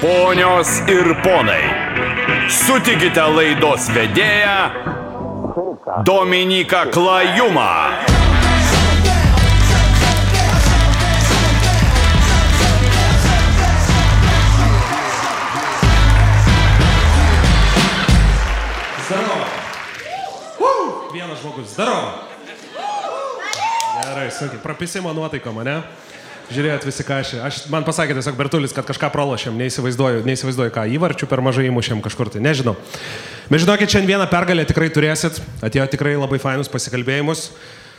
Ponios ir ponai, sutikite laidos vedėją Dominiką Klajumą. Vienas žmogus. Zdarova. Gerai, sunkiai. Prapisimo nuotaiko mane. Žiūrėjot visi kažkai. Aš, man pasakė tiesiog Bertulis, kad kažką pralošėm, neįsivaizduoju, neįsivaizduoju ką, įvarčių per mažai įmušėm kažkur tai, nežinau. Bet žinokit, šiandien vieną pergalę tikrai turėsit, atėjo tikrai labai fainus pasikalbėjimus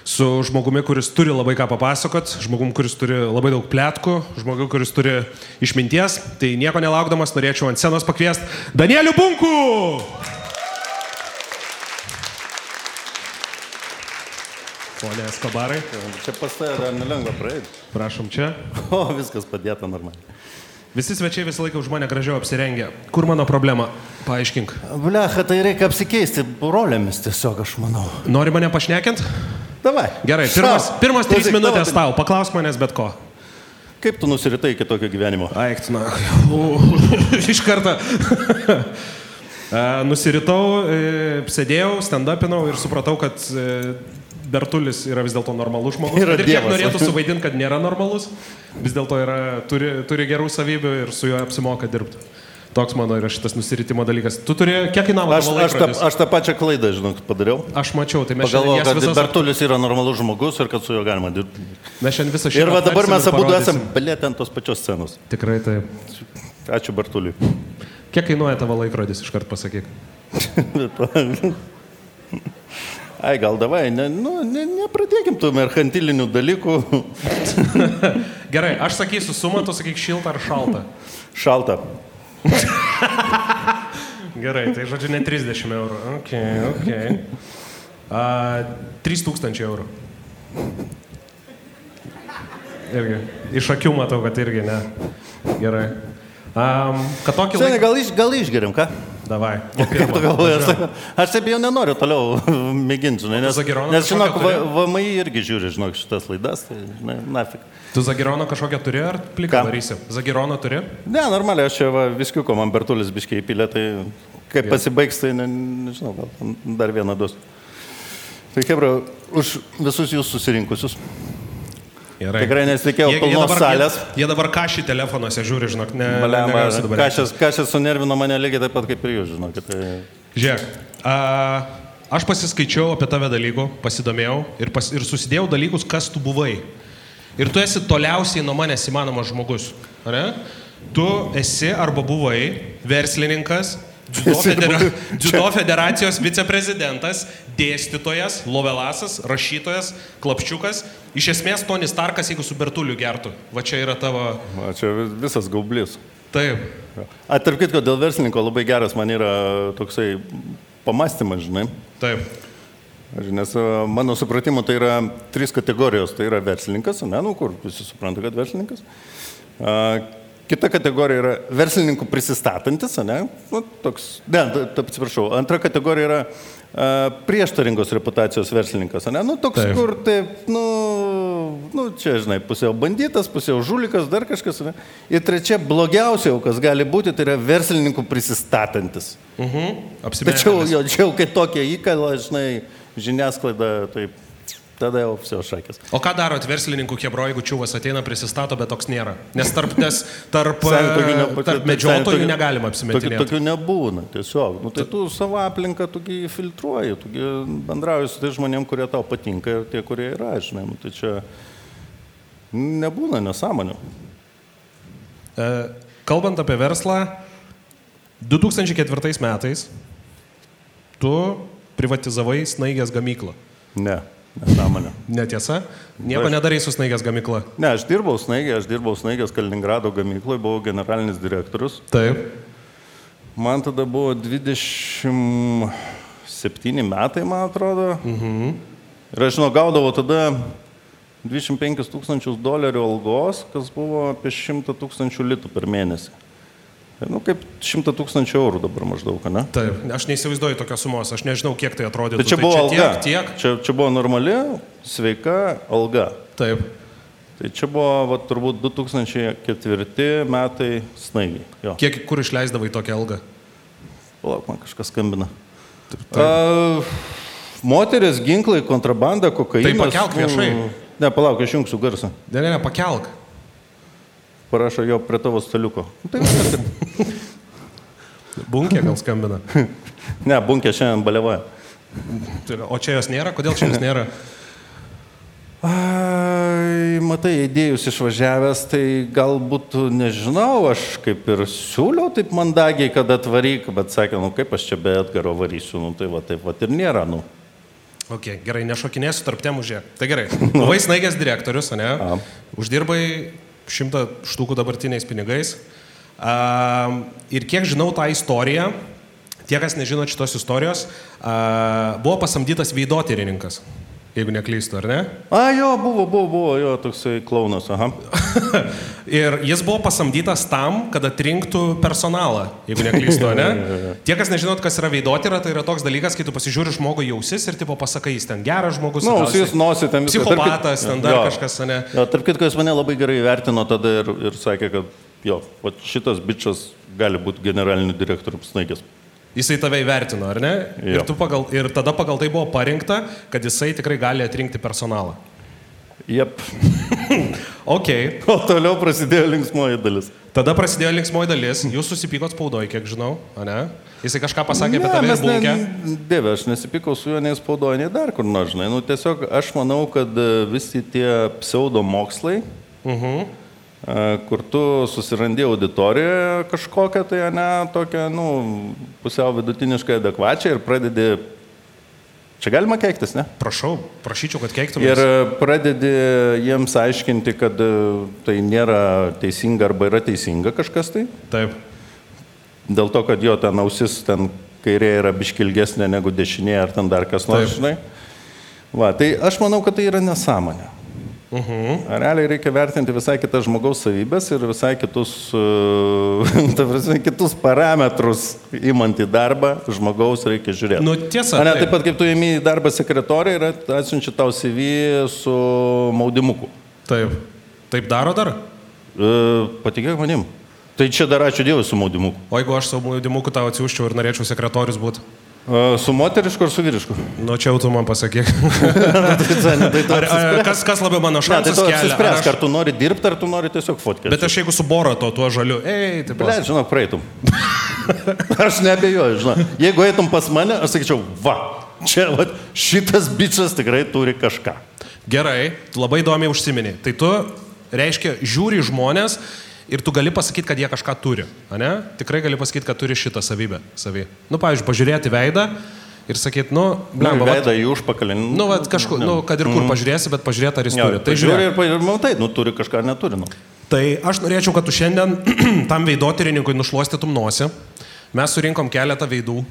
su žmogumi, kuris turi labai ką papasakot, žmogum, kuris turi labai daug plėtkų, žmogum, kuris turi išminties. Tai nieko nelaukdamas norėčiau ant scenos pakviesti Danielių Bunkų! Pone Eskobarai, Čia pas tave dar nelengva praeiti. prašom čia. O, viskas padėta normaliai. Visi svečiai visą laiką už mane gražiau apsirengę. Kur mano problema? Paaiškink. Blecha, tai reikia apsikeisti rolėmis tiesiog, aš manau. Nori mane pašnekint? Davai. Gerai, pirmas, pirmas trys Klausyk, minutės tau. Paklausk manęs bet ko. Kaip tu nusiritai iki tokio gyvenimo? Aikt, na. Iš karto. Nusiritau, e, sėdėjau, stand-upinau ir supratau, kad e, Bertulis yra vis dėlto normalus žmogus. Yra ir kiek norėtų suvaidinti, kad nėra normalus, vis dėlto turi, turi gerų savybių ir su juo apsimoka dirbti. Toks mano yra šitas nusiritimo dalykas. Tu turi, kiek kainavo Aš, aš, laikrodis? aš tą pačią klaidą, žinok, padariau. Aš mačiau, tai mes Pagalvojau, šiandien jas kad visas... Bertulis yra normalus žmogus ir kad su juo galima dirbti. Mes šiandien visą šį Ir va dabar mes abu esam belėti ant tos pačios scenos. Tikrai taip. Ačiū Bertuliui. Kiek kainuoja tavo laikrodis, iškart pasakyk. Ai, gal davai, ne, nu, ne, nepradėkim tų merkantilinių dalykų. Gerai, aš sakysiu sumą, tu sakyk šiltą ar šaltą. Šalta. Gerai, tai žodžiu ne 30 eurų. Ok, ok. A, 3000 eurų. Irgi. Iš akių matau, kad irgi ne. Gerai. Um, kad tokį Seniai, laiką... gal, iš, gal išgeriam, ką? Davai. Kaip tu galvoji, aš, aš taip jau nenoriu toliau mėginti, žinai, nes, nes žinok, VMI irgi žiūri, žinok, šitas laidas, tai, žinai, nafik. Tu Zagirono kažkokią turi ar pliką Ką? darysi? Zagirono turi? Ne, normaliai, aš čia va, viskiuko man Bertulis biškiai įpylė, tai kaip Gerai. pasibaigs, tai ne, nežinau, gal dar vieną duos. Tai Hebra, už visus jūs susirinkusius. Gerai. Tikrai nesitikėjau pilnos salės. Jie, jie dabar kažį telefonuose žiūri, žinok, ne. Negausi dabar. kažkas, kažkas sunervino mane lygiai taip pat kaip ir jūs, žinokit. Tai... Žiūrėk, a, aš pasiskaičiau apie tave dalykų, pasidomėjau ir, pas, ir susidėjau dalykus, kas tu buvai. Ir tu esi toliausiai nuo manęs įmanomas žmogus. ar Ne? Tu esi arba buvai verslininkas, Dziudo, federa, Dziudo federacijos viceprezidentas, dėstytojas, lovelasas, rašytojas, klapščiukas. Iš esmės Tonis Starkas, jeigu su Bertuliu gertų. Va čia yra tavo. Va, čia vis- visas gaublis. Taip. A, tarp kitko, dėl verslininko labai geras man yra toksai pamastymas, žinai. Taip. Nes a, mano supratimu tai yra trys kategorijos. Tai yra verslininkas, ne, nu kur visi supranta, kad verslininkas. Kita kategorija yra verslininkų prisistatantis, ne, nu, toks, ne, atsiprašau. Antra kategorija yra a, prieštaringos reputacijos verslininkas, ne, nu toks, Taip. kur taip, nu, nu, čia, žinai, pusiau bandytas, pusiau žulikas, dar kažkas, ne. Ir trečia, blogiausia, kas gali būti, tai yra verslininkų prisistatantis. Mhm. Tačiau Apsimetėlis. jo, čia jau kai tokia įkala, žinai, žiniasklaida, taip, tada jau visi šakės. O ką darot verslininkų kebro, jeigu čiūvas ateina, prisistato, bet toks nėra? Nes tarp, nes tarp, tokių e, tarp seni, medžiotojų tokių- negalima Tokių, apsimetinėti. tokių nebūna, tiesiog. Nu, tai tu savo aplinką tugi filtruoji, tugi bendrauji su tai žmonėm, kurie tau patinka ir tie, kurie yra, žinai. Nu, tai čia nebūna nesąmonių. E, Kalbant apie verslą, 2004 metais tu privatizavai snaigės gamyklą. Ne, nesąmonė. Netiesa? Nieko Aš- nedarai su snaigės gamykla. Ne, aš dirbau snaigė, aš dirbau snaigės Kaliningrado gamykloje, buvau generalinis direktorius. Taip. Man tada buvo 27 metai, man atrodo. Mhm. Ir aš žinau, gaudavau tada 25 tūkstančius dolerių algos, kas buvo apie 100 tūkstančių litų per mėnesį. Ir, Nu, kaip 100 tūkstančių eurų dabar maždaug, ne? Taip. Aš neįsivaizduoju tokios sumos, aš nežinau, kiek tai atrodytų. Bet čia Tai buvo alga. Tiek, tiek. Čia, čia buvo normali, sveika alga. Taip. Tai čia buvo va, turbūt 2004 metai snaigiai. Jo. Kiek kur išleisdavai tokią algą? Palauk, man kažkas skambina. A, moteris, ginklai, kontrabanda, kokainas. Tai pakelk viešai. nu, Ne, palauk, išjungsiu garsą. Ne, ne, ne, pakelk. Parašo jo prie tavo staliuko. Nu, Tai viskas taip. Bunkė gal skambina. ne, bunkė šiandien balevoja. Tai O čia jos nėra? Kodėl čia jos nėra? Ai, matai, idėjus išvažiavęs, tai galbūt, nežinau, aš kaip ir siūliau taip mandagiai, kad atvaryk, bet sakė, nu kaip aš čia be Edgaro varysiu, nu tai va taip va ir nėra, nu. Ok, gerai, nešokinėsiu tarp temų žiūrėk. Tai gerai. Buvai snaigės direktorius, ne? A. Uždirbai šimtą štukų dabartiniais pinigais. Ir kiek žinau tą istoriją, tie, kas nežino šitos istorijos, buvo pasamdytas veidotyrininkas, jeigu neklystu, ar ne? A, jo, buvo, buvo, buvo, jo, toksai klaunas, aha. Ir jis buvo pasamdytas tam, kad atrinktų personalą, jeigu neklystu, ar ne? Tie, kas nežinot, kas yra veidotyra, tai yra toks dalykas, kai tu pasižiūri žmogų jausis ir tipo pasakai, jis ten geras žmogus. Nu, gal su jis nosį ten kit- Psichopatas, ten dar Jo. kažkas, ar ne? Jo, tarp kitko, jis mane labai gerai vertino tada ir, ir sakė, kad jo, šitas bičias gali būti generaliniu direktoriumi snaigės. Jisai tave įvertino, ar ne? Jo. Ir, tu pagal, ir tada pagal tai buvo parinkta, kad jisai tikrai gali atrinkti personalą. Jep. Ok, O toliau prasidėjo linksmoji dalis. tada prasidėjo linksmoji dalis, jūs susipykot spaudoje, kiek žinau, ar ne? Jisai kažką pasakė apie Ne, tave ir mes ne- bunkę. Dieve, aš nesipykau su juo nei spaudoje, nei dar kur nors, žinai. Nu, tiesiog aš manau, kad e, visi tie pseudo mokslai, Uh -huh. E, kur tu susirandi auditoriją kažkokią, tai ne, tokią, nu, pusiau vidutiniškai adekvačią ir pradedi... Čia galima keiktis, ne? Prašau, prašyčiau, kad Ir keiktumės. e, pradedi jiems aiškinti, kad e, tai nėra teisinga arba yra teisinga kažkas tai. Taip. Dėl to, kad jo ten ausis ten kairė yra biškilgesnė negu dešinė ar ten dar kas nors, žinai. Va, tai aš manau, kad tai yra nesąmonė. -huh. Realiai reikia vertinti visai kitas žmogaus savybės ir visai kitus, ta prasme, kitus parametrus įmant į darbą žmogaus reikia žiūrėti. Nu, tiesa. Ne, taip. taip pat kaip tu įimi į darbą sekretorį ir atsiunči tau CV su maudimuku. Taip. Taip daro dar? E, patikėk manim. Tai čia dar ačiū Dievui su maudimuku. O jeigu aš savo maudimuku tau atsiųščiau ir norėčiau sekretorius būti? Su moterišku ar su vyrišku? Nu, čia jau tu man pasakyk. tai tu Ar, ar, kas, kas labiau mano Ne, tai kelia? Ar apsispręsk, aš- ar tu nori dirbti, ar tu nori tiesiog fotkės. Bet aš jeigu su Boro to tuo žaliu, ei, taip Ble, pat. žinok, praeitum. aš nebejoju, žinok. Jeigu eitum pas mane, aš sakyčiau, va, čia va, šitas bičias tikrai turi kažką. Gerai, labai įdomiai užsimeni. Tai tu, reiškia, žiūri žmonės ir tu gali pasakyti, kad jie kažką turi. Ne? Tikrai gali pasakyti, kad turi šitą savybę. Savy. Nu, pavyzdžiui, pažiūrėti veidą ir sakyti, nu, Nu, blemba, vat- Veidą į užpakalį. nu, vat, kažkur, nu, kad ir kur pažiūrėsi, bet pažiūrėti, ar jis Jo, turi. Tai žiūri ir, ir matai, nu, turi kažką, neturi. Nu. Tai aš norėčiau, kad tu šiandien tam veidotyrininkui nušluostytum nosį. Mes surinkom keletą veidų.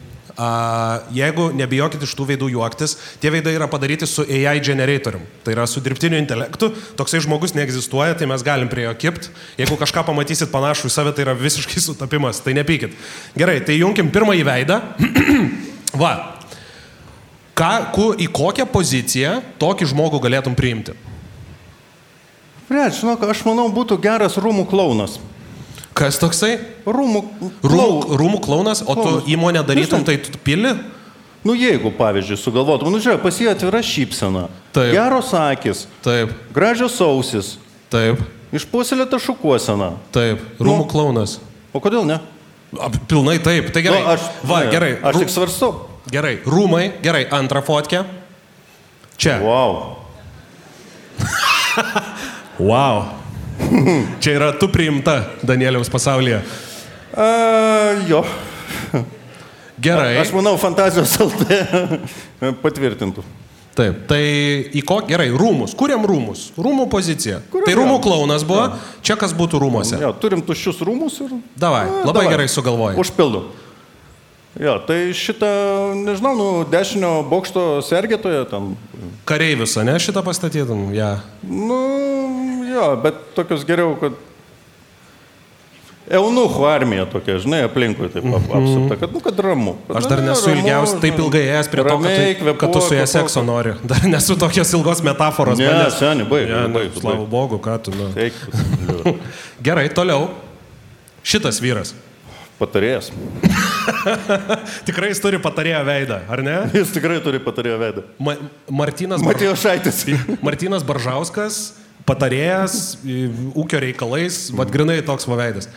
Jeigu nebijokit iš tų veidų juoktis, tie veidai yra padaryti su AI generatorium. Tai yra su dirbtiniu intelektu. Toksai žmogus neegzistuoja, tai mes galim prie jo kipti. Jeigu kažką pamatysit panašų į save, tai yra visiškai sutapimas. Tai nepykit. Gerai, tai junkim pirmąjį veidą. Va. Ką, ku, į kokią poziciją tokį žmogų galėtum priimti? Prie, žinok, aš manau, būtų geras rūmų klaunas. Kas toksai? Rūmų, Rūmų, rūmų klaunas, o tu įmonę darytum, tai tu pili? Nu, jeigu, pavyzdžiui, sugalvotum, nu, žiūrėk, pas jį atvira šypsena, Taip. geros akis, Taip, gražios ausis, taip, išpuoselėta šukuosena. taip. Rūmų Nu. klaunas. O kodėl ne? A, Pilnai taip, tai gerai. Nu, aš, Va, ne, gerai. Aš tik svarstau. Gerai, rūmai, gerai, antrą fotkę. Čia. Wow. Wow. Čia yra tu priimta Danieliaus pasaulyje. A, jo. Gerai. Aš manau, fantazijos LT patvirtintų. Taip, tai į ko? Gerai, rūmus. Kuriam rūmus? Rūmų pozicija. Kuriam tai rūmų klaunas buvo. Čia kas būtų rūmose. Jo, turim tuščius rūmus ir... Davai, A, labai davai. gerai sugalvojai. Užpildu. Jo, tai šitą, nežinau, nu, dešinio bokšto sergėtoje ten. Kareivius, ne šitą pastatytum? Ja. Nu, jo, bet tokios geriau, kad... eunuchų armija tokia, žinai, aplinkui taip ap, apsupta, kad, nu, kad ramu. Kad, Mhm. Aš dar nesu ramu, ilgiausiai taip ilgai ėjęs prie to, kad, Ramiai tu, kad tu su kvėpuok, sekso nori. Dar nesu tokios ilgos metaforos. Ne, manęs- seni, baig, ne, baig, Slavų. Bogu, ką tu. Nu. Gerai, toliau. Šitas vyras. Patarėjas. Tikrai jis turi patarėjo veidą, ar ne? Jis tikrai turi patarėjo veidą. Ma Martinas, Bar... Martinas Baržauskas, patarėjas, ūkio reikalais, vad grinai toks va veidas.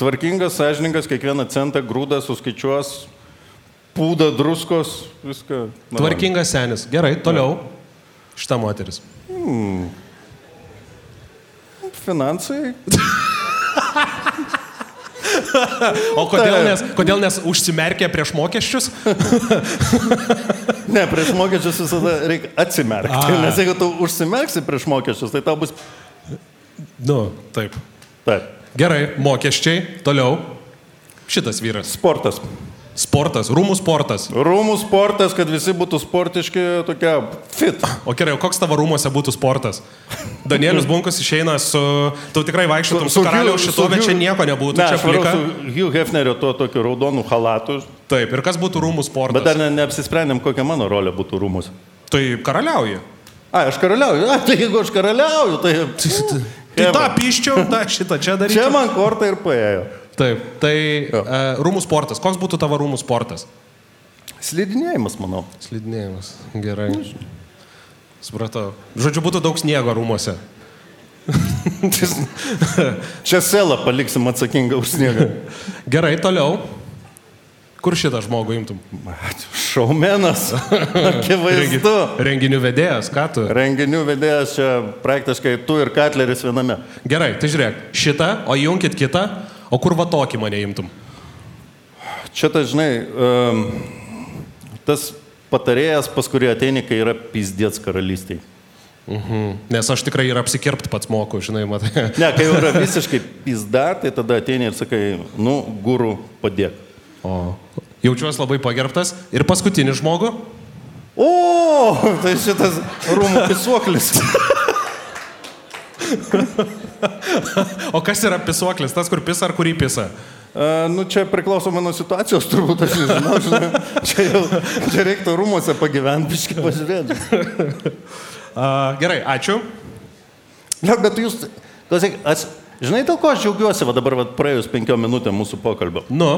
Tvarkingas, sąžininkas, kiekvieną centą grūdą suskaičiuos, pūdą druskos, viską. Na, Tvarkingas senis. Gerai, toliau. Šita moteris. Finansai. O kodėl nes, kodėl nes užsimerkė prieš mokesčius? Ne, prieš mokesčius visada reikia atsimerkti. A. Nes jeigu tu užsimerksi prieš mokesčius, tai tau bus... Nu, taip. Taip. Gerai, mokesčiai. Toliau. Šitas vyras. Sportas. Sportas, rūmų sportas. Rūmų sportas, kad visi būtų sportiški, tokia fit. O gerai, o koks tavo rūmose būtų sportas? Danielius Bunkus išeina su... Tu tikrai vaikščiotum su, su karaliaus Hugh- šitu, bet čia nieko nebūtų. Ne, čia plika. su Hugh Hefnerio tuo tokiu raudonu halatu. Taip, ir kas būtų rūmų sportas? Bet dar ne, neapsisprendėm, kokia mano rolė būtų rūmus. Tai karaliauji. A, aš karaliauju. A, tai jeigu aš karaliauju, tai... Tai tą piščiau, tą šitą čia daryčiau. Čia man kortą ir paėjo. Taip, tai Jo. e, rūmų sportas. Koks būtų tavo rūmų sportas? Slidinėjimas, manau. Slidinėjimas. Gerai. Supratau. Žodžiu, būtų daug sniego rūmose. Čia selą paliksim atsakingą už sniegą. Gerai, toliau. Kur šitą žmogų imtum? Šaumenas. Akivaizdu. Renginių vedėjas, ką tu? Renginių vedėjas čia praktiškai tu ir Katleris viename. Gerai, tai žiūrėk, šitą, o jungkit kitą, o kur va tokį mane imtum? Čia tai, žinai, um, tas patarėjas, pas kurį ateini, kai yra pizdėts karalystiai. Mhm. Nes aš tikrai ir apsikirpt pats moku, žinai, matai. Ne, kai jau yra visiškai pizda, tai tada ateini ir sakai, nu, gurų padėk. O. Jaučiuosi labai pagerbtas. Ir paskutinį žmogų. O, tai šitas rūmų pisuoklis. O kas yra pisuoklis? Tas, kur pisa ar kurį pisa? A, nu, čia priklausomai nuo situacijos, turbūt aš nežinau, žinai. Čia, jau, čia reiktų rūmose pagyventi, biškai pažiūrėti. A, gerai, ačiū. Na, bet jūs, klausyk, aš, žinai, dėl ko aš džiaugiuosi, va dabar va, praėjus penkiom minutėm mūsų pokalbio. Nu,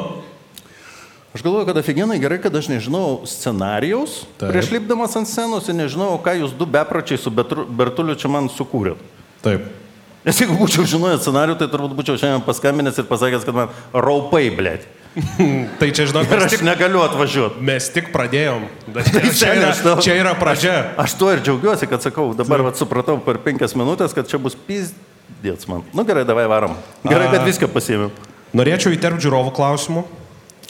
Aš galvoju, kad aфиgenai gerai, kad aš nežinau scenarijaus Taip. prieš lipdamas ant scenos ir nežinau, ką jūs du bepračiai su Bertuliu čia man sukūrėt. Taip. Nes jeigu būčiau žinojęs scenarių, tai turbūt būčiau šiandien paskambinęs ir pasakęs, kad man raupai, blėt. Tai čia, žinok, Ir aš tik, negaliu atvažiuoti. mes tik pradėjom. Čia seni, yra, aš tau- čia yra pradžia. Aš tuo ir džiaugiuosi, kad sakau, dabar vat, supratau per penkias minutės, kad čia bus pizdėts man. Nu gerai, davai varom. Gerai, A. kad viską pasiėmiau. Norėčiau įterpti žiūrovų klausimų.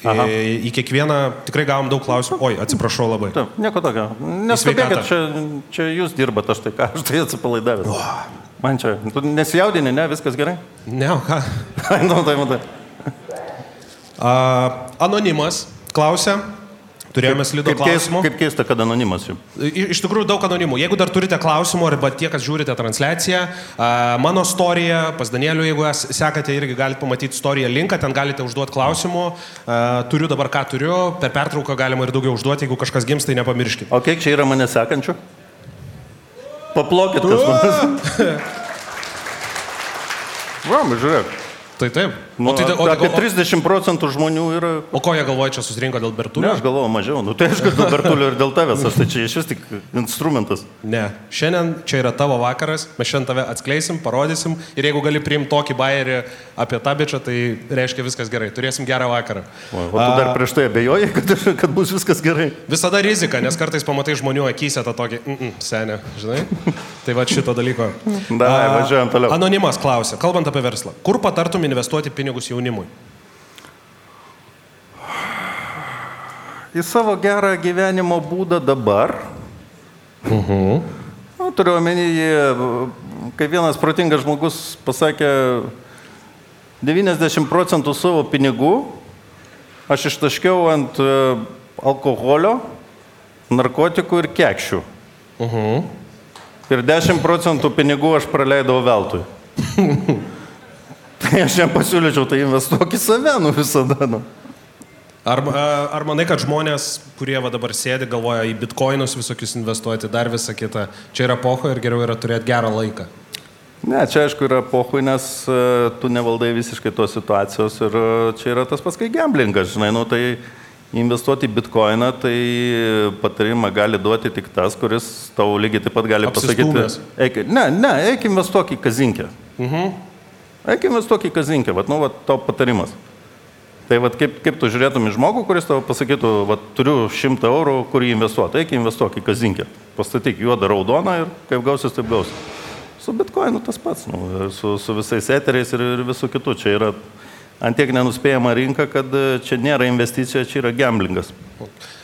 Aha. Į, į kiekvieną tikrai gavom daug klausimų. Oi, atsiprašau labai. Taip, nieko tokio. Neskubėkit, čia, čia jūs dirbat, aš tai ką, aš tai atsipalaidavęs. Man čia, tu nesijaudini, ne, viskas gerai? Ne, o ką? nu, tai matai. A, anonimas klausia. Turėjome slido klausimų. kaip keista, kad anonimas jau. I- Iš tikrųjų daug anonimų. Jeigu dar turite klausimų, arba tie, kas žiūrite transliaciją, a, mano istorija, pas Danielių, jeigu sekate, irgi galite pamatyti istoriją linką, ten galite užduoti klausimų. A, Turiu dabar ką turiu, per pertrauką galima ir daugiau užduoti, jeigu kažkas gims, tai nepamirškite. O kiek čia yra mane sekančių? Paplokit kas nors. Vam, žiūrėk. Tai taip. Nu, O, tai, o, apie o, 30 procentų žmonių yra... o ko jie galvoja, čia susirinko dėl Ne, Bertulio? aš galvoju mažiau. Nu, tai aišku, dėl Bertulio ir dėl tavęs. Aš tai čia iš vis tik instrumentas. Ne. Šiandien čia yra tavo vakaras, mes šiandien tave atskleisim, parodysim ir jeigu gali priimti tokį bairį apie tą bičią, tai reiškia viskas gerai. Turėsim gerą vakarą. O, o tu dar prieš tai abejoji, kad, kad bus viskas gerai. Visada rizika, nes kartais pamatai žmonių akise tą tokį, mm -mm, senę, žinai. Tai va šito dalyko. Davai, A, važiuojam toliau. Anonimas klausia, kalbant apie verslą, kur patartum investuoti pinigus jaunimui? Į savo gerą gyvenimo būdą dabar. -huh. nu, turiu omeny, kai vienas protingas žmogus pasakė, 90 procentų savo pinigų aš ištaškiau ant e, alkoholio, narkotikų ir kekščių. Uh -huh. Ir 10 procentų pinigų aš praleidau veltui. tai aš jam pasiūlyčiau, tai investuok į save, nu visada. Nu. Ar, ar manai, kad žmonės, kurie va dabar sėdi, galvoja į bitkoinus visokius investuoti, dar visą kitą, čia yra poho ir geriau yra turėti gerą laiką? Ne, čia aišku yra pohui, nes uh, tu nevaldai visiškai tos situacijos ir uh, čia yra tas pats kai gamblingas, žinai, nu tai investuoti į bitkoiną, tai patarimą gali duoti tik tas, kuris tau lygiai taip pat gali pasakyti. Eik, ne, ne, eik investuok į kazinkę. Mhm. Eik investuok į kazinkę, vat, nu, vat, tau patarimas. Tai vat, kaip, kaip tu žiūrėtum į žmogų, kuris tau pasakytų, vat, turiu šimtą eurų, kurį investuoti, eik investuok į kazinkę. Pastatyk juodą raudoną ir kaip gausis, taip gausis. Su bitkoinu tas pats, nu, su, su visais eteriais ir, ir visų kitų. Čia yra antiek nenuspėjama rinka, kad e, čia nėra investicija, čia yra gamblingas.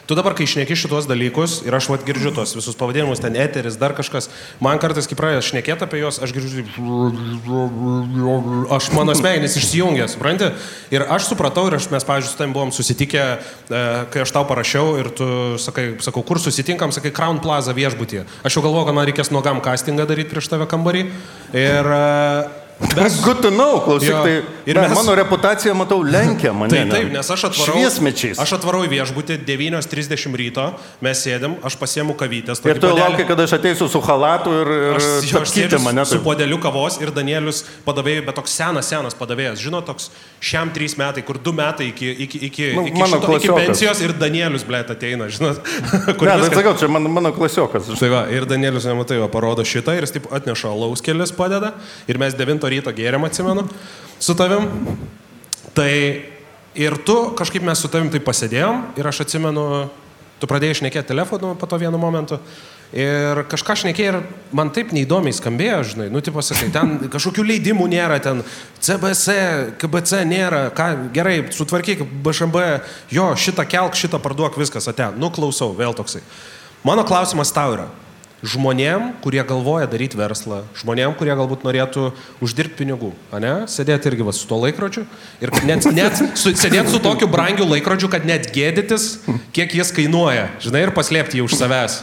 Tu dabar, kai išneki šitos dalykus ir aš vat girdžiu tos visus pavadinimus, ten eteris, dar kažkas, man kartais, kai pradėjau šnekėti apie juos, aš girdžiu, aš mano smegenys išsijungia, supranti? Ir aš supratau, ir aš, mes, pavyzdžiui, su tam buvom susitikę, e, kai aš tau parašiau ir tu sakai, sakau, kur susitinkam, sakai, Crown Plaza viešbutyje. Aš jau galvoju, kad man reikės nuogam castingą daryti prieš tave kambarį. Ir e, Mes... Good to know, klausyk, Jo. tai Ir mes- mano reputacija, matau, lenkia mane. Taip, taip, nes aš atvarau. Aš atvarau į viešbutį 9.30 ryto, mes sėdėm, aš pasiemu kavytės. Ir tu laukia, kada aš ateisiu su halatu ir, ir Aš, jo, aš sėdžiu mane. su taip. podeliu kavos ir Danielius padavėjai, bet toks senas, senas padavėjas. Žinot, toks šiam trys metai, kur du metai iki, iki, iki, Nu, iki, šito, iki klasiokas. pensijos ir Danielius, blėt, ateina, žinot. Ne, tai viskas- sakau, čia man, mano klasiokas. Tai va, ir Danielius, nematai, va, parodo šitą ir jis taip atneša alaus kelias padeda. Ir mes 9 ryto gėrėm, atsimenu, su tavim. Tai ir tu, kažkaip mes su tavim taip pasėdėjom ir aš atsimenu, tu pradėjai šnekėti telefonu po to vienu momentu. Ir kažką šnekėjai ir man taip neįdomiai skambėjo, žinai, nu, tipo sakai, ten kažkokių leidimų nėra, ten CBC, KBC nėra, ką, gerai, sutvarkyk BŠB, jo, šitą kelk, šitą parduok, viskas, ate, nu, klausau, vėl toksai. Mano klausimas tau yra. Žmonėm, kurie galvoja daryti verslą, žmonėm, kurie galbūt norėtų uždirbti pinigų, ne? Sėdėti irgi va, su tuo laikrodžiu ir net, net su, sėdėti su tokiu brangiu laikrodžiu, kad net gėdytis, kiek jis kainuoja, žinai, ir paslėpti jį už savęs.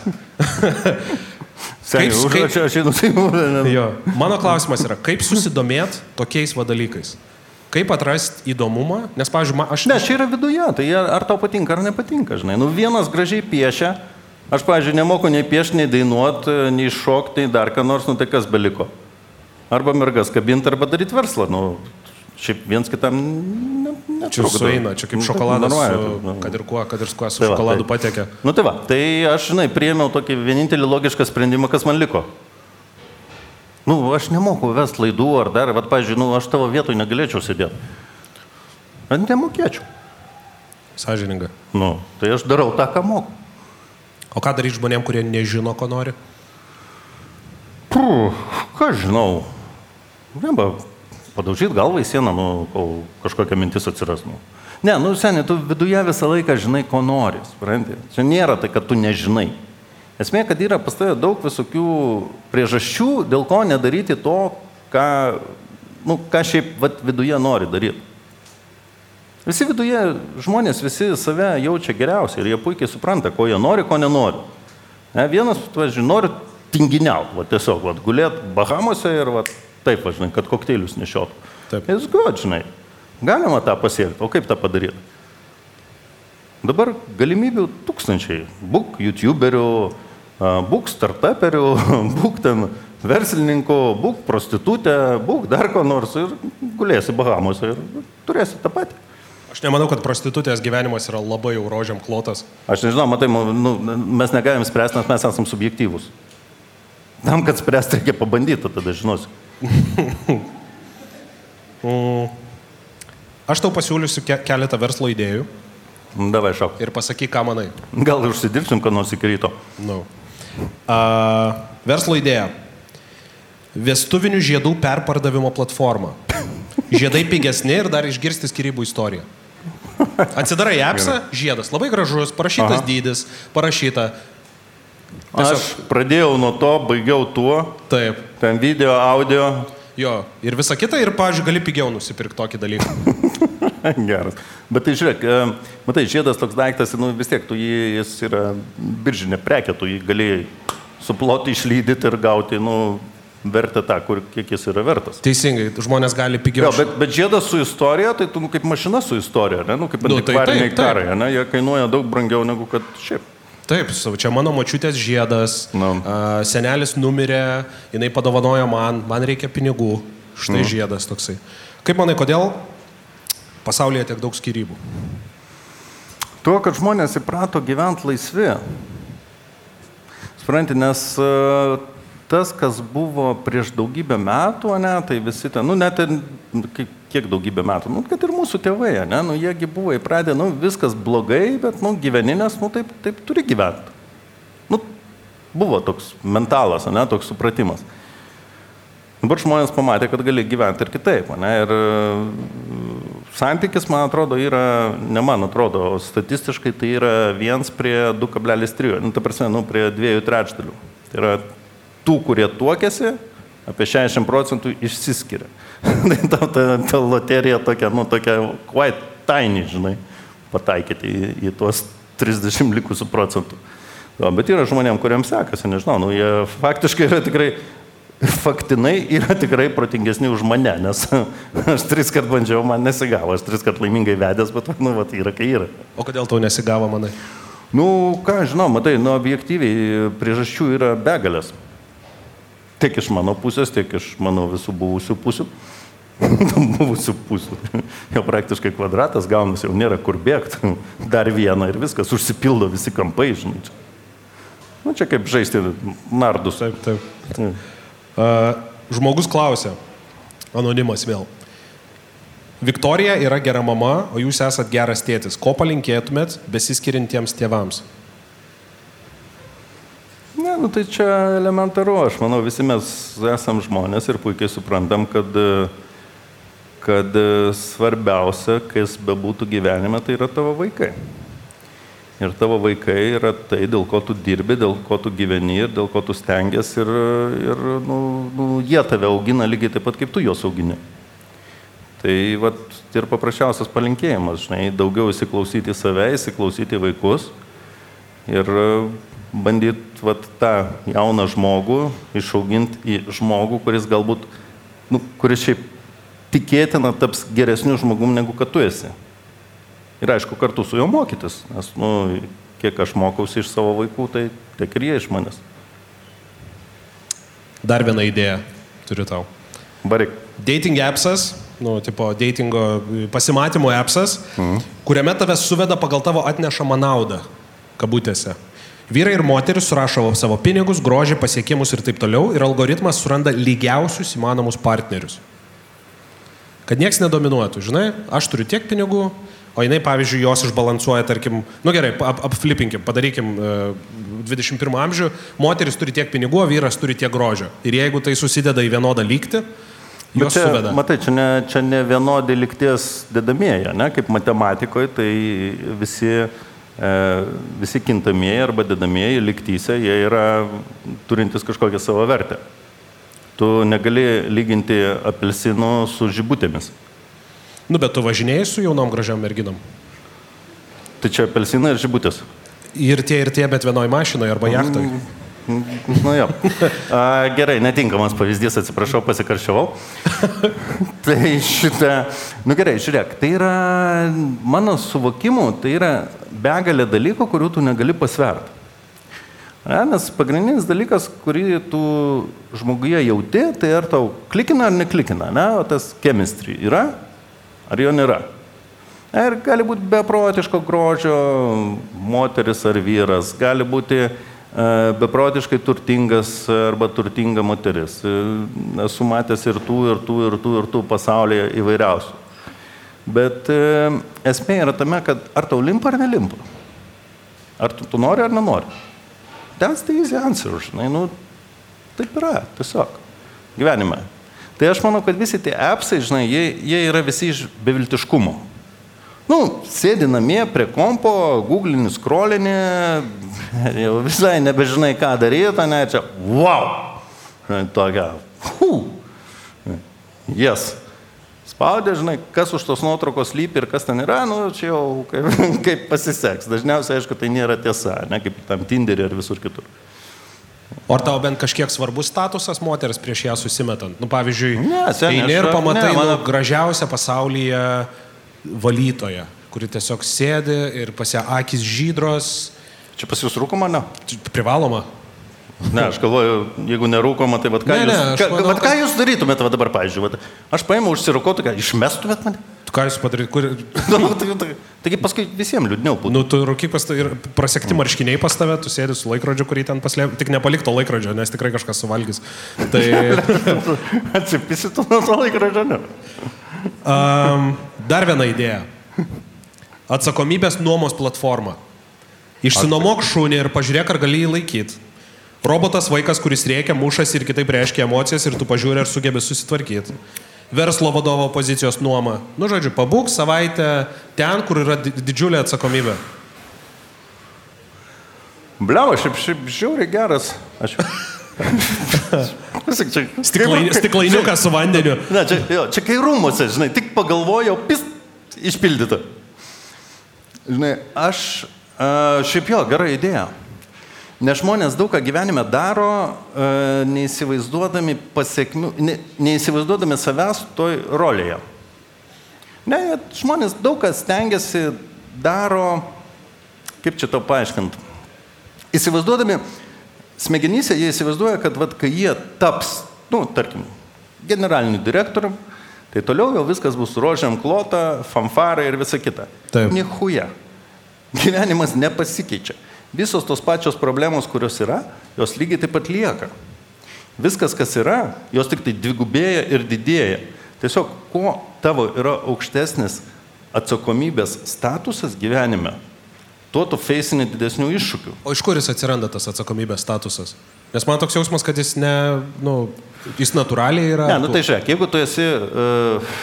Seniai, Kaip- kaip- aš einu, tai Jo. Mano klausimas yra, kaip susidomėt tokiais va dalykais? Kaip atrasti įdomumą? Nes, pavyzdžiui, aš... Ne, čia yra viduje, tai ar tau patinka ar nepatinka, žinai. Nu, vienas gražiai piešia, aš, pavyzdžiui, nemoku nei piešti, nei dainuoti, nei šokti, nei dar ką nors, nu tai kas beliko. Arba mergas kabinti, arba daryti verslą. Nu, šiaip viens kitam ne, Čia sueina, čia kaip šokoladas, su, nu. kad ir kuo, kad ir kuo su Tai šokoladu tai- patiekia. Nu tai va, tai aš, žinai, priėmiau tokį vienintelį logišką sprendimą, kas man liko. Nu, aš nemoku vest laidų ar dar, bet, pavyzdžiui, nu, aš tavo vietoj negalėčiau sėdėti. Aš nemokėčiau. Sąžininga. Nu, tai aš darau tą, ką moku. O ką daryti žmonėm, kurie nežino, ko nori? Puh, ką žinau. Neba, padaužyti galvą į sieną, nu, kol kažkokia mintis atsiras. Nu. Ne, nu, seniai, tu viduje visą laiką žinai, ko nori. Supranti? Čia nėra tai, kad tu nežinai. Esmė, kad yra pas tave daug visokių priežasčių, dėl ko nedaryti to, ką, nu, ką šiaip vat, viduje nori daryti. Visi viduje žmonės, visi save jaučia geriausiai ir jie puikiai supranta, ko jie nori, ko nenori. Ne, vienas, važiuoju, nori tinginiauti, va, tiesiog va, gulėti Bahamose ir va, taip, va, žinai, kad kokteilius nešiotų. Taip. Jis god, žinai, galima tą pasiekti, o kaip tą padaryti? Dabar galimybių tūkstančiai. Būk youtuberių, būk startuperių, būk ten verslininkų, būk prostitutė, būk dar ko nors ir gulėsi Bahamose ir turėsi tą patį. Aš nemanau, kad prostitutės gyvenimas yra labai jau rožiam klotas. Aš nežinau, matai, nu, mes negalim spręsti, nes mes esame subjektyvūs. Tam, kad spręsti, reikia pabandyti, tada žinosi. Aš tau pasiūlysiu ke keletą verslo idėjų Nu, Davai šok. ir pasakyk, ką manai. Gal ir užsidirbsim, ką nors iki ryto. No. Uh, verslo idėja. Vestuvinių žiedų perpardavimo platforma. Žiedai pigesni ir dar išgirsti skirybų istoriją. Atsidarai appsą, žiedas labai gražus, parašytas Aha. dydis, parašyta. Aš pradėjau nuo to, baigiau tuo, Taip. ten video, audio. Jo, ir visa kita, ir, pavyzdžiui, gali pigiau nusipirkti tokį dalyką. Geras. Bet tai žiūrėk, e, matai, žiedas toks daiktas, nu vis tiek tu jį, jis yra biržinė prekė, tu jį gali suploti, išlydyti ir gauti, nu, vertę tą, kur, kiek jis yra vertas. Teisingai, žmonės gali pigiau. Jo, bet, bet žiedas su istorija, tai tu nu, kaip mašina su istorija, ne? nu, kaip Nu, tai antikvariniai taip, taip. karai, ne? jie kainuoja daug brangiau negu kad šiaip. Taip, čia mano močiutės žiedas, Nu. a, senelis numirė, jinai padovanojo man, man reikia pinigų, štai Nu. žiedas toksai. Kaip manai, kodėl pasaulyje tiek daug skirybų? Tuo, kad žmonės įprato gyventi laisvi. Supranti, nes e, tas, kas buvo prieš daugybę metų, ne, tai visi ten, nu net ir, kiek daugybę metų, nu, kad ir mūsų tėvai, ne, nu, jiegi buvo įpratę, nu, viskas blogai, bet, nu, gyveninės, nu, taip, taip turi gyventi. Nu, buvo toks mentalas, ne, toks supratimas. Dabar žmonės pamatė, kad gali gyventi ir kitaip. Ne? Ir e, santykis, man atrodo, yra, ne man atrodo, statistiškai tai yra 1 prie 2,3, nu, ta prasme, nu, prie 2 trečdalių. Tai yra tų, kurie tuokėsi, apie 60 procentų išsiskiria. tai ta, ta, ta loterija tokia, nu, tokia quite tiny, žinai, pataikyti į, į tuos 30 likusių procentų. Jo, bet yra žmonėm, kuriems sekasi, nežinau, nu, jie faktiškai yra tikrai faktinai yra tikrai protingesni už mane, nes aš tris kart bandžiau, man nesigavo, aš tris kart laimingai vedęs, bet, nu, va, yra, kai yra. O kodėl tau nesigavo, manai? Nu, ką, žinau, matai, nu, objektyviai priežasčių yra begalės. Tiek iš mano pusės, tiek iš mano visų buvusių pusių. buvusių pusių. Jau praktiškai kvadratas gaunasi, jau nėra kur bėgti. Dar vieną ir viskas, užsipildo visi kampai, žinai. Čia. Nu, čia kaip žaisti nardus. Taip, taip. Uh, žmogus klausia, anonimas vėl. Viktorija yra gera mama, o jūs esat geras tėtis. Ko palinkėtumėt besiskirintiems tėvams? Ne, nu tai čia elementaru, aš manau, visi mes esam žmonės ir puikiai suprantam, kad, kad svarbiausia, kas bebūtų gyvenime, tai yra tavo vaikai. Ir tavo vaikai yra tai, dėl ko tu dirbi, dėl ko tu gyveni ir dėl ko tu stengiasi ir, ir nu, nu, jie tave augina lygiai taip pat, kaip tu juos augini. Tai vat, ir paprasčiausias palinkėjimas, žinai, daugiau įsiklausyti į save, įsiklausyti į vaikus ir bandyti vat, tą jauną žmogų išauginti į žmogų, kuris galbūt, nu, kuris šiaip tikėtina taps geresniu žmogum negu kad tu esi. Ir aišku, kartu su juo mokytis, nes, nu, kiek aš mokausi iš savo vaikų, tai tiek ir jie iš manęs. Dar vieną idėją turiu tau. Barik. Dating appsas, nu, tipo, datingo pasimatymo appsas, mhm. kuriame tave suveda pagal tavo atnešamą naudą, kabutėse. Vyrai ir moteris surašo savo pinigus, grožį, pasiekimus ir taip toliau ir algoritmas suranda lygiausius įmanomus partnerius. Kad niekas nedominuotų, žinai, aš turiu tiek pinigų, o jinai, pavyzdžiui, jos išbalansuoja, tarkim, nu gerai, ap, apflipinkim, padarykim uh, 21 amžių, moteris turi tiek pinigų, o vyras turi tiek grožio. Ir jeigu tai susideda į vienodą lygtį, Bet jos čia, suveda. matai, čia ne, čia ne vienodi likties dedamieji, ne? kaip matematikoje, tai visi, e, visi kintamieji arba dedamieji liktyse, jie yra turintys kažkokią savo vertę. Tu negali lyginti apelsinų su žibutėmis. Nu, bet tu važinėjai su jaunom gražiam merginom. Tai čia apelsinai ir žibutės. Ir tie, ir tie, bet vienoj mašinoje arba jachtoje. Nu jo. A, gerai, netinkamas pavyzdys, atsiprašau, pasikaršiavau. tai šitą, nu gerai, žiūrėk, tai yra mano suvokimu, tai yra begalė dalykų, kurių tu negali pasverti. Ne, nes pagrindinis dalykas, kurį tu žmoguje jauti, tai ar tau klikina ar neklikina, ne, o tas chemistry yra, ar jo nėra. Ir gali būti beprotiško grožio moteris ar vyras, gali būti e, beprotiškai turtingas arba turtinga moteris. E, Esu matęs ir tų, ir tų, ir tų, ir tų pasaulyje įvairiausių. Bet e, esmė yra tame, kad ar tau limpa ar nelimpa. Ar tu, tu nori ar nenori. That's the easy answer, žinai, nu, taip yra, tiesiog, gyvenime. Tai aš manau, kad visi tie appsai, žinai, jie, jie yra visi iš beviltiškumo. Nu, sėdi namie prie kompo, googlini, scrollini, jau visai nebežinai, ką daryti, ne, čia, wow, tokia, hu, yes. Spaudė, žinai, kas už tos nuotraukos lypi ir kas ten yra, nu, čia jau kaip, kaip pasiseks. Dažniausiai, aišku, tai nėra tiesa, ne kaip tam Tinderį ar visur kitur. O ar tau bent kažkiek svarbus statusas moters prieš ją susimetant? Nu, pavyzdžiui, Ne, seni, eini ir pamatai ne, mano- nu, gražiausią pasaulyje valytoją, kuri tiesiog sėdi ir pas ją akis žydros, Čia pas jūs rūkoma, ne? Privaloma. Ne, aš galvoju, jeigu nerūkoma, tai vat ką, Ne, jūs, ne, ką, manau, vat ką kad- jūs darytumėt va dabar, pavyzdžiui, vat, aš paėmiau užsirūkoti, ką išmestumėt mane? Ką jūs padaryt, kur... Nu, tai, tai, taigi paskui visiems liūdniau būtų. Nu, tu rūky pas tai ir prasekti marškiniai pas tave, tu sėdi su laikrodžiu, kurį ten paslėp, tik nepalikto laikrodžio, nes tikrai kažkas suvalgys. Tai Atsipisi tu nuo to laikrodžio, ne? um, dar viena idėja. Atsakomybės nuomos platforma. Išsinomok šunį ir pažiūrėk, ar gali jį laikyti. Robotas vaikas, kuris rėkia, mušasi ir kitaip reiškia emocijas ir tu pažiūrė, ar sugebi susitvarkyti. Verslo vadovo pozicijos nuoma. Nu, žodžiu, pabūk savaitę ten, kur yra di- didžiulė atsakomybė. Bliau, šiaip, šiaip žiauriai geras. Čia, Stiklaini, stiklainiukas su vandeniu. Ne, čia, jo, čia kai rūmose, žinai, tik pagalvojau, pis, išpildyta. Žinai, aš a, šiaip jo, gera idėja. Nes žmonės daug ką gyvenime daro, a, neįsivaizduodami pasiekmių, ne, neįsivaizduodami savęs toj rolėje. Ne, žmonės daug kas stengiasi, daro, kaip čia to paaiškinti. Įsivaizduodami, smegenyse jie įsivaizduoja, kad vat, kai jie taps, nu, tarkim, generaliniu direktorium, tai toliau jau viskas bus rožiam klota, fanfarai ir visa kita. Taip. Nichuja. Gyvenimas nepasikeičia. Visos tos pačios problemos, kurios yra, jos lygiai taip pat lieka. Viskas, kas yra, jos tik tai dvigubėja ir didėja. Tiesiog, kuo tavo yra aukštesnis atsakomybės statusas gyvenime, tuo tu feisini didesnių iššūkių. O iš kur jis atsiranda tas atsakomybės statusas? Nes man toks jausmas, kad jis ne, nu, jis natūraliai yra. Ne, nu tai žiūrėk, jeigu tu esi uh,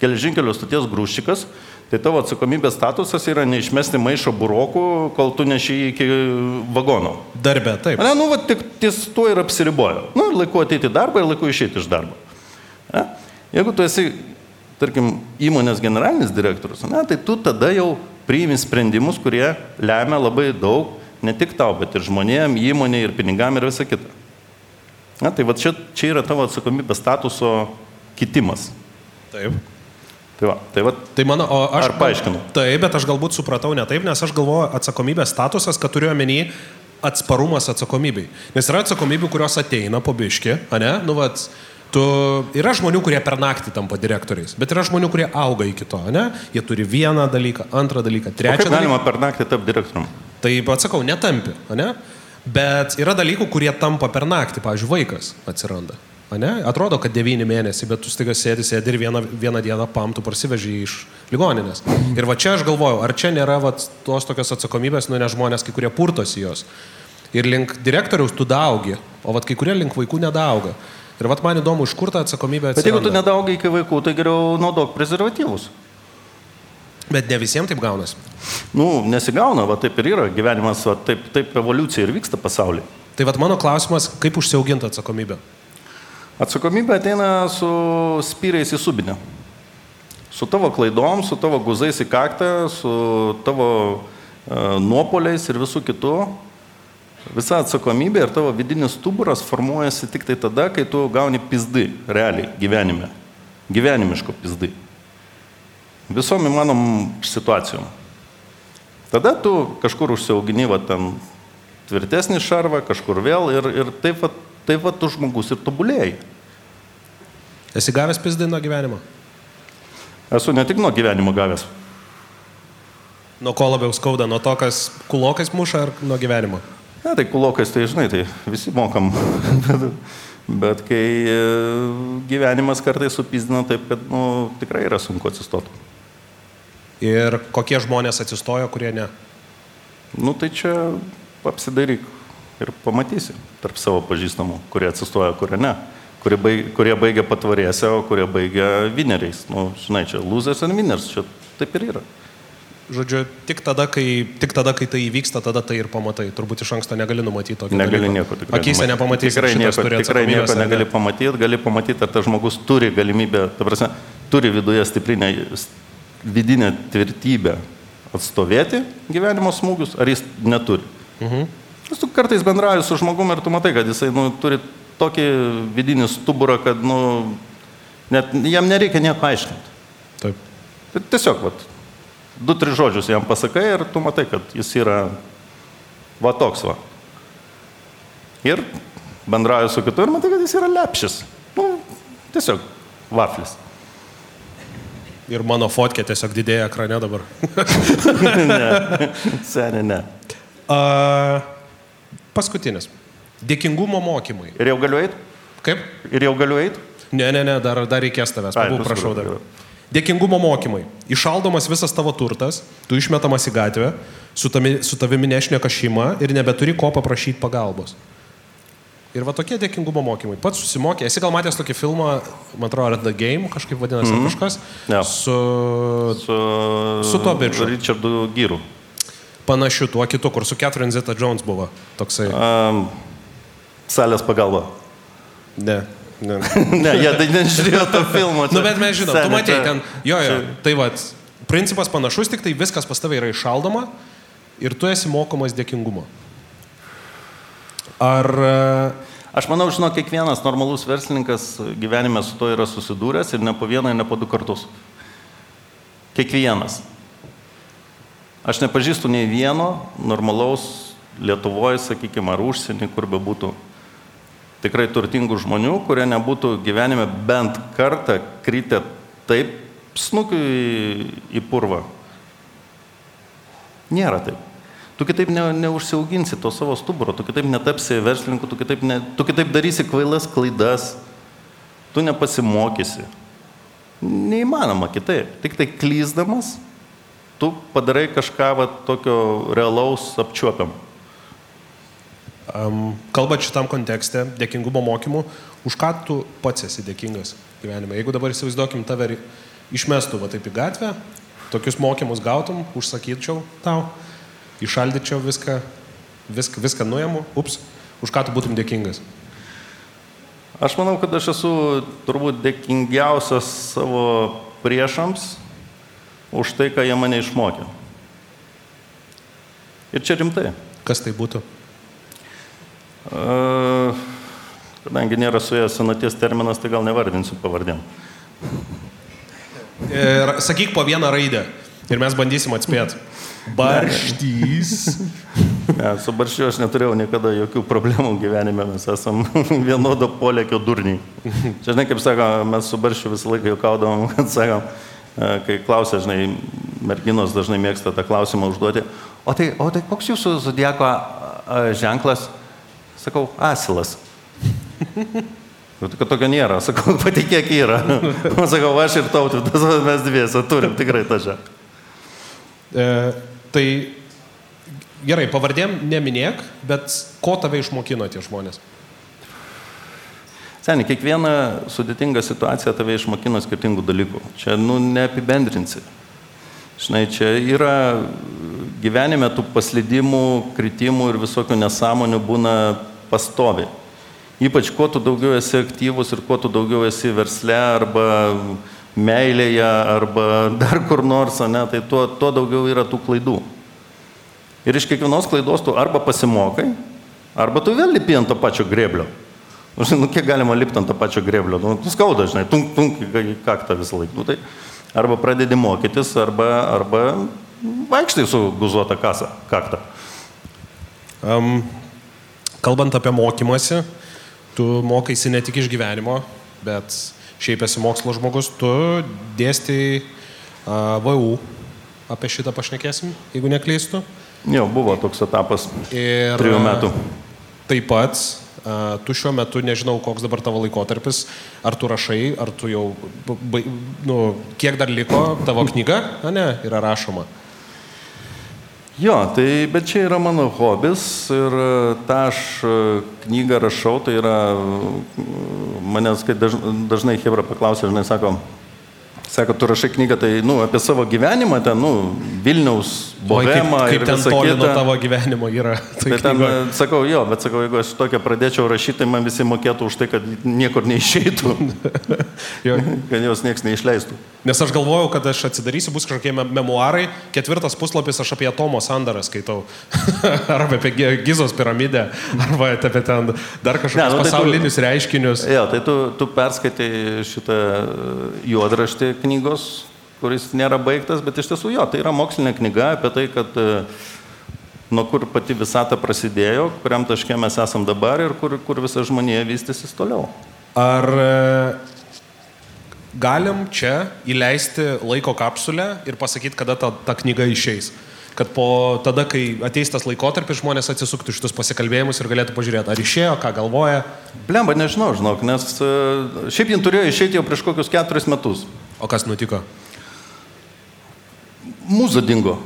geležinkelio stoties grūščikas, tai tavo atsakomybės statusas yra neišmesti maišo burokų, kol tu neši iki vagono. Darbė, taip. Ne, nu, va, tik ties tuo ir apsiribojo. Nu, laiku ateiti į darbą ir laiku išeiti iš darbo. Ne? Jeigu tu esi, tarkim, įmonės generalinis direktorius, ne, tai tu tada jau priimi sprendimus, kurie lemia labai daug, ne tik tau, bet ir žmonėm, įmonė ir pinigam ir visa kita. Na, tai va čia, čia yra tavo atsakomybės statuso kitimas. Taip. Tai va, tai va, Tai mano, o aš... Ar paaiškinau? Taip, bet aš galbūt supratau ne taip, nes aš galvoju atsakomybės statusas, kad turiu omeny atsparumas atsakomybei. Nes yra atsakomybių, kurios ateina po biški, ne? Nu, vat, tu, yra žmonių, kurie per naktį tampa direktoriais, bet yra žmonių, kurie auga iki to, ne? Jie turi vieną dalyką, antrą dalyką, trečią kaip dalyką. galima per naktį tapti direktoriumi? Tai atsakau, netampi, ne? Bet yra dalykų, kurie tampa per naktį, pavyzdžiui, vaikas atsiranda. Ne? Atrodo, kad devyni mėnesiai, bet tu staiga sėdi, sėdi ir vieną, vieną dieną pam tu parsiveži iš ligoninės. Ir va čia aš galvoju, ar čia nėra va, tos tokios atsakomybės, nu ne žmonės, kai kurie purtosi jos. Ir link direktoriaus tu daugi, o va kai kurie link vaikų nedauga. Ir va man įdomu, iš kur ta atsakomybė Bet jeigu tu atsiranda. nedaugai iki vaikų, tai geriau naudok prezervatyvus. Bet ne visiems taip gaunasi. Nu, nesigauna, va taip ir yra gyvenimas, va taip, taip evoliucija ir vyksta pasaulyje. Tai va mano klausimas, kaip užsiauginti atsakomybę? Atsakomybė ateina su spyriais į subinę. Su tavo klaidom, su tavo guzais į kaktą, su tavo uh, nuopoliais ir visų kitų. Visa atsakomybė ir tavo vidinis stuburas formuojasi tik tai tada, kai tu gauni pizdai, realiai, gyvenime. Gyvenimiško pizdai. Visom įmanom situacijom. Tada tu kažkur užsiaugini va ten tvirtesnį šarvą, kažkur vėl ir, ir taip, va, taip va tu žmogus ir tobulėjai. Esi gavęs pizdai nuo gyvenimo? Esu ne tik nuo gyvenimo gavęs. Nuo ko labiau skauda, nuo to, kas kulokais muša ar nuo gyvenimo? Ne, tai kulokais, tai žinai, tai visi mokam. bet, bet kai e, gyvenimas kartais supizdina taip, kad nu, tikrai yra sunku atsistoti. Ir kokie žmonės atsistojo, kurie ne? Nu tai čia apsidaryk ir pamatysi tarp savo pažįstamų, kurie atsistoja, kurie ne. Kurie, baig, kurie baigia patvarėse, o kurie baigia vineriais. Nu, žinai, čia losers and winners, čia taip ir yra. Žodžiu, tik tada, kai, tik tada, kai tai įvyksta, tada tai ir pamatai. Turbūt iš anksto negali numatyti tokio. Negali dalyko. nieko. Akise nepamatysi. Tikrai nieko, tikrai nieko ar ne. negali pamatyti, gali pamatyti, ar tas žmogus turi galimybę, ta prasme, turi viduje stiprinę, vidinę tvirtybę atstovėti gyvenimo smūgius, ar jis neturi. Mhm. Nes tu kartais bendrauji su žmogumi ir tu matai, kad jisai nu, turi tokį vidinį stuburą, kad nu, net jam nereikia nieko aiškinti. Taip. Tai tiesiog, vat, du, tris žodžius jam pasakai ir tu matai, kad jis yra va toks va. Ir bendrauji su kitu ir matai, kad jis yra lepšis. Nu, tiesiog vaflis. Ir mano fotkė tiesiog didėja ekrane dabar. Seniai, ne. A, paskutinis. Dėkingumo mokymai. Ir jau galiu eiti? Kaip? Ir jau galiu eiti? Ne, ne, ne, dar, dar reikės tavęs. Pabūk, prašau dar. Dėkingumo mokymai. Išaldomas visas tavo turtas, tu išmetamas į gatvę, su, tami, su tavimi nešneka šeima ir nebeturi ko paprašyti pagalbos. Ir va tokie dėkingumo mokymai. Pats susimokė. Esi gal matęs tokį filmą, man atrodo, The Game, kažkaip vadinasi mm -hmm. kažkas. Jo. Su Su, Su tuo biču. Richardu Gyru. Panašiu tuo kitu, kur su Catherine Zeta Jones buvo. Toksai. Um, salės pagalba. Ne. ne. ne, jie tai nežiūrėjo to filmo. Nu, bet mes žinom, tu matei ten, jo, jo, tai va, principas panašus, tik tai viskas pas tavai yra išaldoma ir tu esi mokomas dėkingumo. Ar... e, Aš manau, žinau, kiekvienas normalus verslininkas gyvenime su to yra susidūręs ir ne po vieną, ne po du kartus. Kiekvienas. Aš nepažįstu nei vieno normalaus Lietuvoje, sakykime, ar užsienį, kur be būtų tikrai turtingų žmonių, kurie nebūtų gyvenime bent kartą kritę taip snukiu į, į purvą. Nėra taip. Tu kitaip ne, neužsiauginsi to savo stuburo, tu kitaip netapsi verslininku, tu kitaip, ne, tu kitaip darysi kvailas klaidas, tu nepasimokysi. Neįmanoma kitaip. Tik tai klyzdamas, tu padarai kažką va, tokio realaus apčiuopiam. Um, kalbant šitam kontekste, dėkingumo mokymų, už ką tu pats esi dėkingas gyvenime? Jeigu dabar įsivaizduokim tave išmestų va taip į gatvę, tokius mokymus gautum, užsakyčiau tau, išaldyčiau viską, viską, viską nuėmu, ups, už ką tu būtum dėkingas? Aš manau, kad aš esu turbūt dėkingiausias savo priešams už tai, ką jie mane išmokė. Ir čia rimtai. Kas tai būtų? E, Kadangi nėra su jais senaties terminas, tai gal nevardinsiu pavardėm. Ir sakyk po vieną raidę ir mes bandysim atspėti. Barštys. Ne, su barščiu aš neturėjau niekada jokių problemų gyvenime, mes esam vienodo polėkio durniai. Čia, žinai, kaip sako, mes su barščiu visą laiką juokaudavom, kad sakom, e, kai klausia, žinai, merginos dažnai mėgsta tą klausimą užduoti, o tai, o tai koks jūsų zodieko a, ženklas? Sakau, asilas. Nu, kad tokio nėra, sakau, patikėk yra. Man sakau, aš ir tautvydas, mes dviese turim tikrai tą ženklą. E, tai gerai, pavardėm neminėk, bet ko tave išmokino tie žmonės? Seniai, kiekviena sudėtinga situacija tave išmokina skirtingų dalykų. Čia, nu, neapibendrinsi. Žinai, čia yra gyvenime tų paslydimų, kritimų ir visokių nesąmonių būna pastovi. Ypač kuo tu daugiau esi aktyvus ir kuo tu daugiau esi versle arba meilėje arba dar kur nors, ne, tai tuo, tuo daugiau yra tų klaidų. Ir iš kiekvienos klaidos tu arba pasimokai, arba tu vėl lipi ant to pačio greblio. Nu, žinai, nu, kiek galima lipti ant to pačio greblio? Nu, tu skauda, žinai, tunk, tunk kaktą visą laiką. Nu, tai arba pradedi mokytis, arba, arba vaikštai su guzuota kasa, kaktą. Um, kalbant apie mokymasi, tu mokaisi ne tik iš gyvenimo, bet šiaip esi mokslo žmogus, tu dėstai uh, VU, apie šitą pašnekėsim, jeigu neklystu. Jo, buvo toks etapas Ir trijų metų. Taip pat, tu šiuo metu, nežinau, koks dabar tavo laikotarpis, ar tu rašai, ar tu jau, nu, kiek dar liko tavo knyga, a ne, yra rašoma. Jo, tai bet čia yra mano hobis ir e, tą aš e, knygą rašau, tai yra manęs, kai daž, dažnai Hebra paklausia, žinai, sako, sako, tu rašai knygą, tai, nu, apie savo gyvenimą, ten, nu, Vilniaus Kaip, bohemą kaip ir ten toli nuo tavo gyvenimo yra. Tai ten, knygoj. sakau, jo, bet sakau, jeigu aš tokią pradėčiau rašyti, tai man visi mokėtų už tai, kad niekur neišeitų, kad jos niekas neišleistų. Nes aš galvojau, kad aš atsidarysiu, bus kažkokie me- memuarai, ketvirtas puslapis aš apie Tomo sandarą skaitau. arba apie Gi- Gizos piramidę, arba apie ten dar kažkokius Ne, nu tai tu- pasaulinius reiškinius. Jo, tai tu, tu perskaitai šitą juodraštį knygos, kuris nėra baigtas, bet iš tiesų jo, tai yra mokslinė knyga apie tai, kad e, nuo kur pati visata prasidėjo, kuriam taške mes esam dabar ir kur, kur visa žmonija vystysis toliau. Ar e, galim čia įleisti laiko kapsulę ir pasakyti, kada ta, ta knyga išeis? Kad po tada, kai ateis tas laikotarpis, žmonės atsisuktų šitus pasikalbėjimus ir galėtų pažiūrėti, ar išėjo, ką galvoja. Blemba, nežinau, žinok, nes e, šiaip jin turėjo išeiti jau prieš kokius keturis metus. O kas nutiko? Mūza dingo.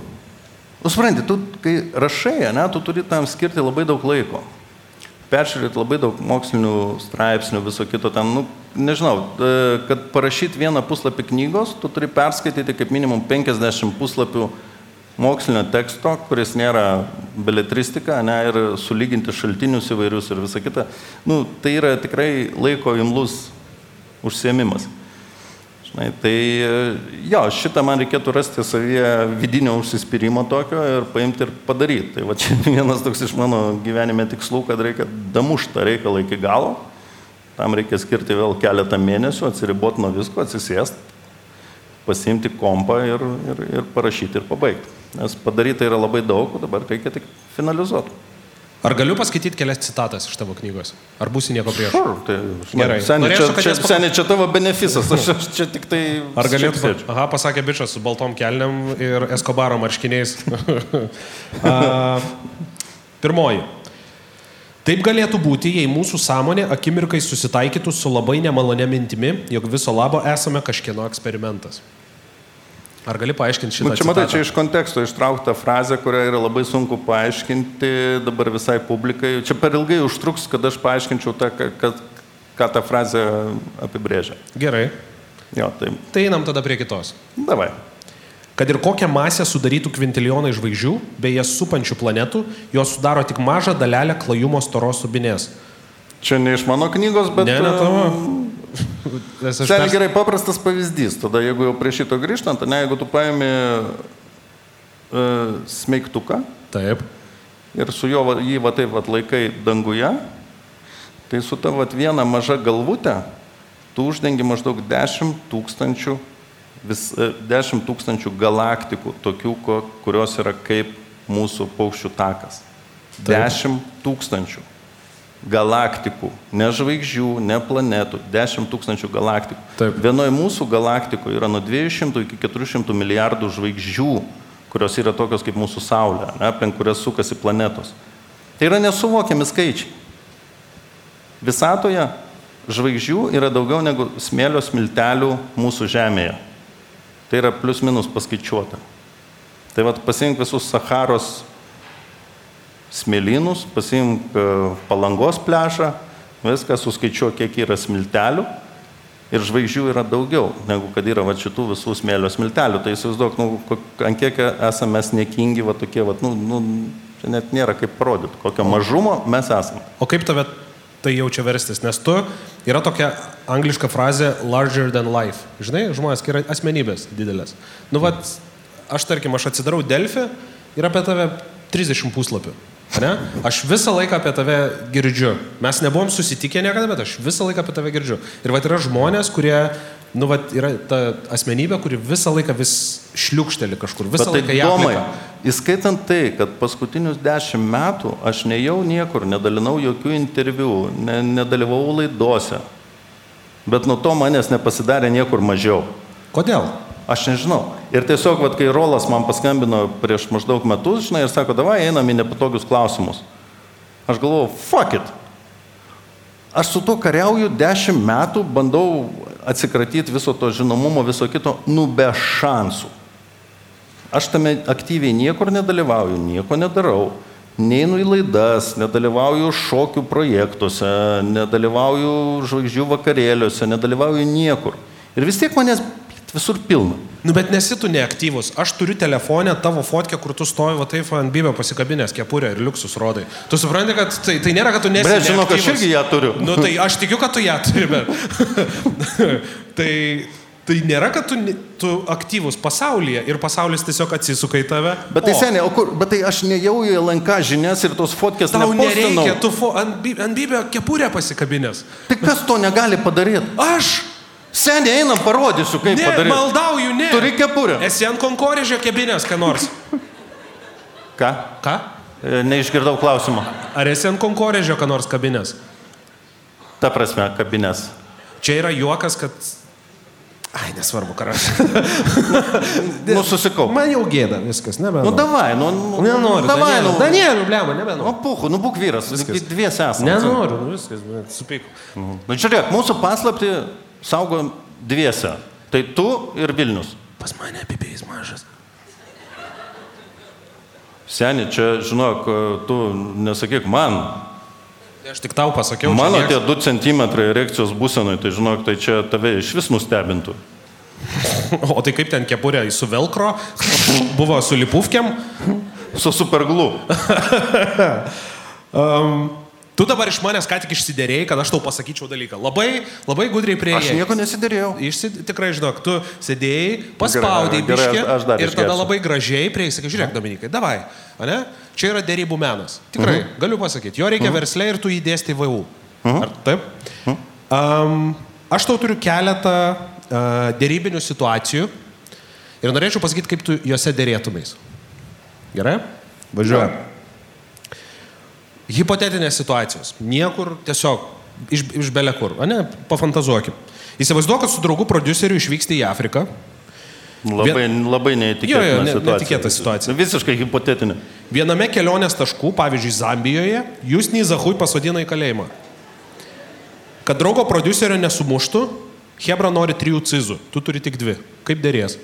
Nu, supranti, tu, kai rašai, ne, tu turi tam skirti labai daug laiko. Peržiūrėti labai daug mokslinių straipsnių, viso kito ten, nu, nežinau, e, kad parašyti vieną puslapį knygos, tu turi perskaityti kaip minimum 50 puslapių mokslinio teksto, kuris nėra beletristika, ne, ir sulyginti šaltinius įvairius ir visą kitą. Nu, tai yra tikrai laiko imlus užsiemimas. Žinai, tai e, jo, šitą man reikėtų rasti savyje vidinio užsispyrimo tokio ir paimti ir padaryti. Tai va čia vienas toks iš mano gyvenime tikslų, kad reikia damušti tą reikalą iki galo. Tam reikia skirti vėl keletą mėnesių, atsiriboti nuo visko, atsisėsti, pasiimti kompą ir, ir, ir parašyti ir pabaigti. Nes padaryta yra labai daug, o dabar reikia tik finalizuoti. Ar galiu paskaityti kelias citatas iš tavo knygos? Ar būsi nieko prieš? Šur, tai, Gerai. Seniai, čia, čia, jas seniai, čia tavo benefisas, aš, aš čia tik tai... Ar sėdžiu. Aha, pasakė bičias su baltom kelniam ir Eskobaro marškiniais. A, Pirmoji. Taip galėtų būti, jei mūsų sąmonė akimirkai susitaikytų su labai nemalonė mintimi, jog viso labo esame kažkieno eksperimentas. Ar gali paaiškinti šitą? Nu, čia matai, čia iš konteksto ištraukta frazė, kurią yra labai sunku paaiškinti dabar visai publikai. Čia per ilgai užtruks, kad aš paaiškinčiau tą, kad, ką ta frazė apibrėžia. Gerai. Jo, tai Tai einam tada prie kitos. davai. Kad ir kokią masę sudarytų kvintilijonai žvaigždžių, bei jas supančių planetų, jos sudaro tik mažą dalelę klajumo storos subinės. Čia ne iš mano knygos, bet... Ne, ne tavo. E, Nes aš Seniai pers- gerai paprastas pavyzdys. Tada jeigu jau prie šito grįžtant, ne, jeigu tu paimi uh, smeigtuką Taip. ir su juo jį va taip va laikai danguje, tai su tavo vat viena maža galvutė tu uždengi maždaug 10 tūkstančių, vis, e, 10 tūkstančių galaktikų, tokių, kurios yra kaip mūsų paukščių takas. 10 tūkstančių galaktikų, ne žvaigždžių, ne planetų, 10 tūkstančių galaktikų. Taip. Vienoje mūsų galaktikoje yra nuo 200 iki 400 milijardų žvaigždžių, kurios yra tokios kaip mūsų Saulė, ne, aplink kurias sukasi planetos. Tai yra nesuvokiami skaičiai. Visatoje žvaigždžių yra daugiau negu smėlio smiltelių mūsų Žemėje. Tai yra plius minus paskaičiuota. Tai vad pasink visus Saharos smėlynus, pasimk e, palangos plešą, viską suskaičiuok, kiek yra smiltelių ir žvaigždžių yra daugiau, negu kad yra va, šitų visų smėlio smiltelių. Tai įsivaizduok, nu, ant kiek esame mes nekingi, va tokie, va, nu, nu, čia net nėra kaip parodyti, kokio mažumo mes esame. O kaip tave tai jaučia verstis? Nes tu yra tokia angliška frazė larger than life. Žinai, žmonės, yra asmenybės didelės. Nu, vat, aš tarkim, aš atsidarau Delfį ir apie tave 30 puslapių. Ne? Aš visą laiką apie tave girdžiu. Mes nebuvom susitikę niekada, bet aš visą laiką apie tave girdžiu. Ir va yra žmonės, kurie, nu, va, yra ta asmenybė, kuri visą laiką vis šliukšteli kažkur. Visą Bet laiką tai ją aplika. įskaitant tai, kad paskutinius dešimt metų aš nejau niekur, nedalinau jokių interviu, ne, nedalyvau laidose, bet nuo to manęs nepasidarė niekur mažiau. Kodėl? Aš nežinau. Ir tiesiog, vat, kai Rolas man paskambino prieš maždaug metus, žinai, ir sako, davai einam į nepatogius klausimus. Aš galvoju, fuck it. Aš su to kariauju dešimt metų, bandau atsikratyti viso to žinomumo, viso kito, nu be šansų. Aš tame aktyviai niekur nedalyvauju, nieko nedarau. Neinu į laidas, nedalyvauju šokių projektuose, nedalyvauju žvaigždžių vakarėliuose, nedalyvauju niekur. Ir vis tiek manęs Visur pilna. Nu, bet nesi tu neaktyvus. Aš turiu telefonę tavo fotkę, kur tu stovi, va taip, ant bibio pasikabinės kepurę ir liuksus rodai. Tu supranti, kad tai, tai nėra, kad tu nesi. Bre, žinok, aš neaktyvus. irgi ją turiu. Nu, tai aš tikiu, kad tu ją turi, bet. tai, tai nėra, kad tu, tu aktyvus pasaulyje ir pasaulis tiesiog atsisuka į tave. Bet tai seniai, o kur, bet tai aš nejau į LNK žinias ir tos fotkės Tau nepostinau. nereikia, tu fo, ant, ant bibio kepurę pasikabinės. Tai kas to negali padaryti? Aš Seniai einam, parodysiu, kaip ne, padaryti. maldauju, ne. Turi kepurę. Esi ant konkorėžio kebinės, ką nors. Ką? Ką? E, Neišgirdau klausimo. Ar esi ant konkorėžio, ką nors kabinės? Ta prasme, kabinės. Čia yra juokas, kad... Ai, nesvarbu, karas. Nu, susikau. Man jau gėda viskas, Nu, nebenoriu. davai, nu, nu Nenoriu. Davai, nu. Danieliu, blema, Nu, nebenoriu. puhu, nu, būk vyras. Viskas. Dviesi esame. Nenoriu, nu viskas, bet supyku. Nu, žiūrėk, mūsų paslapti saugo dviese. Tai tu ir Vilnius. Pas mane apibėjais mažas. Seniai, čia, žinok, tu nesakyk man. Aš tik tau pasakiau. Mano nieks- tie 2 cm erekcijos būsenai, tai žinok, tai čia tave iš vis nustebintų. O tai kaip ten kepurė su velkro, buvo su lipufkiam. Su superglu. Um, tu dabar iš manęs ką tik išsiderėjai, kad aš tau pasakyčiau dalyką. Labai, labai gudriai prie Aš nieko nesidėrėjau. Išsi, tikrai žinok, tu sėdėjai, gerai, biškį ir tada labai gražiai prieisi, sakai, žiūrėk, Dominikai, davai, ane? Čia yra dėrybų menas. Tikrai, galiu pasakyti, jo reikia verslė ir tu įdėsti VU. Ar taip? Um, aš tau turiu keletą uh, dėrybinių situacijų ir norėčiau pasakyti, kaip tu juose dėrėtumės. Gerai? Važiuojam. Hipotetinės situacijos. Niekur tiesiog iš, iš belekur. Ne, pafantazuokim. Įsivaizduok, kad su draugu produceriu išvyksti į Afriką. Labai, labai neįtikėtina Jo, jo, ne- situacija. netikėta situacija. Visiškai hipotetinė. Viename kelionės taškų, pavyzdžiui, Zambijoje, jūs Nizahui pasodina į kalėjimą. Kad draugo producerio nesumuštų, Hebra nori trijų cizų, tu turi tik dvi. Kaip dėrės?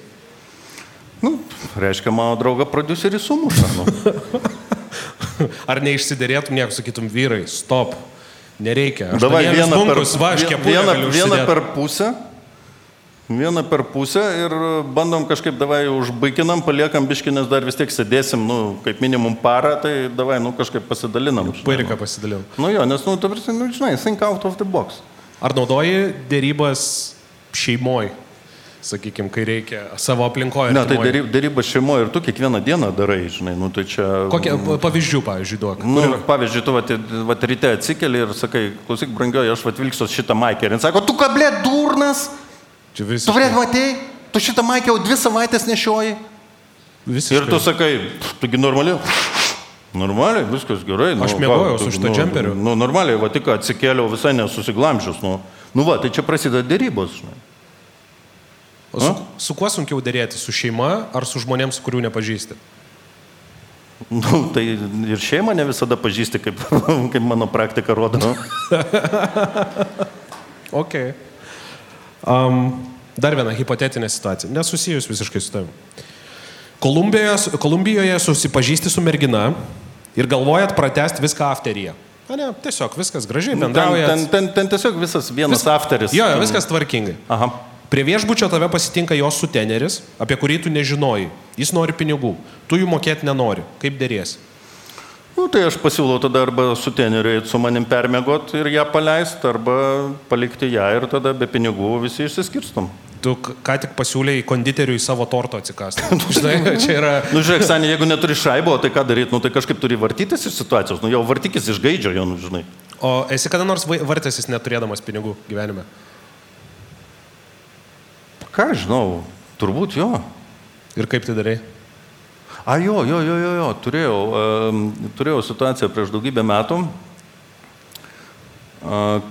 Nu, reiškia, mano draugą producerį sumuša. Nu. Ar neišsiderėtum, nieko sakytum, vyrai, stop, nereikia. Davai Aštuonėlis vieną per, bunkus, va, aš kepurę vieną, vieną per pusę. Vieną per pusę ir bandom kažkaip, davai, užbaiginam, paliekam biškinės, dar vis tiek sėdėsim, nu, kaip minimum parą, tai davai, nu, kažkaip pasidalinam. Pairiką pasidalinau. Nu jo, nes, nu, tu nu, žinai, think out of the box. Ar naudoji dėrybas šeimoje, sakykime, kai reikia savo aplinkoje? Ne, tai artimoj? daryb- darybas šeimoje ir tu kiekvieną dieną darai, žinai, nu, tai čia... Kokie pa- pavyzdžių, pavyzdžiui, duok? Nu, pavyzdžiui, tu vat, vat ryte atsikeli ir sakai, klausyk, brangioji, aš vat vilksiu šitą maikę. Ir jis sako, tu kablė durnas, Čia tu vrėt matei, tu šitą maikę jau dvi savaitės nešioji. visiškai. Ir tu sakai, tugi normaliai. Normaliai, viskas gerai. Aš ką, miegojau su šituo nu, džemperiu. Nu, normaliai, va tik atsikėliau visai nesusiglamžius. Nu, nu va, tai čia prasideda dėrybos. Žinai. O su, su kuo sunkiau dėrėti? Su šeima ar su žmonėms, kurių nepažįsti? Nu, tai ir šeimą ne visada pažįsti, kaip, kaip mano praktika rodo. Ok. Um, dar viena hipotetinė situacija, nesusijus visiškai su tavimi. Kolumbijoje, Kolumbijoje susipažįsti su mergina ir galvojat pratesti viską afteryje. Na ne, tiesiog viskas gražiai Ten, bendraujat. ten, ten, ten tiesiog visas vienas Vis- afteris. Jo, jo, viskas tvarkingai. Aha. Prie viešbučio tave pasitinka jos suteneris, apie kurį tu nežinojai. Jis nori pinigų, tu jų mokėti nenori. Kaip dėrės? Nu, tai aš pasiūlau tada arba su teneriu eit su manim permiegot ir ją paleisti, arba palikti ją ir tada be pinigų visi išsiskirstom. Tu ką tik pasiūlėjai konditeriui savo torto atsikasti. Žinai, čia yra... Nu, žiūrėk, Sanė, jeigu neturi šaibo, tai ką daryti? Nu, tai kažkaip turi vartytis iš situacijos. Nu, jau vartykis iš gaidžio, jau, nu, žinai. O esi kada nors vartęsis neturėdamas pinigų gyvenime? Ką žinau, turbūt jo. Ir kaip tai darai? A, jo, jo, jo, jo, jo. Turėjau, um, turėjau situaciją prieš daugybę metų, uh,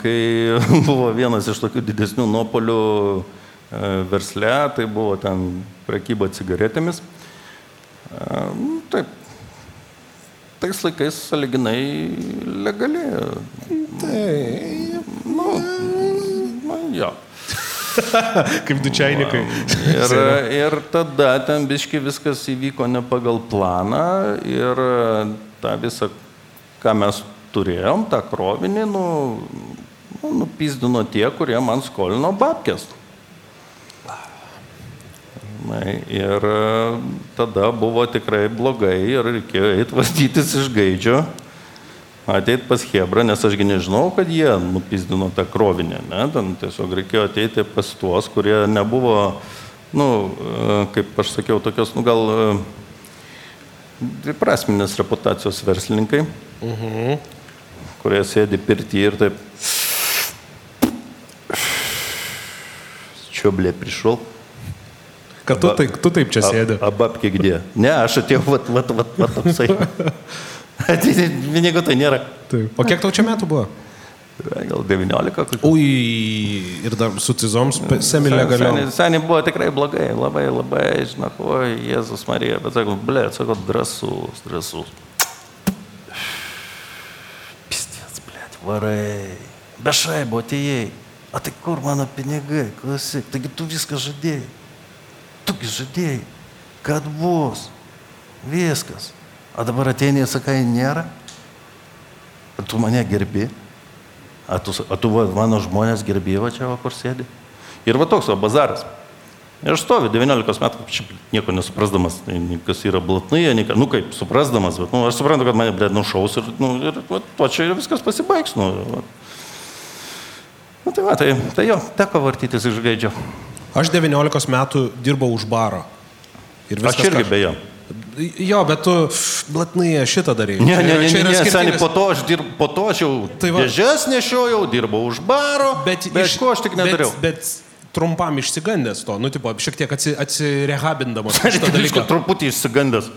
kai buvo vienas iš tokių didesnių nuopolių uh, versle, tai buvo ten prekyba cigaretėmis. Uh, taip, tais laikais saliginai legali. Tai. Nu, nu, jo. Kaip dučiainikai. Ir, ir tada ten biški viskas įvyko ne pagal planą ir tą visą, ką mes turėjom, tą krovinį, nu, nu, nupizdino tie, kurie man skolino babkės. Žinai, ir e, tada buvo tikrai blogai ir reikėjo eiti vastytis iš gaidžio, ateiti pas Hebrą, nes ašgi nežinau, kad jie nupizdino tą krovinį. Ne? Ten tiesiog reikėjo ateiti pas tuos, kurie nebuvo, nu, e, kaip aš sakiau, tokios, nu gal prasminės reputacijos verslininkai, -huh. kurie sėdi pirti ir taip Čiublė prišol. Kad tu, taip, tu taip čia sėdi. A, a babkė gdė. Ne, aš atėjau, vat, vat, vat, vat toksai. Pinigų tai nėra. Taip. O kiek tau čia metų buvo? Gal 19 kokių. Ui, ir dar su cizoms semilė galėjo. Seniai, seniai buvo tikrai blogai, labai, labai, žinok, oi, Jėzus Marija, bet sakau, ble, sakau, drasus, drasus. Pistės, ble, varai. Bešai buvo atėjai. O tai kur mano pinigai, klausyk, taigi tu viską žadėjai. Tugi žadėjai, kad bus. Viskas. O dabar ateini ir sakai, nėra. Ar tu mane gerbi? Ar tu, ar tu va, mano žmonės gerbi va čia, va, kur sėdi? Ir va toks va bazaras. Ir aš stoviu 19 metų, šiaip nieko nesuprasdamas, kas yra blatnai, nu kaip suprasdamas, bet nu, aš suprantu, kad mane, blė, nušaus ir, nu, ir va, to čia viskas pasibaigs. Nu, va. Nu, tai, va, tai, tai jo, teko vartytis iš gaidžio. Aš 19 metų dirbau už baro. Aš irgi beje. Jo, bet tu blatnai šitą darai. Ne, ne, ne, ne, ne seniai, po to aš, dirb, po to aš jau tai va, dėžes nešiojau, dirbau už baro, bet, bet iš ko aš tik nedariau. Bet, bet trumpam išsigandęs to, nu, tipo, šiek tiek atsi, atsirehabindamas. Aš tą dalyką truputį išsigandęs.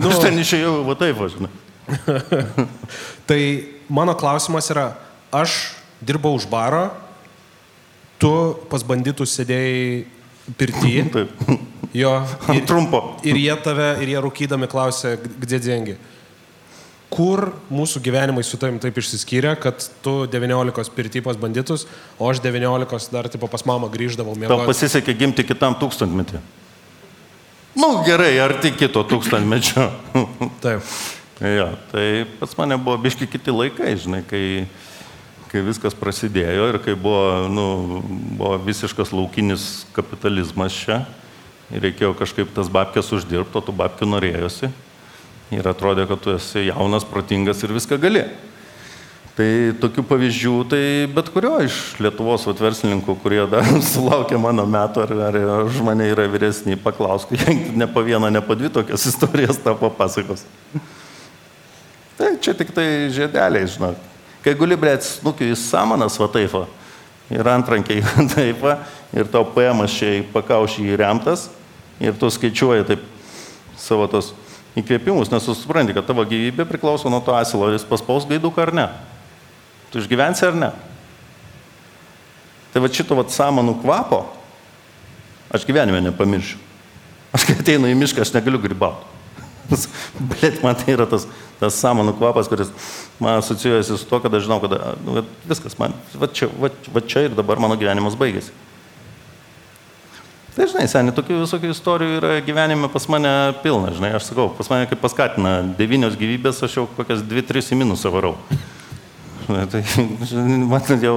Nu, aš ten išėjau, va taip, aš žinai. tai mano klausimas yra, aš dirbau už baro, tu pas banditus sėdėjai pirtyje. Taip. Jo. Ir, Trumpo. Ir jie tave, ir jie rūkydami klausė, kde dengi. Kur mūsų gyvenimai su tavim taip išsiskyrė, kad tu 19 pirtypos banditus, o aš 19 dar tipo pas mamą grįždavau. Miegoti. Tau pasisekė gimti kitam tūkstantmetį. Nu gerai, arti kito tūkstantmečio. taip. ja, tai pas mane buvo biški kiti laikai, žinai, kai kai viskas prasidėjo ir kai buvo, nu, buvo visiškas laukinis kapitalizmas čia reikėjo kažkaip tas babkės uždirbti, o tų babkių norėjosi. Ir atrodė, kad tu esi jaunas, protingas ir viską gali. Tai tokių pavyzdžių, tai bet kurio iš Lietuvos verslininkų, kurie dar sulaukė mano metų ar, ar už mane yra vyresni, paklausk, ne po vieną, ne po dvi tokias istorijas tą papasakos. Tai čia tik tai žiedeliai, žinok. Kai guli, blėt, snukiu į samanas, va taip, ir antrankiai taip, ir tau paėmas čia į pakaušį įremtas, ir tu skaičiuoji taip savo tos įkvėpimus, nes supranti, kad tavo gyvybė priklauso nuo to asilo, ar jis paspaus gaiduką ar ne. Tu išgyvensi ar ne. Tai va šito va samanų kvapo aš gyvenime nepamiršiu. Aš kai ateinu į mišką, aš negaliu grybauti. Bet man tai yra tas, tas samanų kvapas, kuris man asocijuojasi su to, kad aš žinau, kad nu, viskas man, va čia, va, va čia ir dabar mano gyvenimas baigėsi. Tai žinai, seniai, tokių visokių istorijų yra gyvenime pas mane pilna, žinai, aš sakau, pas mane kaip paskatina devynios gyvybės, aš jau kokias dvi, tris į minusą varau. Žinai, tai, žinai, man jau,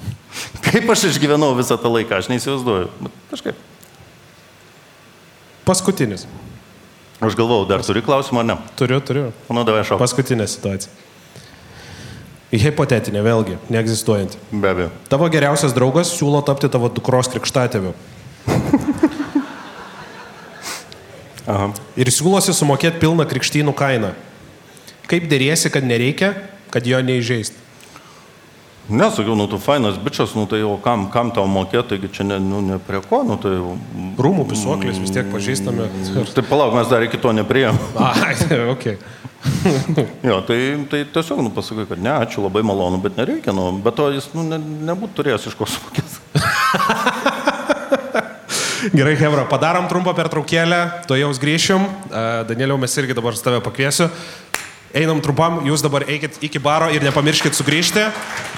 kaip aš išgyvenau visą tą laiką, aš neįsivaizduoju, bet kažkaip. Paskutinis. Aš galvau, dar turi klausimą, ar ne? Turiu, turiu. Manau, davai šau. Paskutinė situacija. Hipotetinė, vėlgi, neegzistuojanti. Be abejo. Tavo geriausias draugas siūlo tapti tavo dukros krikštatėviu. Aha. Ir siūlosi sumokėti pilną krikštynų kainą. Kaip dėrėsi, kad nereikia, kad jo neįžeisti? Nesakiau, nu tu fainas bičias, nu tai jau kam, kam tau mokėti, taigi čia ne, nu, ne prie ko, nu tai jau... Rūmų pisuoklis vis tiek pažįstame. Tai palauk, mes dar iki to neprieėm. Ai, ok. jo, tai, tai tiesiog, nu pasakai, kad ne, ačiū, labai malonu, bet nereikia, nu, bet to jis, nu, ne, nebūtų turėjęs iš ko sumokėti. Gerai, Hebra, padarom trumpą pertraukėlę, to jau grįšim. Danieliau, mes irgi dabar tave pakviesiu. Einam trumpam, jūs dabar eikit iki baro ir nepamirškit sugrįžti,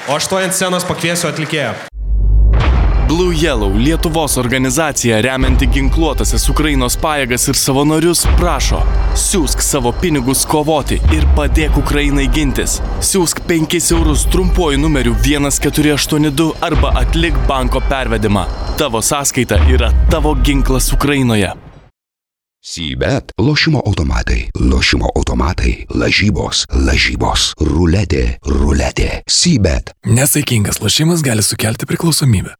o aš to ant scenos pakviesiu atlikėją. Blue Yellow, Lietuvos organizacija remianti ginkluotasis Ukrainos pajėgas ir savanorius, prašo siūsk savo pinigus kovoti ir padėk Ukrainai gintis. Siūsk 5 eurus trumpuoju numeriu 1482 arba atlik banko pervedimą. Tavo sąskaita yra tavo ginklas Ukrainoje. Sybet - lošimo automatai, lošimo automatai, lažybos, lažybos, ruletė, ruletė, sybet. Nesaikingas lošimas gali sukelti priklausomybę.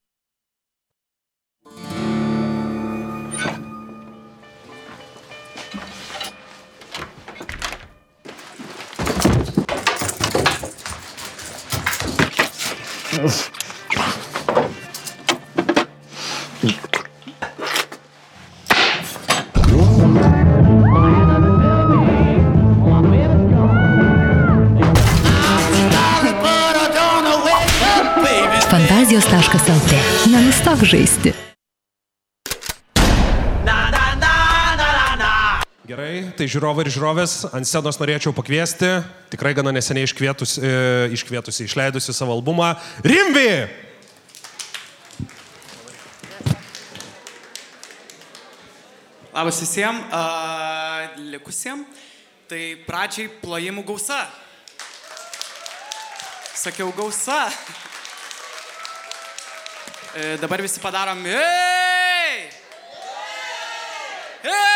Фантазия Сташка Салте. На местах жести. gerai, tai žiūrovai ir žiūrovės, ant scenos norėčiau pakviesti, tikrai gana neseniai iškvietusi, e, iškvietusi išleidusi savo albumą, Rimvi! Labas visiems, uh, likusiems. Tai pradžiai plojimų gausa. Sakiau gausa. E, dabar visi padarom. Ei! Ei!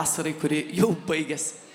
Vasarai, kuri jau baigėsi.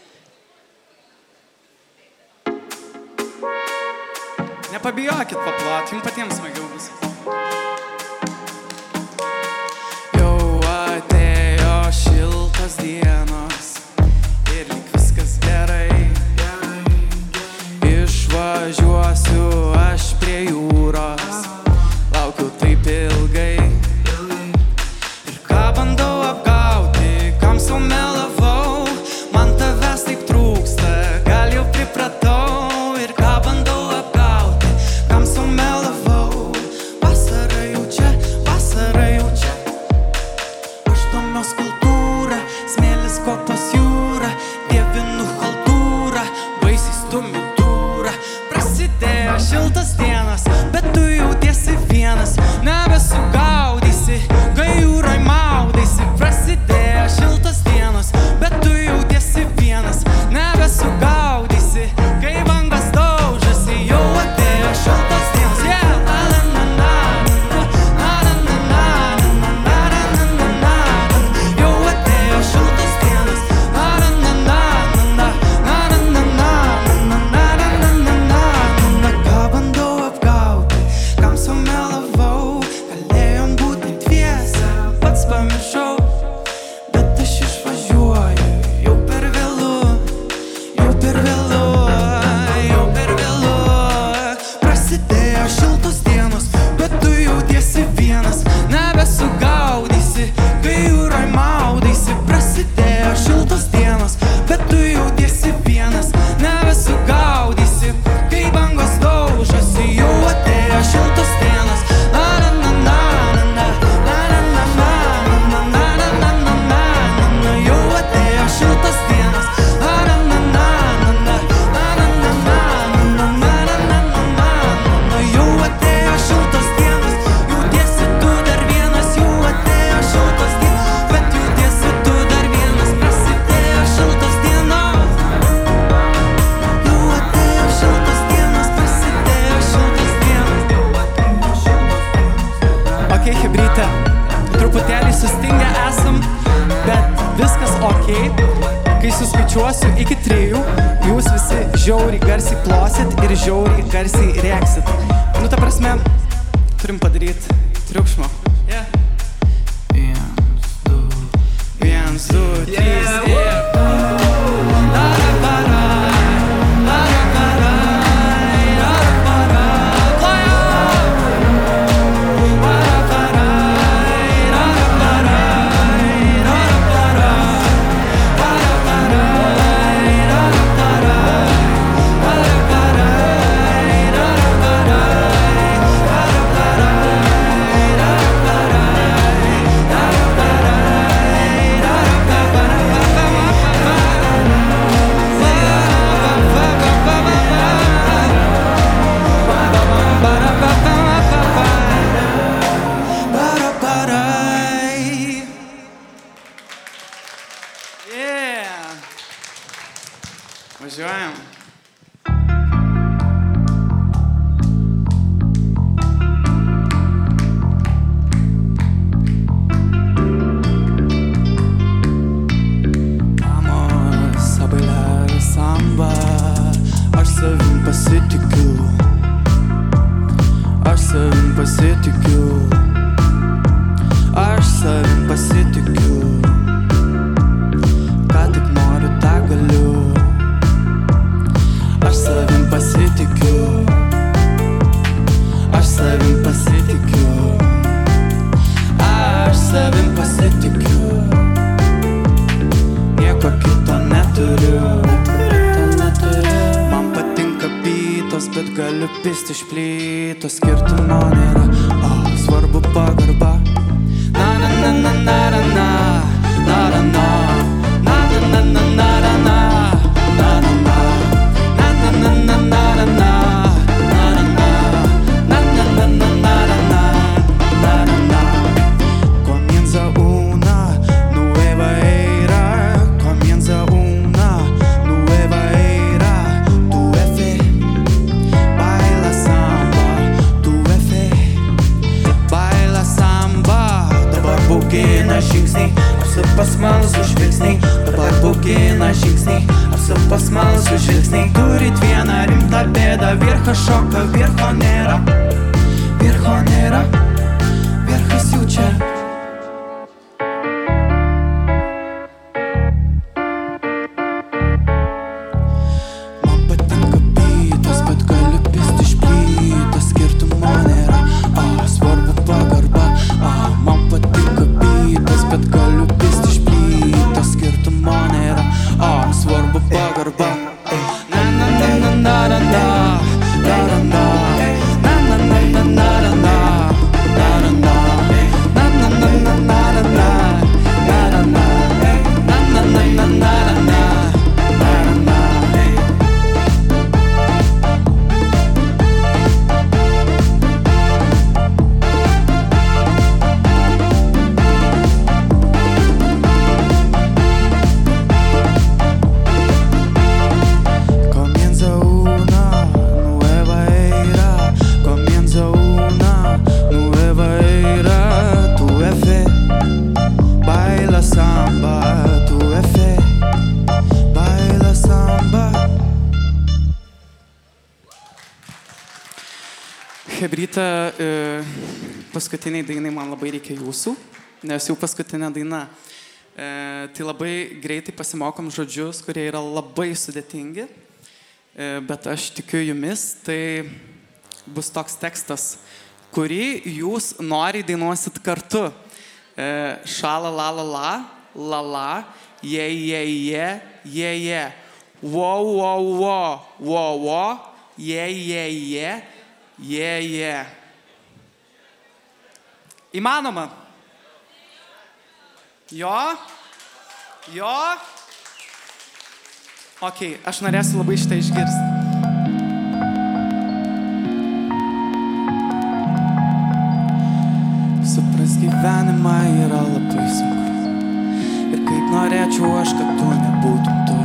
Paskutiniai dainai man labai reikia jūsų, nes jau paskutinė daina. E, tai labai greitai pasimokom žodžius, kurie yra labai sudėtingi, e, bet aš tikiu jumis, tai bus toks tekstas, kurį jūs noriai dainuosit kartu. E, šala la la la, la la, je je je, je je. Wo wo wo, wo wo, je je je, je je. Įmanoma? Jo? Jo? Ok, aš norėsiu labai šitą išgirsti. Supras gyvenimą yra labai sunku. Ir kaip norėčiau aš, kad tu nebūtum tu.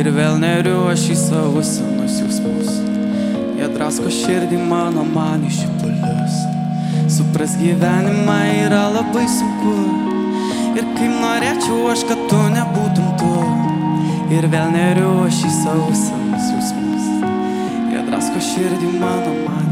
Ir vėl neriu aš į savo senus jausmus. Jie drasko širdį mano man išipulius. Supras gyvenimą yra labai sunku. Ir kaip norėčiau aš, kad tu nebūtum tu. Ir vėl neriu aš į senus jausmus. Jie drasko širdį mano man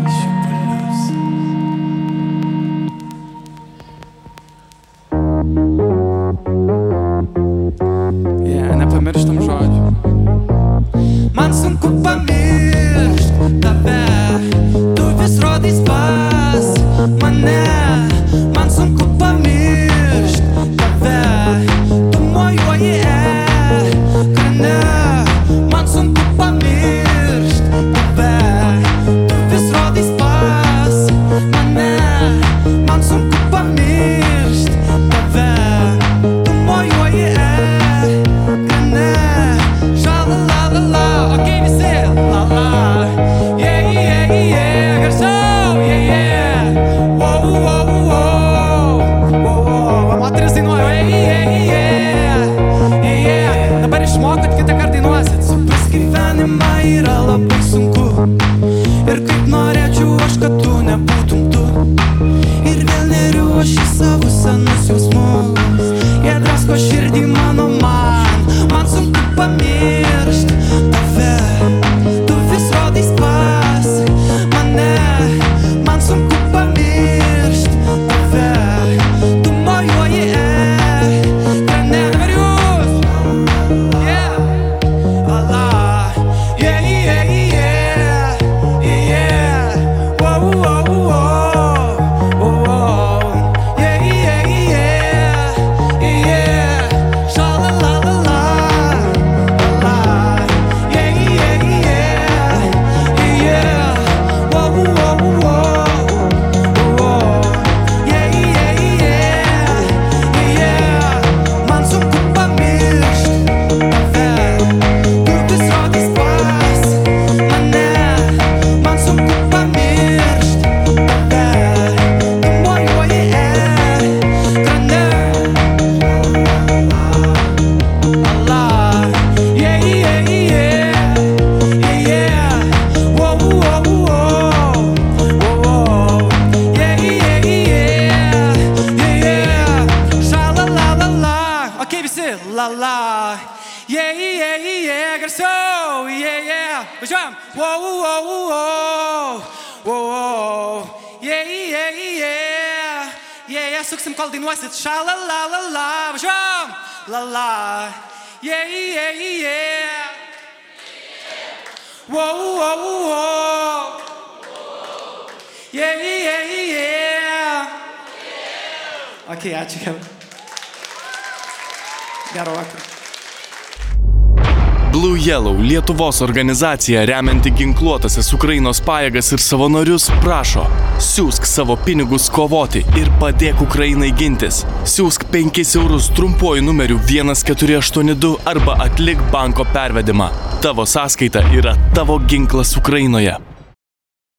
Lietuvos organizacija remianti ginkluotasias Ukrainos pajėgas ir savanorius prašo siūsk savo pinigus kovoti ir padėk Ukrainai gintis. Siūsk 5 eurus trumpuoju numeriu 1482 arba atlik banko pervedimą. Tavo sąskaita yra tavo ginklas Ukrainoje.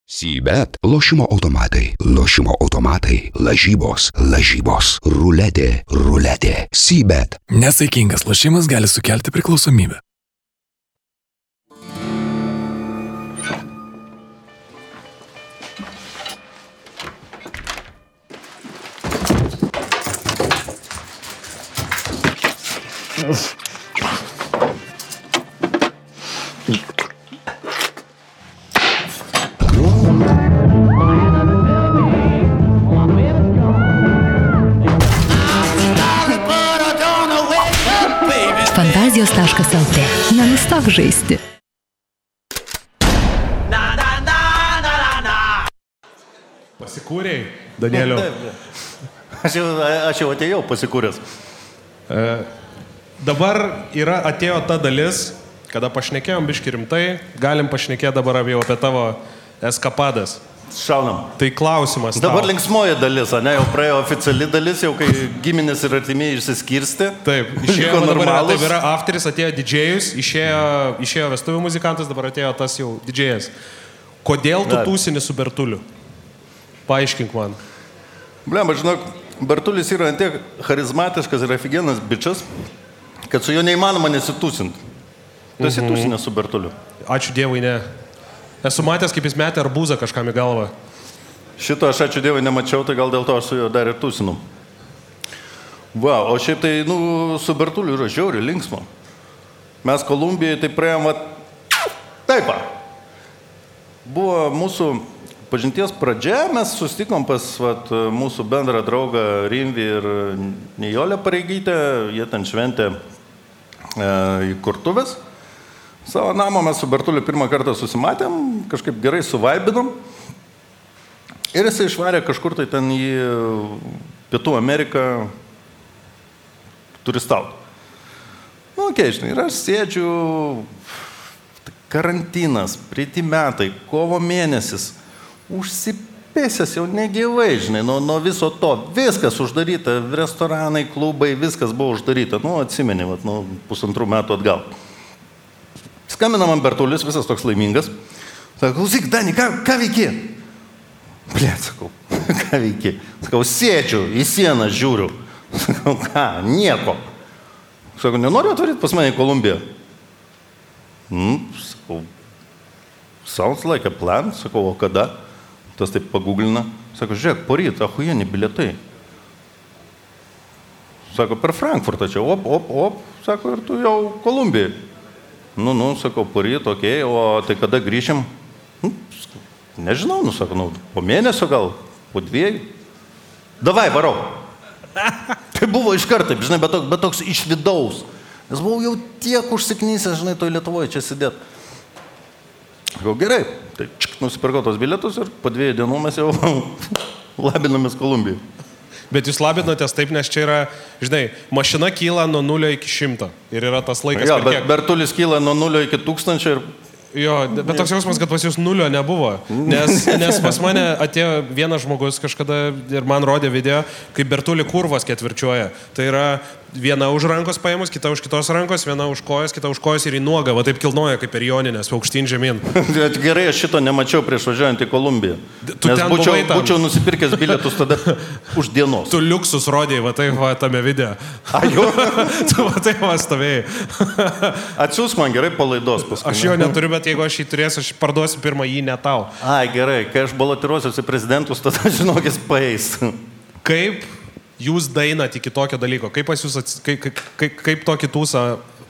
Sybet lošimo automatai, lošimo automatai, lažybos, lažybos, ruletė, ruletė. Sybet. Nesaikingas lošimas gali sukelti priklausomybę. Pasikūręs. Dabar yra atėjo ta dalis, kada pašnekėjom biški rimtai, galim pašnekėti dabar jau apie tavo eskapadas. Šaunam. Tai klausimas. tau. Dabar linksmoji dalis, ne, jau praėjo oficiali dalis, jau kai giminės ir artimieji išsiskirsti. Taip, išėjo normalūs. taip yra afteris, atėjo didžėjus, išėjo, išėjo vestuvių muzikantas, dabar atėjo tas jau didžėjas. Kodėl tu tūsini su Bertuliu? Paaiškink man. Blem, aš žinok, Bartulis yra antiek charizmatiškas ir aфиgenas bičias, kad su juo neįmanoma nesitūsinti. Tu esi Mhm. tūsinęs su Bartuliu. Ačiū Dievui, ne. Esu matęs, kaip jis metė arbūzą kažkam į galvą. Šito aš ačiū Dievui nemačiau, tai gal dėl to aš su juo dar ir tūsinu. Va, o šiaip tai, nu, su Bartuliu yra žiauri linksma. Mes Kolumbijoje tai praėjom, va, taip. va. Buvo mūsų pažinties pradžia, mes susitikom pas vat, mūsų bendrą draugą Rimvį ir Nijolę pareigytę, jie ten šventė e, į kurtuvės. Savo namą mes su Bartuliu pirmą kartą susimatėm, kažkaip gerai suvaibinom. Ir jisai išvarė kažkur tai ten į Pietų Ameriką turistauti. Nu, okay, žinai, ir aš sėdžiu, karantinas, prieiti metai, kovo mėnesis, užsipėsęs jau negyvai, žinai, nuo, nuo viso to, viskas uždaryta, restoranai, klubai, viskas buvo uždaryta, nu, atsimeni, vat, nu, pusantrų metų atgal. Skambina man Bertulis, visas toks laimingas. Sako, klausyk, Dani, ką, ką veiki? Ble, sakau, ką veiki? Sakau, sėdžiu, į sieną žiūriu. Sakau, ką, nieko. Sakau, nenoriu atvaryti pas mane į Kolumbiją. Mm, sakau, sounds like a plan. Sakau, o kada? Tas taip pagooglina. Sako, žiūrėk, poryt, ahujeni bilietai. Sako, per Frankfurtą čia, op, op, op. Sako, ir tu jau Kolumbijai. Nu, nu, sakau, poryt, okei, okay, o tai kada grįšim? Nu, nežinau, nu, sako, nu, po mėnesio gal, po dviejų. Davai, varau. tai buvo iš karto, žinai, bet toks, bet toks iš vidaus. Nes buvau jau tiek užsiknysęs, žinai, toj Lietuvoje čia sėdėt. Sakau, gerai, tai čik, nusipirkau tos bilietus ir po dviejų dienų mes jau labinamės Kolumbijoje. Bet jūs labinotės taip, nes čia yra, žinai, mašina kyla nuo 0 iki 100. Ir yra tas laikas, Jo, bet kiek... Bertulis kyla nuo 0 iki 1000 ir Jo, bet toks jausmas, kad pas jūs nulio nebuvo. Nes, nes pas mane atėjo vienas žmogus kažkada ir man rodė video, kaip Bertuli kurvas ketvirčiuoja. Tai yra viena už rankos paėmus, kita už kitos rankos, viena už kojas, kita už kojas ir į nuogą, va taip kilnoja kaip ir joninės, aukštyn žemyn. Gerai, aš šito nemačiau prieš važiuojant į Kolumbiją. Tu Nes ten būčiau, būčiau nusipirkęs bilietus tada už dienos. Tu liuksus rodėjai, va taip va tame video. Ajo, tu va taip va stovėjai. atsiūs man gerai palaidos paskui. Aš jo neturiu, bet jeigu aš jį turėsiu, aš parduosiu pirmą jį ne tau. Ai, gerai, kai aš balotiruosiuosi prezidentus, tada žinokis paeis. Kaip jūs dainat iki tokio dalyko? Kaip, pas jūs ats... kaip, kaip, kaip, tokį tūsą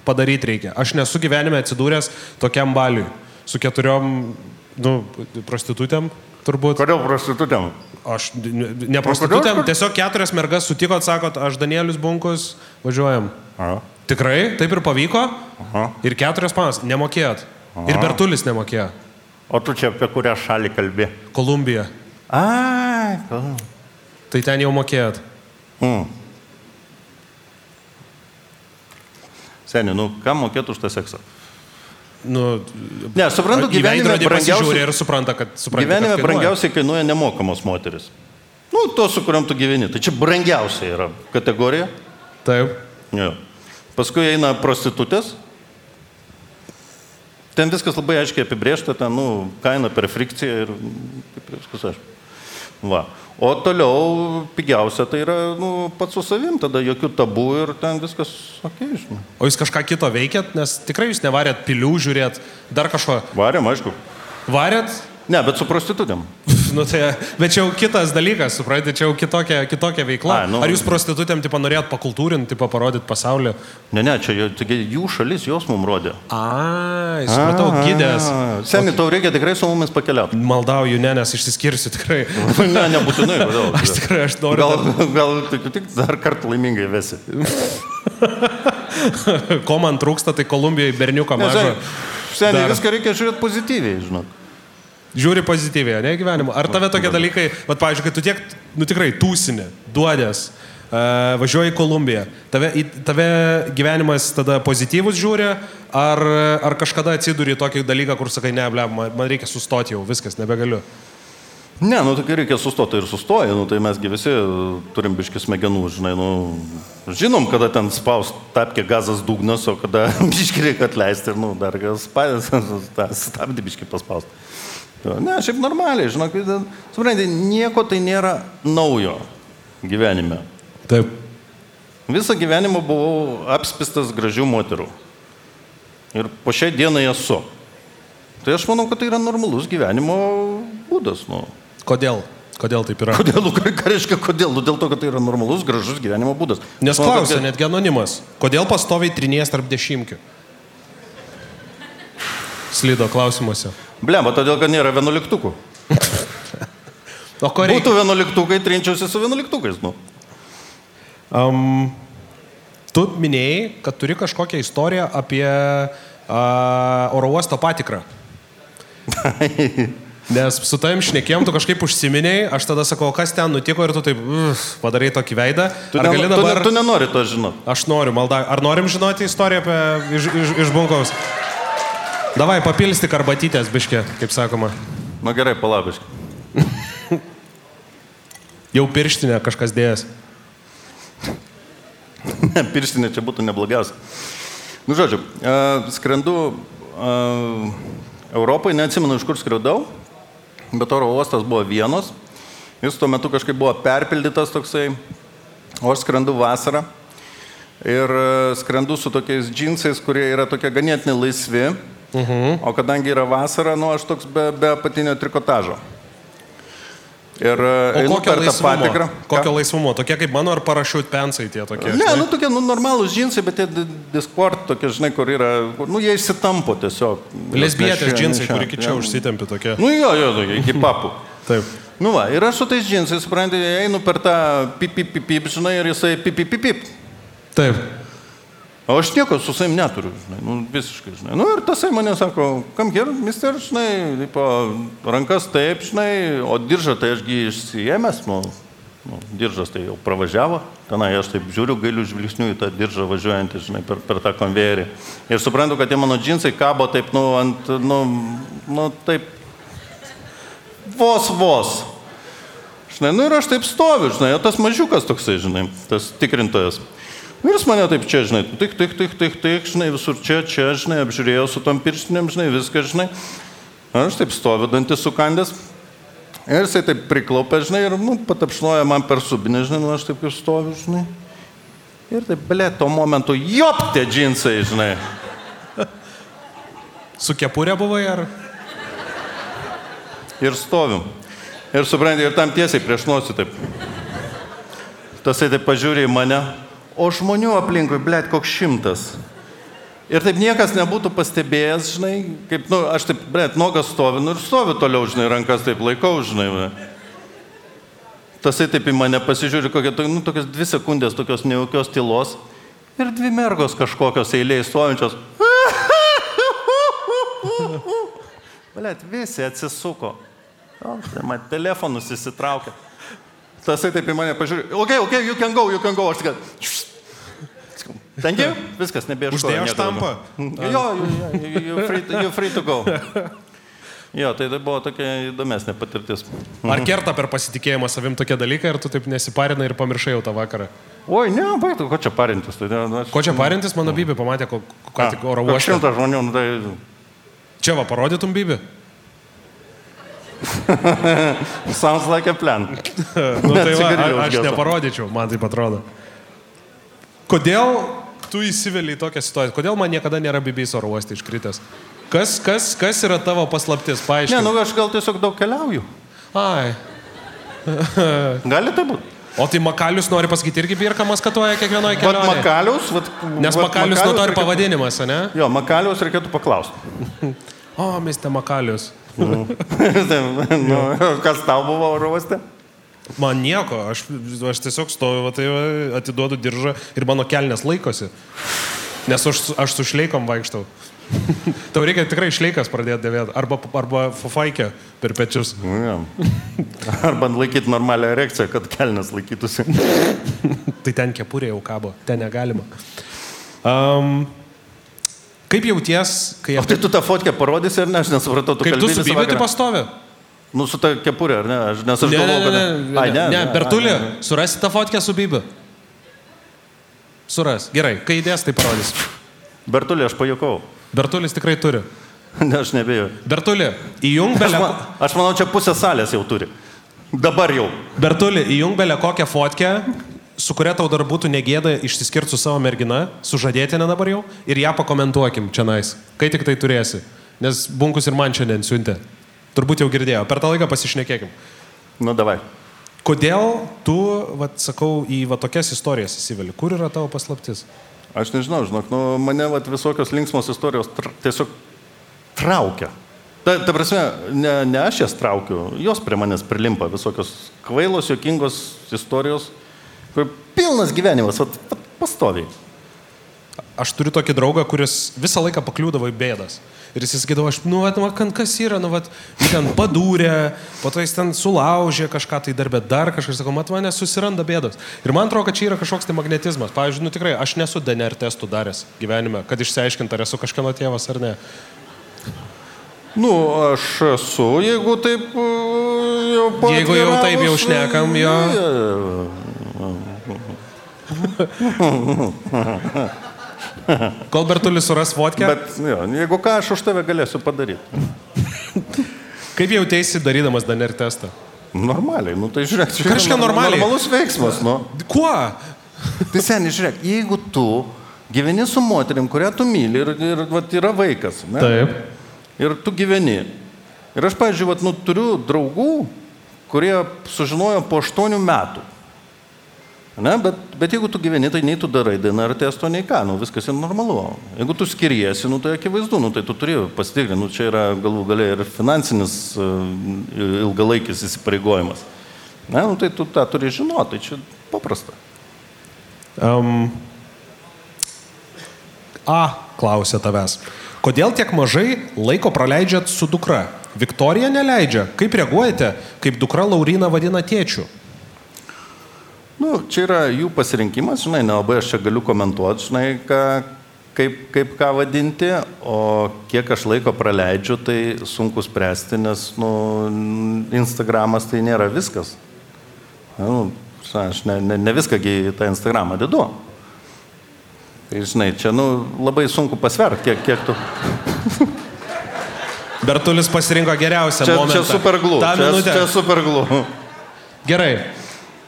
padaryti reikia? Aš nesu gyvenime atsidūręs tokiam baliui. su keturiom, nu, prostitutėm, turbūt. Kodėl prostitutėm? Aš ne ne prostitutėm, tiesiog keturias mergas sutikot, sakot, aš Danielius Bunkus, važiuojam. A. Tikrai, taip ir pavyko. Aha. Ir keturias panas, nemokėjot. Ir Bertulis nemokėjo. O tu čia apie kurią šalį kalbi? Kolumbija. Ai, kol- Tai ten jau mokėjot. Mm. Seniai, nu, kam mokėtų už tą seksą? Nu, Ne, suprantu, gyvenime brangiausiai, ir supranta, kad supranta. gyvenime kad brangiausiai kainuoja nemokamos moteris. Nu, to, su kuriuom tu gyveni. Tai čia brangiausia yra kategorija. Taip. Jo. Paskui eina prostitutės. Ten viskas labai aiškiai apibriešta, ten, nu, kaina per frikciją ir kaip viskas aišku. Va. O toliau pigiausia tai yra, nu, pats su savim, tada jokių tabų ir ten viskas, okei, okay, žinai. O jūs kažką kito veikėt, nes tikrai jūs nevarėt pilių žiūrėt, dar kažko. Varėm, aišku. Varėt? Ne, bet su prostitutėm. Nu, tai, bet čia jau kitas dalykas, suprantate, čia jau kitokia, kitokia veikla. Ai, nu- Ar jūs prostitutėm, tipo, norėjot pakultūrinti, tipo, parodyti pasaulį? Ne, ne, čia jų šalis, jos mums rodė. A, supratau, gydės. Seniai, tau reikia tikrai su mumis pakeliauti. Maldauju, ne, nes išsiskirsiu tikrai. ne, nebūtinai, kodėl. Aš tikrai, aš noriu. Gal, gal tik, dar kartą laimingai vesi. Ko man trūksta, tai Kolumbijoje berniuko mažo. seniai, viską reikia žiūrėti pozityviai, žinok. Žiūri pozityviai, ne gyvenimu. Ar tave tokie dalykai, bet, pavyzdžiui, kai tu tiek, nu tikrai, tūsini, duodės, uh, važiuoji į Kolumbiją, tave, į tave gyvenimas tada pozityvus žiūri, ar, ar kažkada atsiduri tokį dalyką, kur sakai, ne, ble, man, man reikia sustoti jau, viskas, nebegaliu. Ne, nu tai reikia sustoti ir sustoja, nu tai mesgi visi turim biškis smegenų, žinai, nu, žinom, kada ten spaus tapkė gazas dugnas, o kada biški reikia atleisti ir, nu, dar spa- tą stabdį biški paspausti. Ne, šiaip normaliai, žinok, suprantate, nieko tai nėra naujo gyvenime. Taip. Visą gyvenimą buvau apspistas gražių moterų. Ir po šiai dienai esu. Tai aš manau, kad tai yra normalus gyvenimo būdas. Nu. Kodėl? Kodėl taip yra? Kodėl, nu, ką reiškia kodėl? Nu, dėl to, kad tai yra normalus, gražus gyvenimo būdas. Nes manau, kad- klausia netgi anonimas. Kodėl pastoviai trinės tarp dešimkių? Slydo klausimuose. Blemba, todėl, kad nėra vienuoliktukų. O ko reikia? Būtų vienuoliktukai, trinčiausi su vienuoliktukais. Nu. Um, tu minėjai, kad turi kažkokią istoriją apie uh, oro uosto patikrą. Nes su tavim šnekėjom, tu kažkaip užsiminiai, aš tada sakau, kas ten nutiko ir tu taip uh, padarai tokį veidą. Tu, Ar gali tu, dabar... ne, tu nenori to žinoti. Aš noriu, malda. Ar norim žinoti istoriją apie iš, iš, iš bunkaus? Davai, papilstyk arbatytės, biškė, kaip sakoma. Na gerai, palabiškai. Jau pirštinė kažkas dėjęs. Ne, pirštinė čia būtų neblogiausia. Nu, žodžiu, skrendu Europai, neatsimenu, iš kur skraudau, bet oro uostas buvo vienos. Jis tuo metu kažkaip buvo perpildytas toksai, o aš skrendu vasarą. Ir skrendu su tokiais džinsais, kurie yra tokie ganėtinai laisvi. Uh-huh. O kadangi yra vasara, nu aš toks be, be apatinio trikotažo. Ir e, einu kokio per tą laisvumo? patikrą. Kokio Ką? laisvumo? Tokie kaip mano ar parašiut pensai tie tokie? Ne, žinai? nu tokie nu, normalūs džinsai, bet tie di- disport tokie, žinai, kur yra, kur, nu jie išsitampo tiesiog. Lesbietės džinsai, kur iki čia jo. užsitempi tokie. Nu jo, jo, tokie, iki papų. Taip. Nu va, ir aš su tais džinsais, suprantate, einu per tą pip, pip, pip, pip, žinai, ir jisai pip, pip, pip, pip. Taip. O aš nieko su savim neturiu, žinai, nu visiškai, žinai. Nu ir tasai mane sako, kam here, mister, žinai, tipo, rankas taip, žinai, o diržą tai ašgi išsijėmęs, nu, nu, diržas tai jau pravažiavo, tenai aš taip žiūriu, gailiu žvilgsnių į tą diržą važiuojantį, žinai, per, per tą konvejerį. Ir suprantu, kad tie mano džinsai kabo taip, nu, ant, nu, nu, taip, vos, vos. Žinai, nu ir aš taip stoviu, žinai, o tas mažiukas toksai, žinai, tas tikrintojas. Nu Ir jis mane taip čia, žinai, tik, tik, tik, tik, tik, žinai, visur čia, čia, žinai, apžiūrėjau su tom pirštinėm, žinai, viską, žinai. Aš taip stoviu, dantis sukandęs. Ir jisai taip priklaupė, žinai, ir, nu, patapšnoja man per subinę, žinai, nu, aš taip ir stoviu, žinai. Ir taip, ble, tuo momentu, joptė džinsai, žinai. Su kepurė buvai ar? Ir stoviu. Ir suprantate, ir tam tiesiai prieš nosį taip. Tasai taip pažiūrė į mane, o žmonių aplinkui, blėt, koks šimtas. Ir taip niekas nebūtų pastebėjęs, žinai, kaip, nu, aš taip, bet, nogas stovi, nu ir stovi toliau, žinai, rankas taip laikau, žinai. Tasai taip į mane pasižiūri, kokia, nu, tokios dvi sekundės, tokios nejaukios tylos. Ir dvi mergos kažkokios eiliai stovinčios. Blet, visi atsisuko. O, tai man telefonus įsitraukė. Tasai taip į mane pažiūri. Ok, ok, you can go, you can go. Aš tik... Thank you. Viskas, nebeieškoju. Uždėjo nieko štampą? Jo, you free, to- you free to go. Jo, tai tai buvo tokia įdomesnė patirtis. Ar kerta per pasitikėjimą savim tokie dalykai, ar tu taip nesiparinai ir pamiršai jau tą vakarą? Oi, ne, baigtų, ko čia parintis. Tai, ne, aš... Ko čia parintis, mano bybė pamatė, ko, ką tik oro uoste. Šimtas žmonių, nu, tai Čia va, parodytum bybį? sounds like a plan. Nu, tai va, a- aš neparodyčiau, man tai atrodo. Kodėl tu įsiveli į tokią situaciją? Kodėl man niekada nėra bibys oro uoste iškritęs? Kas, kas, kas yra tavo paslaptis? Ne, Paaiškink. nu aš gal tiesiog daug keliauju. Ai. Gali tai būti. O tai Makalius nori pasakyti irgi birka maskatuoja kiekvienoje Bet kelionėje. Makalius, vat, Nes vat Makalius nuo to ir reikėtų- pavadinimas, ne? Jo, Makalius reikėtų paklausti. O, mister Makalius. nu, kas tau buvo oro uoste? Man nieko, aš, aš tiesiog stoviu, va, tai va, atiduodu diržą ir mano kelnes laikosi. Nes aš, aš su šleikom vaikštau. Tau reikia tikrai šleikas pradėti dėvėti. Arba, arba fufaikę per pečius. Nu, jo. Arba laikyti normalią erekciją, kad kelnes laikytųsi. Tai ten kepurė jau kabo, ten negalima. Um, kaip jauties, kai, O tai tu tą fotkę parodysi ar ne, aš nesupratau, tu kaip tu su bybė tai pastovi? Nu, su ta kepurė, ar ne? Aš, nes aš Ne, ne, galvoju, ne, kad... ne, Ai, ne, ne, Bertulį, surasi tą fotkę su bybė. Suras. Gerai, kai įdės, tai parodys. Bertulė, aš pajokau. Bertulis tikrai turi. Ne, aš nebėjau. Bertulį, įjung Aš, belę... man, aš manau, čia pusę salės jau turi. Dabar jau. Bertulį, įjung belę kokią fotkę, su kuria tau dar būtų negėda išsiskirti su savo mergina, sužadėtinė dabar jau, ir ją pakomentuokim čia nais, kai tik tai turėsi. Nes bunkus ir man šiandien siuntė. Turbūt jau girdėjo. Per tą laiką pasišnekėkim. Nu, davai. Kodėl tu, vat, sakau, į va, tokias istorijas įsiveli? Kur yra tavo paslaptis? Aš nežinau, žinok, nu, mane vat, visokios linksmos istorijos tr tiesiog traukia. Ta, ta prasme, ne, ne aš jas traukiu, jos prie manęs prilimpa, visokios kvailos, jokingos istorijos, pilnas gyvenimas, vat, vat, pastoviai. Aš turiu tokį draugą, kuris visą laiką pakliūdavo į bėdas. Ir jis sakydavo, aš, nu, vat, man kan- kas yra, nu, vat, ten padūrė, po to jis ten sulaužė kažką tai darbę, dar kažkas, sakau, mat mane susiranda bėdos. Ir man atrodo, kad čia yra kažkoks tai magnetizmas. Pavyzdžiui, nu tikrai, aš nesu DNR testų daręs gyvenime, kad išsiaiškint, ar esu kažkieno tėvas ar ne. Nu, aš esu, jeigu taip e, jau paatviravus, Jeigu jau taip jau šnekam, jo. Kol Bertulis suras vodkę, Bet... Jo, jeigu ką, aš už tave galėsiu padaryti. kaip jau teisi darydamas DNR testą? Normaliai, nu tai žiūrėk, čia Kažką yra normaliai. Normalus veiksmas, nu. Kuo? Tai seniai, žiūrėk, jeigu tu gyveni su moterim, kurią tu myli ir, ir vat, yra vaikas, ne? Taip. ir tu gyveni. Ir aš, vat, nu, turiu draugų, kurie sužinojo po 8 metų. Ne, bet, bet jeigu tu gyveni, tai nei tu darai DNR testo, nei ką, nu, viskas yra normalu. Jeigu tu skiriesi, nu, tai akivaizdu, nu, tai tu turi pasitikrinti, nu, čia yra galų galia ir finansinis uh, ilgalaikis įsipareigojimas. Ne, nu, tai tu tą turi žinoti, tai čia paprasta. Um, A klausė tavęs. Kodėl tiek mažai laiko praleidžiat su dukra? Viktorija neleidžia. Kaip reaguojate, kaip dukra Laurina vadina tėčiu? Nu, čia yra jų pasirinkimas, žinai, nelabai aš čia galiu komentuoti, žinai, ką, kaip, kaip ką vadinti, o kiek aš laiko praleidžiu, tai sunku spręsti, nes, nu, Instagramas tai nėra viskas. Nu, aš ne, ne, ne viską į tą Instagramą dedu. Tai, žinai, čia, nu, labai sunku pasverti, kiek, kiek tu... Bertulis pasirinko geriausią Čia, momentą. čia super glų. Ta Čia, minutė. čia super glų. Gerai.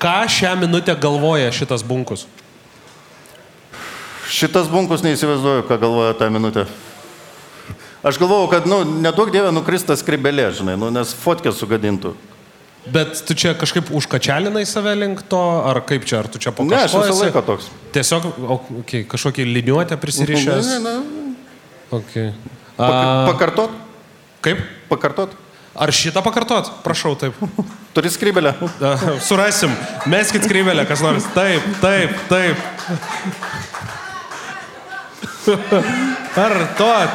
Ką šią minutę galvoja šitas bunkus? Šitas bunkus neįsivaizduoju, ką galvoja tą minutę. Aš galvoju, kad, nu, nedaug dievė nukristas skribelė, žinai, nu, nes fotkę sugadintų. Bet tu čia kažkaip užkačialinai save link to, ar kaip čia, ar tu čia po Ne, aš visą laiką toks. Tiesiog okay, kažkokį liniuotę prisirišęs. Ne, ne, ne. Okay. Pak A, pakartot? kaip? Pakartot? Ar šitą pakartot? Prašau, taip. Turi skrybelę? Surasim. Meskit skrybelę, kas nors. Taip, taip, taip. Kartot.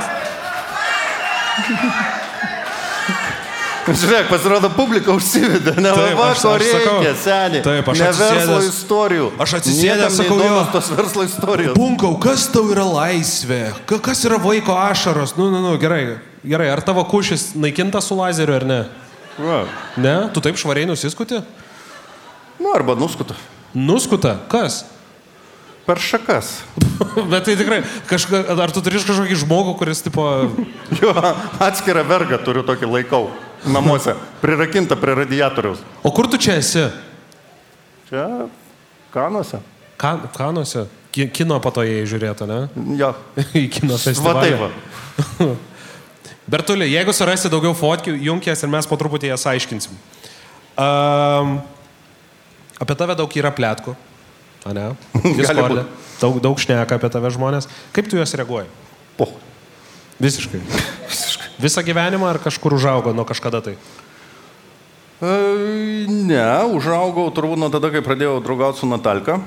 Žiūrėk, pasirodo, publika užsivedė, ne Taip, va, ko reikia, seniai. Taip, aš ne verslo atsisėdęs- istorijų. aš atsisėdęs sakau, jo. tos verslo istorijos. Bunkau, kas tau yra laisvė? Ka- Kas yra vaiko ašaros? Nu, nu, nu, gerai. Gerai, ar tavo kušis naikintas su lazeriu ar ne? Va. Ne? Tu taip švariai nusiskuti? Nu, arba nuskuta. Nuskuta? Kas? Per šakas. Bet tai tikrai, kažka, ar tu turi kažkokį žmogų, kuris, tipo, Jo, atskirą vergą turiu tokį laikau. Namuose. Prirakinta prie radiatoriaus. o kur tu čia esi? Čia kanuose. Kan, kanuose? Ki- Kino patojai žiūrėtų, ne? Jo. Į kino Va taip festivalį. va. Bertulė, jeigu surasi daugiau fotkių, junkės ir mes po truputį jas aiškinsim. Um, apie tave daug yra plėtkų. A ne? Discorde. būt. Daug, daug šneka apie tave žmonės. Kaip tu juos reaguoji? Po. Visiškai. Visą gyvenimą ar kažkur užaugo nuo kažkada tai? E, ne, užaugau turbūt nuo tada, kai pradėjau draugauti su Natalka.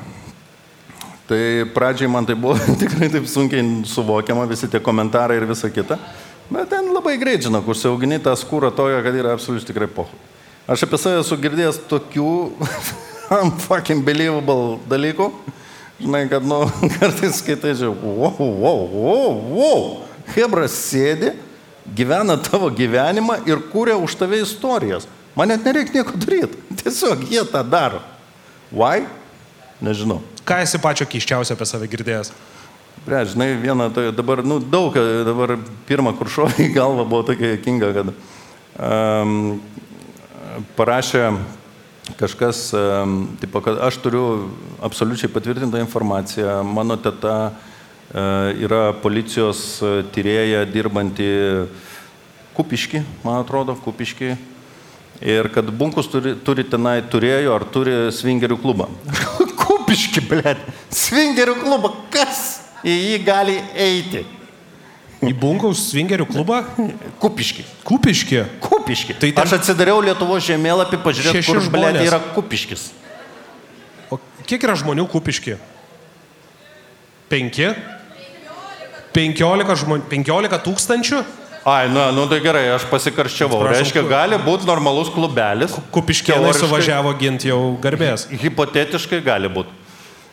Tai pradžiai man tai buvo tikrai taip sunkiai suvokiama, visi tie komentarai ir visa kita. Bet ten labai greit, žinok, užsiaugini tą skūrą toją, kad yra absoliučiai tikrai pohu. Aš apie save esu girdėjęs tokių unfucking believable dalykų. Žinai, kad, nu, kartais skaitai, žiūrėjau, wow, wow, wow, wow. Hebras sėdi, gyvena tavo gyvenimą ir kūrė už tave istorijas. Man net nereikia nieko daryti. Tiesiog jie tą daro. Why? Nežinau. Ką esi pačio keiščiausio apie save girdėjęs? Prie, žinai, vieną, tai dabar, nu, daug, dabar pirmą kuršovį į galvą buvo tokia kinga, kad um, parašė kažkas, um, tipo, kad aš turiu absoliučiai patvirtintą informaciją, mano teta uh, yra policijos uh, tyrėja dirbanti Kupiški, man atrodo, Kupiški. Ir kad Bunkus turi, turi tenai, turėjo ar turi svingerių klubą. Kupiški, blėt, svingerių klubą, kas į jį gali eiti? Į bunkaus svingerių klubą? Kupiški. Kupiški. Kupiški. Tai ten- Aš atsidariau Lietuvo žemėlapį, pažiūrėjau, kur žmonės. yra Kupiškis. O kiek yra žmonių kupiški? Penki? Penkiolika žmonių. Penkiolika tūkstančių? Ai, nu, nu tai gerai, aš pasikarščiavau. Atsiprašau, Reiškia, gali būti normalus klubelis. Teoriškai- suvažiavo ginti jau garbės. Hipotetiškai gali būti.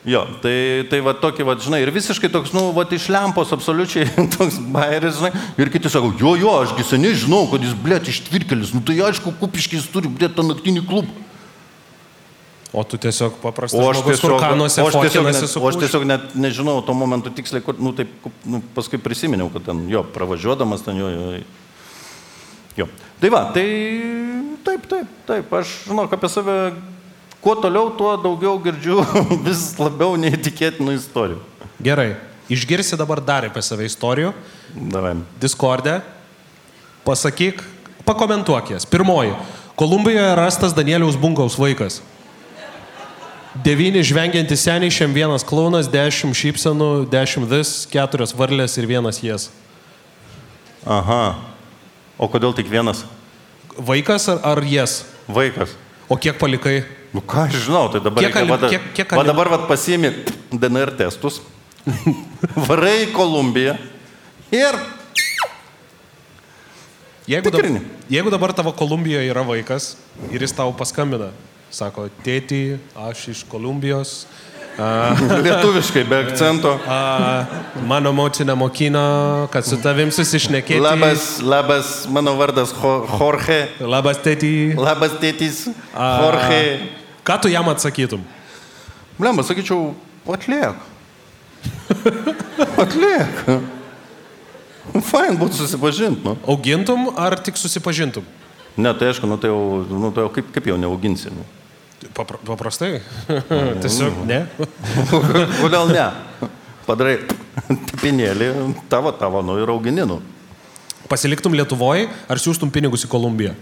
Jo, tai, tai va tokį, va, žinai, ir visiškai toks, nu, va, iš lempos absoliučiai toks bairis, žinai, ir kiti sako, jo, jo, ašgi seniai žinau, kad jis, blėt, ištvirkelis, nu, tai aišku, kupiškis turi, blėt, tą naktinį klubą. O tu tiesiog paprastas O aš žmogus, kur tiesiog, kanuose o aš tiesiog, fotkinasi net, su o aš tiesiog net nežinau tuo momentu tiksliai, kur, nu, taip, nu, paskui prisiminiau, kad ten, jo, pravažiuodamas ten jo, jo, jo. Tai va, tai taip, taip, taip, aš žinau, apie save, kuo toliau, tuo daugiau girdžiu vis labiau neįtikėtinų istorijų. Gerai. Išgirsi dabar dar apie save istorijų. Davai. Discorde. Pasakyk, pakomentuok jas. Pirmoji. Kolumbijoje rastas Danieliaus Bungaus vaikas. Devyni žvengiantys seniai, šiam vienas klaunas, dešimt šypsenų, dešimt vis, keturios varlės ir vienas jas. Aha. O kodėl tik vienas Vaikas ar, ar jas? vaikas? O kiek palikai? Nu ką aš žinau, tai dabar Kiek reikia, va, kiek- kiek va dabar vat, pasiimi DNR testus, varai į Kolumbiją ir Jeigu, dab, Tikrini. jeigu dabar tavo Kolumbijoje yra vaikas ir jis tau paskambina, sako, tėti, aš iš Kolumbijos, lietuviškai be akcento. a, mano motina mokino, kad su tavim susišnekėti. Labas, labas, mano vardas Jo- Jorge. Labas, tėti. Labas, tėtis. A, Jorge. Ką tu jam atsakytum? Blemba, sakyčiau, atliek. Atliek. Fain būtų susipažinti, nu. Augintum ar tik susipažintum? Ne, tai aišku, nu tai jau, nu, tai jau kaip, kaip jau neauginsi. Nu. Papra, paprastai. Tiesiog ne. Kodėl ne? Padarai tipinėlį, tavo, tavo, nu ir augininu. Pasiliktum Lietuvoje ar siūstum pinigus į Kolumbiją?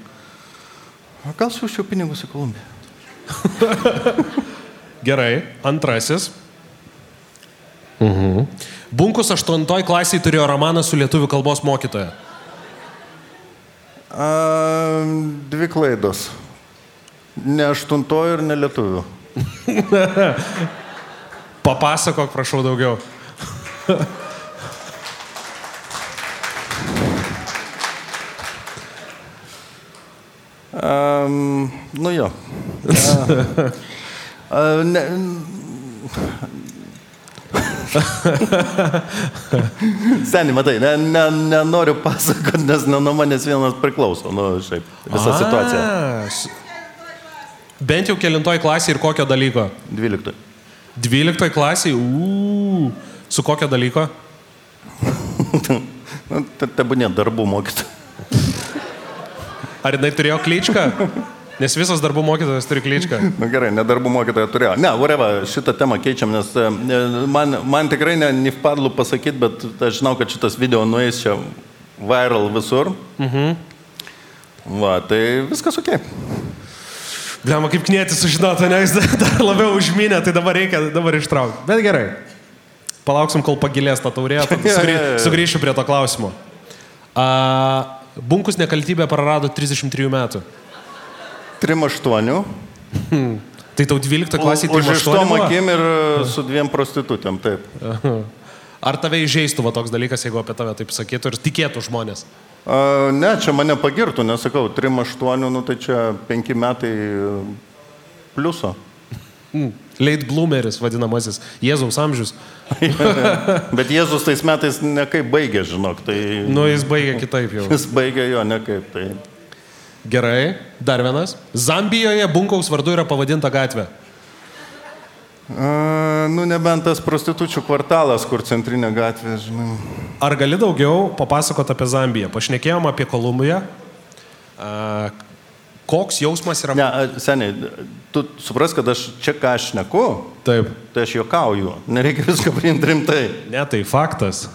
Gal siūščiau pinigus į Kolumbiją? Gerai. Antrasis. Mhm. Bunkus 8 klasiai turėjo romaną su lietuvių kalbos mokytoja. A, dvi klaidos. Ne aštuntoji ir ne lietuvių. Papasakok, prašau, daugiau. Um, nu jo. A, a, ne, Seniai, matai, ne, ne, nenoriu pasakoti, nes ne nuo manęs vienas priklauso, nu, šiaip, visa situacija. A, s- Bent jau kelintoj klasiai ir kokio dalyko? 12. 12 klasiai, uuu. Su kokio dalyko? Nu, te- Tebūnė darbų mokytoja. Ar jinai turėjo klyčką? Nes visas darbų mokytojas turi klyčką. Na Nu, gerai, ne darbų mokytoja turėjo. Ne, whatever, šitą temą keičiam, nes e, man, man tikrai ne, vpadlu pasakyti, bet aš žinau, kad šitas video nueis čia viral visur. Mhm. Va, tai viskas ok. Galima kaip knėti sužinoti, ne, jis dar labiau užminė, tai dabar reikia dabar ištraukti. Bet gerai. Palauksim, kol pagilės ta taurė, sugrį, sugrįšiu prie to klausimo. A, bunkus nekaltybė prarado 33 metų. 3-8. Tai tau 12 klasė Už to 38 buvo? akim ir e, su dviem prostitutėm, taip. Ar tave įžeistų va toks dalykas, jeigu apie tave taip sakytų ir tikėtų žmonės? A, ne, čia mane pagirtų, nesakau, 3-8, nu tai čia 5 metai e, pliuso. Late bloomeris vadinamasis, Jėzaus amžius. Bet Jėzus tais metais nekaip baigė, žinok, tai Nu, jis baigė kitaip jau. jis baigė jo nekaip. Tai... Gerai, dar vienas. Zambijoje bunkaus vardu yra pavadinta gatvė. A, nu, nebent tas prostitučių kvartalas, kur centrinė gatvė, žinai. Ar gali daugiau papasakoti apie Zambiją? Pašnekėjom apie Kolumbiją. A, koks jausmas yra... Ne, seniai, tu supras, kad aš čia ką aš neku, Taip. tai aš juokauju. Nereikia viską priimti rimtai. Ne, tai faktas.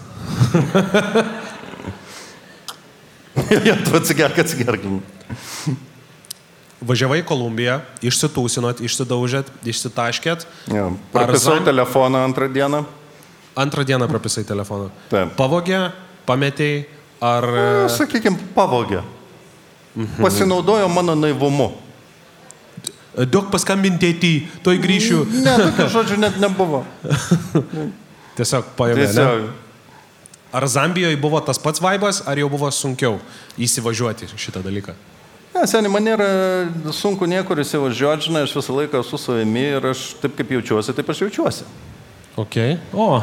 ja, tu atsigerk, atsigerkim. Važiavai į Kolumbiją, išsitūsinot, išsidaužėt, išsitaškėt. Ja, Prapisau Zam- telefoną antrą dieną. Antrą dieną prapisai telefoną. Taip. Pavogė, pametėjai, ar... Na, sakykime, pavogė. Pasinaudojo mano naivumu. Daug paskambinti į, toj grįšiu. Ne, tokio žodžio net nebuvo. Tiesiog paėmė. Ne? Tiesiog. Ar Zambijoje buvo tas pats vaibas, ar jau buvo sunkiau įsivažiuoti šitą dalyką? Ne, seniai, man nėra sunku niekur įsivažiuoti, žinai, aš visą laiką su savimi ir aš taip kaip jaučiuosi, taip aš jaučiuosi. Ok. O.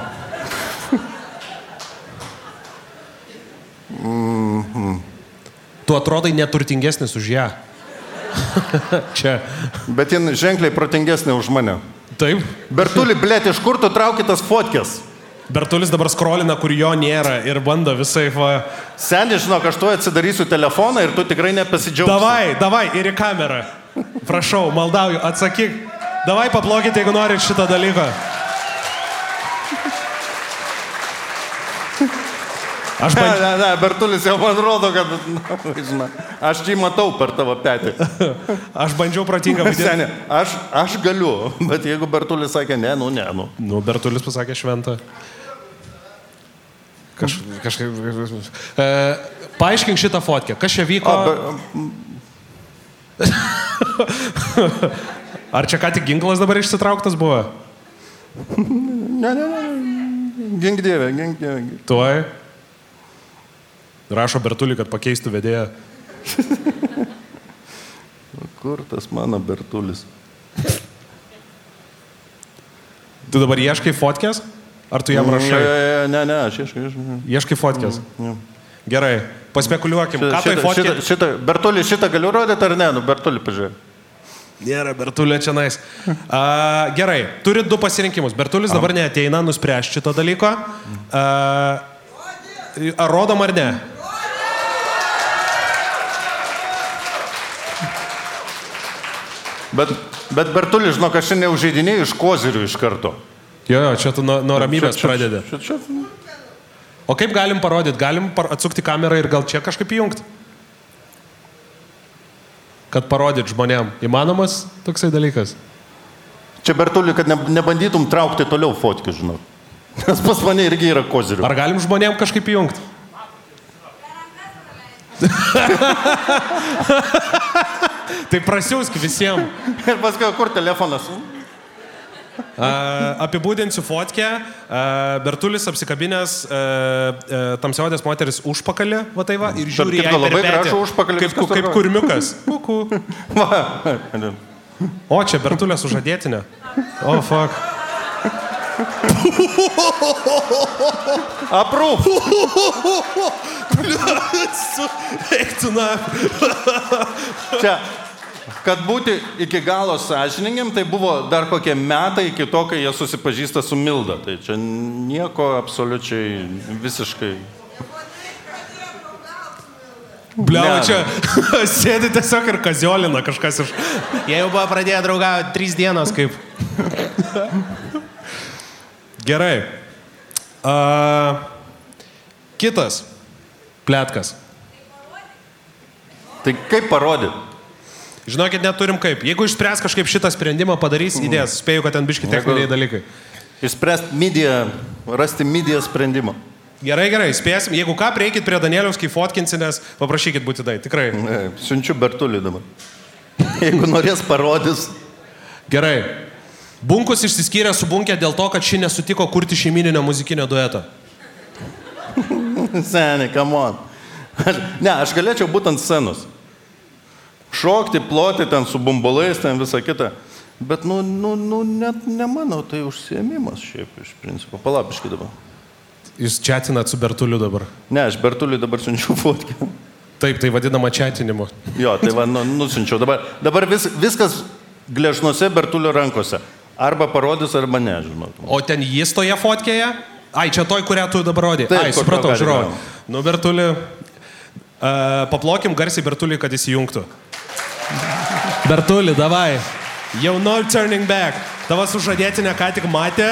Tu atrodai neturtingesnis už ją. Čia. Bet jin ženkliai protingesnė už mane. Taip. Bertuli, blėt, iš kur tu trauki tas fotkės? Bertulis dabar skrolina, kur jo nėra ir bando visai... Va... Seniai, žinok, aš tuo atsidarysiu telefoną ir tu tikrai nepasidžiaugsi. Davai, davai ir į kamerą. Prašau, maldauju, atsakyk. Davai paplokit, jeigu norit šitą dalyką. Aš Ne, bandžiau. ne, ne, Bertulis jau man rodo, kad, na, žinai, aš jį matau per tavo petį. Aš bandžiau protingą. Seniai, aš, aš galiu, bet jeigu Bertulis sakė, ne, nu, ne, nu. Nu, Bertulis pasakė šventą. Kaž, kažkaip. E, paaiškink šitą fotkę. Kas čia vyko? O, be, Ar čia ką tik ginklas dabar išsitrauktas buvo? ne, ne, ne, gink dievė, gink dievė. Tuoj. Rašo Bertulį, kad pakeistų vedėją. Kur tas mano Bertulis? Tu dabar ieškai fotkės? Ar tu jam Ne, rašai? ne, ne, aš ieškai. ieškai. Ieškai fotkės. Gerai, paspekuliuokim. Ką tai Šitą, fotkė? šitą, šitą, Bertulį šitą galiu rodyti ar ne? Nu, Bertulį pažiūrėk. Nėra Bertulio čia nais. Uh, gerai, turit du pasirinkimus. Bertulis dabar neateina nuspręsti šito dalyko. Uh, ar rodom ar ne? Bet, bet Bertulį, žinok, aš šiandien užžeidinėjau iš kozirių iš karto. Jo, jo, čia tu nuo, nuo ramybės Čia- čia- pradedi. Čia, čia, O kaip galim parodyti? Galim par atsukti kamerą ir gal čia kažkaip įjungti? Kad parodyt žmonėm. Įmanomas toksai dalykas? čia Bertulį, kad ne, nebandytum traukti toliau fotkių, žinok. Nes pas mane irgi yra kozirių. Ar galim žmonėm kažkaip įjungti? tai prasiausk visiems. Ir paskui, kur telefonas? Apibūdinsiu fotkę. Bertulis apsikabinęs uh, tamsiodės moteris užpakalį, va tai va, ir žiūri per labai gražų užpakalį, Kaip, kaip tvarkoj. kurmiukas. Kuku. O, čia Bertulė sužadėtinė. O, oh, fuck. Aprūp. Eiktų na. Čia, kad būti iki galo sąžiningiam, tai buvo dar kokie metai iki to, kai jie susipažįsta su Milda. Tai čia nieko absoliučiai visiškai. Bliau, čia sėdi tiesiog ir kaziolina kažkas iš... Jie jau buvo pradėję draugauti trys dienos kaip. Gerai. Uh, kitas. Plėtkas. Tai kaip parodyti? Žinokit, neturim kaip. Jeigu išspręs kažkaip šitą sprendimą, padarys idėjas. Spėju, kad ten biški techniniai dalykai. Išspręsti midiją, rasti midiją sprendimą. Gerai, gerai, spėsim. Jeigu ką, prieikit prie Danieliaus, kai fotkinsinės, paprašykit būtinai. Tikrai. Ne, Siunčiu Bertulį dabar. Jeigu norės parodys, Gerai. Bunkus išsiskyrė su Bunkė dėl to, kad ši nesutiko kurti šeimininio muzikinio dueto. seniai, come on. Aš, ne, aš galėčiau būti ant scenos. Šokti, ploti ten su bumbulais, ten visą kitą. Bet, nu, nu, nu net ne mano, tai užsiemimas šiaip iš principo. Palapiškai dabar. Jūs čatinat su Bertuliu dabar. Ne, aš Bertuliui dabar siunčiu fotkę. Taip, tai vadinama čatinimu. Jo, tai va, nu, nusinčiau. Dabar, dabar vis, viskas gležnuose Bertulio rankose. Arba parodys, arba ne, žinot. O ten jis toje fotkėje? Ai, čia toj, kurią tu dabar rodai. Taip, Ai, supratau, žiūrovai. Nu, Bertuli. Paplokim garsiai Bertulį, kad jis įjungtų. Bertuli, davai. Jau no turning back. Tavo sužadėtinė ką tik matė.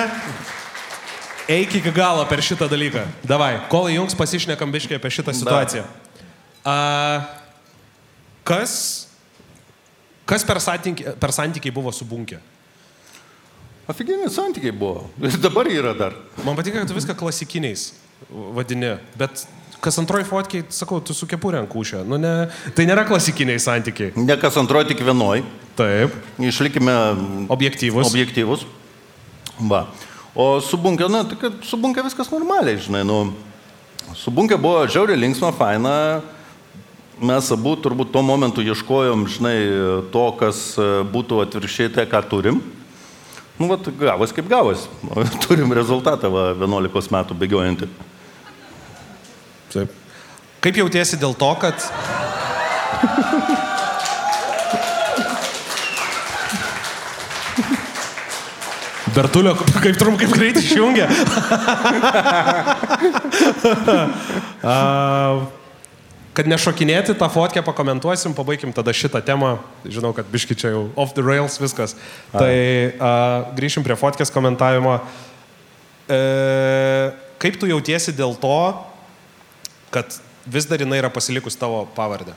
Eik iki galo per šitą dalyką. Davai, kol įjungs pasišnekam biškai apie šitą situaciją. Uh, kas, kas per, santyki, per santykiai buvo su bunkė? Afiginiai santykiai buvo. Ir dabar yra dar. Man patinka, kad tu viską klasikiniais vadini, bet kas antroji fotkiai, sakau, tu su kepurė ant kūšio. Nu, ne, tai nėra klasikiniai santykiai. Ne kas antroji, tik vienoj. Taip. Išlikime Objektyvus. objektyvus. Va. O su bunkė, na, tai kad su bunkė viskas normaliai, žinai, nu. Su bunkė buvo žiauriai linksma, faina. Mes abu turbūt tuo momentu ieškojom, žinai, to, kas e, būtų atvirkščiai tai, ką turim. Nu, va, gavos kaip gavos. Turim rezultatą, va, 11 metų bėgiojantį. Kaip jautiesi dėl to, kad... Bertulio, kaip trum, kaip greit išjungia. Kad nešokinėti tą fotkę pakomentuosim, pabaigim tada šitą temą. Žinau, kad biški čia jau off the rails viskas. A. Tai a, grįšim prie fotkės komentavimo. E, kaip tu jautiesi dėl to, kad vis dar jinai yra pasilikus tavo pavardę?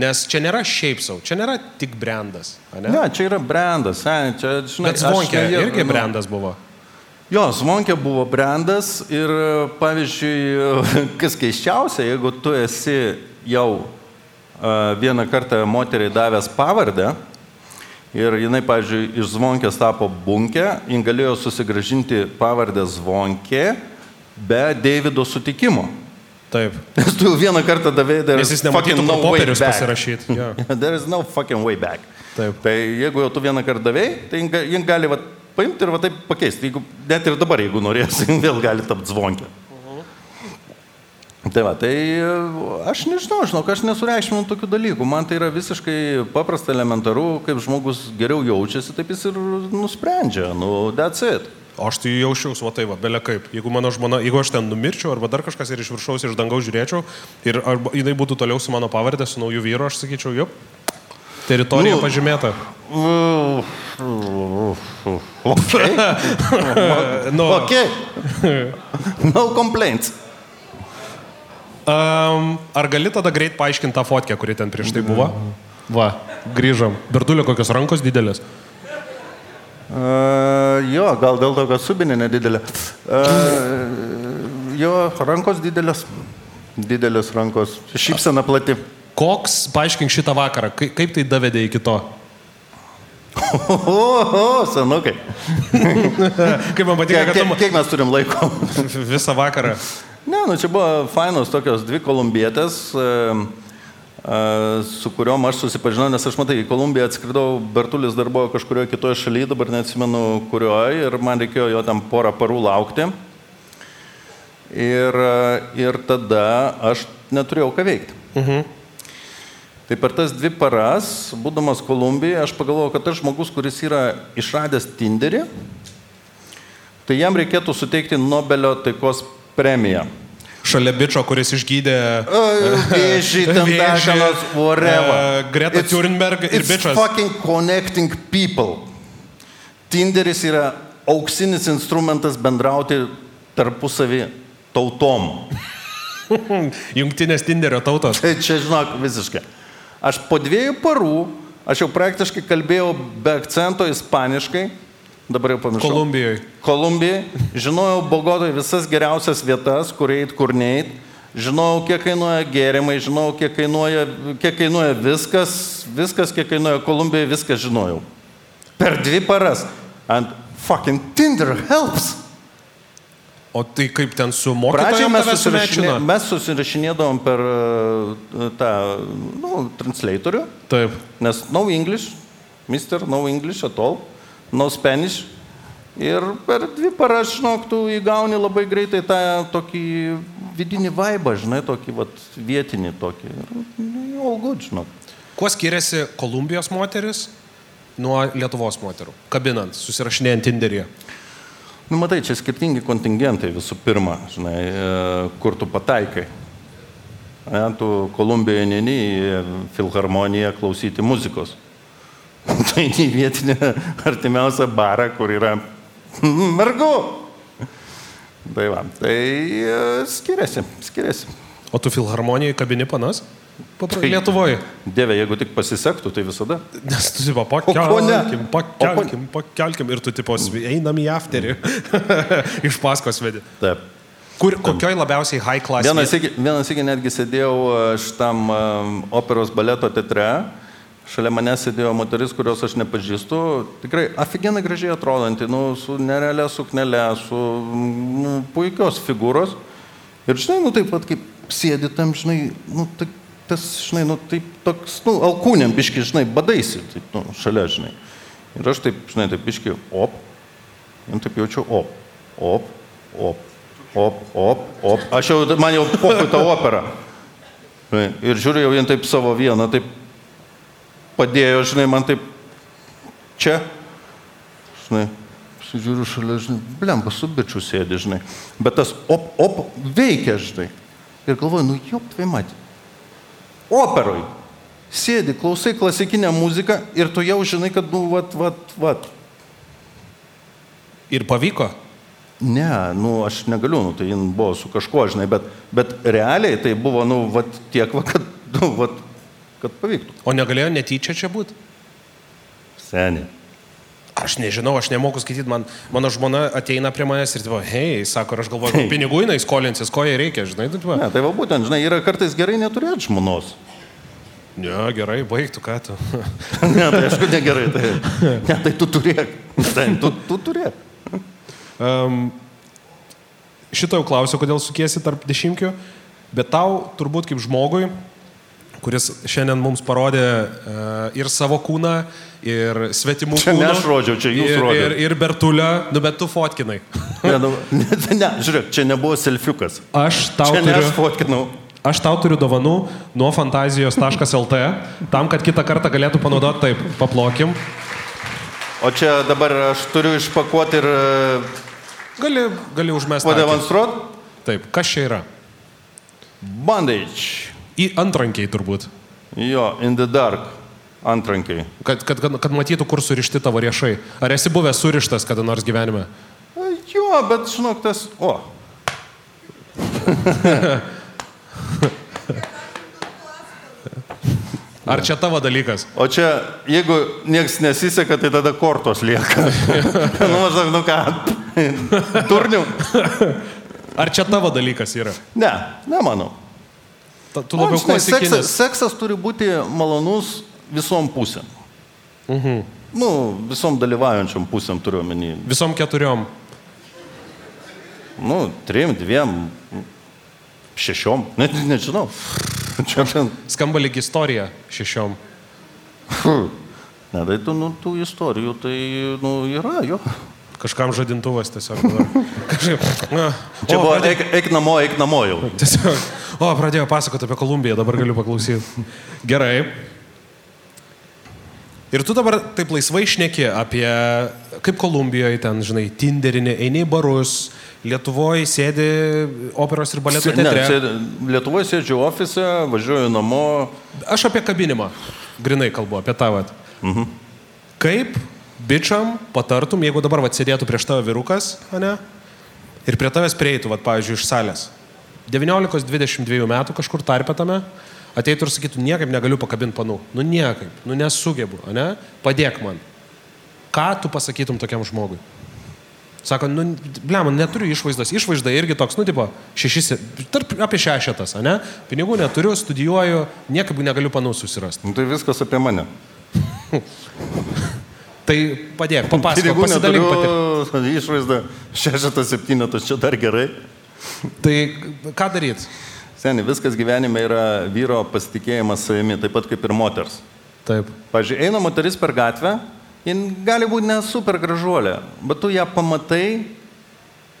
Nes čia nėra šiaip savo, čia nėra tik brandas. ane? Ne, čia yra brandas, ne, čia, žinai, Bet zvonkė ne- irgi nu, brandas buvo. Jo, Zvonkė buvo brandas ir, pavyzdžiui, kas keiščiausia, jeigu tu esi jau a, vieną kartą moteriai davęs pavardę ir jinai, pavyzdžiui, iš Zvonkės tapo bunkė, jin galėjo susigražinti pavardę Zvonkė be Davido sutikimo. Taip. Nes tu jau vieną kartą davėjai dar... Nes jis nematytų, kur popierius pasirašyti. Jo. There is no fucking way back. Taip. Tai jeigu jau tu vieną kartą davėjai, tai jin ga- jin gali va, paimti ir va taip pakeisti. Jeigu, net ir dabar, jeigu norės, vėl gali tapti zvonkę. Tai va, tai e, aš nežinau, žinok, aš nesureikšminu tokių dalykų. Man tai yra visiškai paprasta, elementaru, kaip žmogus geriau jaučiasi, taip jis ir nusprendžia. Nu, that's it. O aš tai jausčiausi, va tai va, belia kaip. Jeigu mano žmona, jeigu aš ten numirčiau arba dar kažkas ir iš viršaus, iš dangaus žiūrėčiau ir arba jinai būtų toliau su mano pavardė, su nauju vyru, aš sakyčiau, jop, teritorija Nu. pažymėta. Okay. Nu, okay. No complaints. um, ar gali tada greit paaiškinti tą fotkę, kuri ten prieš tai buvo? Va, grįžom. Bertulio kokios rankos didelės. Uh, jo, gal dėl to, kad subinė nedidelė. Jo rankos didelės. Didelės rankos. Šypsena plati. Koks, paaiškink šitą vakarą, kaip, kaip tai davedė iki to? O, o, senukai. Kaip man patinka, Kiek, kad tu kiek, kiek mes turim laiko? visą vakarą. Ne, nu čia buvo fainos tokios dvi kolumbietės, e, su kuriuom aš susipažinau, nes aš matai, į Kolumbiją atskridau, Bertulis dar buvo kažkurioje kitoje šalyje, dabar neatsimenu kurioje, ir man reikėjo jo tam porą parų laukti. Ir, ir tada aš neturėjau ką veikti. Mhm. Tai per tas dvi paras, būdamas Kolumbijoje, aš pagalvojau, kad tas žmogus, kuris yra išradęs Tinderį, tai jam reikėtų suteikti Nobelio taikos premiją. Šalia bičio, kuris išgydė Vėžį, ten Vėžį, dažanas, whatever. e, Greta It's- Thunberg ir it's bičas. fucking connecting people. Tinderis yra auksinis instrumentas bendrauti tarpusavį tautom. Jungtinės Tinderio tautos. Tai čia, žinok, visiškai. Aš po dviejų parų, aš jau praktiškai kalbėjau be akcento ispaniškai, dabar jau pamiršau. Kolumbijoje. Kolumbijai, žinojau Bogotoje visas geriausias vietas, kur eit, kur neit, žinojau, kiek kainuoja gėrimai, žinojau, kiek kainuoja, kiek kainuoja viskas, viskas, kiek kainuoja Kolumbijoje, viską žinojau. Per dvi paras. And fucking Tinder helps. O tai kaip ten su mokytoju mes, susirašinė, mes susirašinėdavom per uh, tą, nu, translatorių, Taip. nes no English, mister, no English at all, no Spanish. Ir per dvi paras, žinok, tu įgauni labai greitai tą tokį vidinį vaibą, žinai, tokį vat, vietinį tokį. Ir, nu, žinok. Kuo skiriasi Kolumbijos moteris nuo Lietuvos moterų? Kabinant, susirašinėjant Tinderyje. Nu, matai, čia skirtingi kontingentai visų pirma, žinai, e, kur tu pataikai. Ne, tu Kolumbijoje neni į filharmoniją klausyti muzikos. tai į vietinę artimiausią barą, kur yra mergu. Tai va, tai e, skiriasi, skiriasi. O tu filharmonijai kabini panas? Papra... Tai- Lietuvoje. Dieve, jeigu tik pasisektų, tai visada. Nes tu tipo pakelkim, pakelkim, pakelkim ir tu tipo einam į afterį. Iš paskos vedi. Taip. Kur, kokioj labiausiai high class? Vienas iki, vienas iki netgi sėdėjau e, šitam um, operos baleto teatre. Šalia manęs sėdėjo moteris, kurios aš nepažįstu. Tikrai aфиgenai gražiai atrodanti, nu, su nerealia suknelė, su nu, puikios figūros. Ir žinai, nu taip pat kaip sėdi tam, žinai, nu, tai, tas, žinai, nu, taip toks, nu, alkūnėm biški, žinai, badaisi, taip, nu, šalia, žinai. Ir aš taip, žinai, taip biški, op, ir taip jaučiu, op, op, op, op, op, op. Aš jau, man jau pohui tą operą. Ir žiūriu, jau jie taip savo vieną, taip padėjo, žinai, man taip čia, žinai, žiūriu šalia, žinai, blemba, su bičiu sėdi, žinai. Bet tas op, op veikia, žinai. Ir galvoju, nu jop, tai matė. Operoj. Sėdi, klausai klasikinę muziką ir tu jau žinai, kad, nu, vat, vat, vat. Ir pavyko. Ne, nu, aš negaliu, nu, tai jin buvo su kažkuo, žinai, bet, bet realiai tai buvo, nu, vat, tiek, va, kad, nu, vat, kad pavyktų. O negalėjo netyčia čia būti? Seniai. Aš nežinau, aš nemoku skaityti, man, mano žmona ateina prie manęs ir, tipo, hei, sako, aš galvoju, hey. pinigų jinai skolinsis, ko jai reikia, žinai, tu, tipo, Ne, tai va būtent, žinai, yra kartais gerai neturėti žmonos. ne, gerai, baigtų, ką tu. ne, tai aišku, negerai. Tai, ne, tai tu turėk. Tai, tu, tu turėk. Um, šito jau klausiu, kodėl sukiesi tarp dešimtkių, bet tau turbūt kaip žmogui, kuris šiandien mums parodė uh, ir savo kūną, ir svetimų Čia ne kūną. aš rodžiau, čia jūs ir, rodėt. ir, ir Bertulio, nu bet tu fotkinai. Ne, nu, ne, ne, žiūrėk, čia nebuvo selfiukas. Aš tau Čia ne aš turiu... fotkinau. Aš tau turiu dovanų nuo fantazijos.lt, tam, kad kitą kartą galėtų panaudoti taip. Paplokim. O čia dabar aš turiu išpakuoti ir e, Gali, gali užmesti. akį. pademonstruoti. Taip, kas čia yra? Bandage. Į antrankiai turbūt. Jo, in the dark. Antrankiai. Kad, kad, kad, kad matytų, kur surišti tavo riešai. Ar esi buvęs surištas kada nors gyvenime? Jo, bet žinok, tas. O. Ar čia tavo dalykas? O čia, jeigu nieks nesiseka, tai tada kortos lieka. nu, maždaug, nu ką, Turnių. Ar čia tavo dalykas yra? Ne, nemanau. Ta- Tu labiau žinai, seksas, klasikinis. seksas turi būti malonus visom pusėm. Mhm. Nu, visom dalyvaujančiom pusėm turiu omeny. Visom keturiom. Nu, trim, dviem, šešiom, net nežinau. Čia ten. Skamba lyg istorija šešiom. Ne, tai tų, nu, tų istorijų tai nu, yra, jo. Kažkam žadintuvas tiesiog. Kažkaip. Na, Čia o, buvo, pradė- eik, eik namo, eik namo jau. Tiesiog. O, pradėjo pasakoti apie Kolumbiją, dabar galiu paklausyti. Gerai. Ir tu dabar taip laisvai šneki apie, kaip Kolumbijoje ten, žinai, Tinderinė, eini į barus, Lietuvoje sėdi operos ir baleto teatre. čia Lietuvoje sėdžiu ofise, važiuoju namo. Aš apie kabinimą, grinai kalbu, apie tavo. Mhm. Kaip bičiam patartum, jeigu dabar vat, sėdėtų prieš tave virukas, ne? Ir prie tavęs prieitų, vat, pavyzdžiui, iš salės. 19-22 metų kažkur tarpe tame, ateitų ir sakytų, niekaip negaliu pakabinti panų. Nu niekaip, nu nesugebu, ne? Padėk man. Ką tu pasakytum tokiam žmogui? Sako, nu, blem, neturiu išvaizdos. Išvaizda irgi toks, nu, tipo, šešis, tarp, apie šešetas, ne? Pinigų neturiu, studijuoju, niekaip negaliu panų susirasti. Nu, tai viskas apie mane. Tai padėk, papasakok, pasidalink pati. išvaizda, šešetas, septynetas, čia dar gerai. Tai ką daryti? Seniai, viskas gyvenime yra vyro pasitikėjimas savimi, taip pat kaip ir moters. Taip. Pavyzdžiui, eina moteris per gatvę, jin gali būti ne super gražuolė, bet tu ją pamatai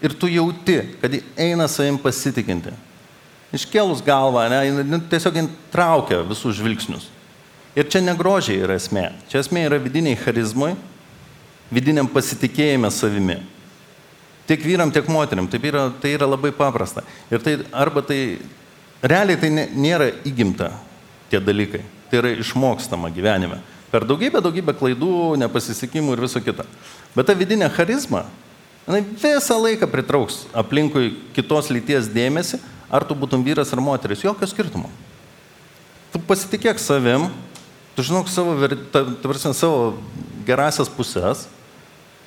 ir tu jauti, kad ji eina savim pasitikinti. Iškėlus galvą, ne, jin, jin tiesiog jin traukia visus žvilgsnius. Ir čia negrožiai yra esmė. Čia esmė yra vidiniai charizmai, vidiniam pasitikėjime savimi. Tiek vyram, tiek moteriam. Taip yra, tai yra labai paprasta. Ir tai arba tai, realiai tai nėra įgimta tie dalykai. Tai yra išmokstama gyvenime. Per daugybę, daugybę klaidų, nepasisekimų ir viso kita. Bet ta vidinė charizma, jinai visą laiką pritrauks aplinkui kitos lyties dėmesį, ar tu būtum vyras ar moteris, jokio skirtumo. Tu pasitikėk savim, tu žinok savo, ta, ta, prasme, savo gerasias pusės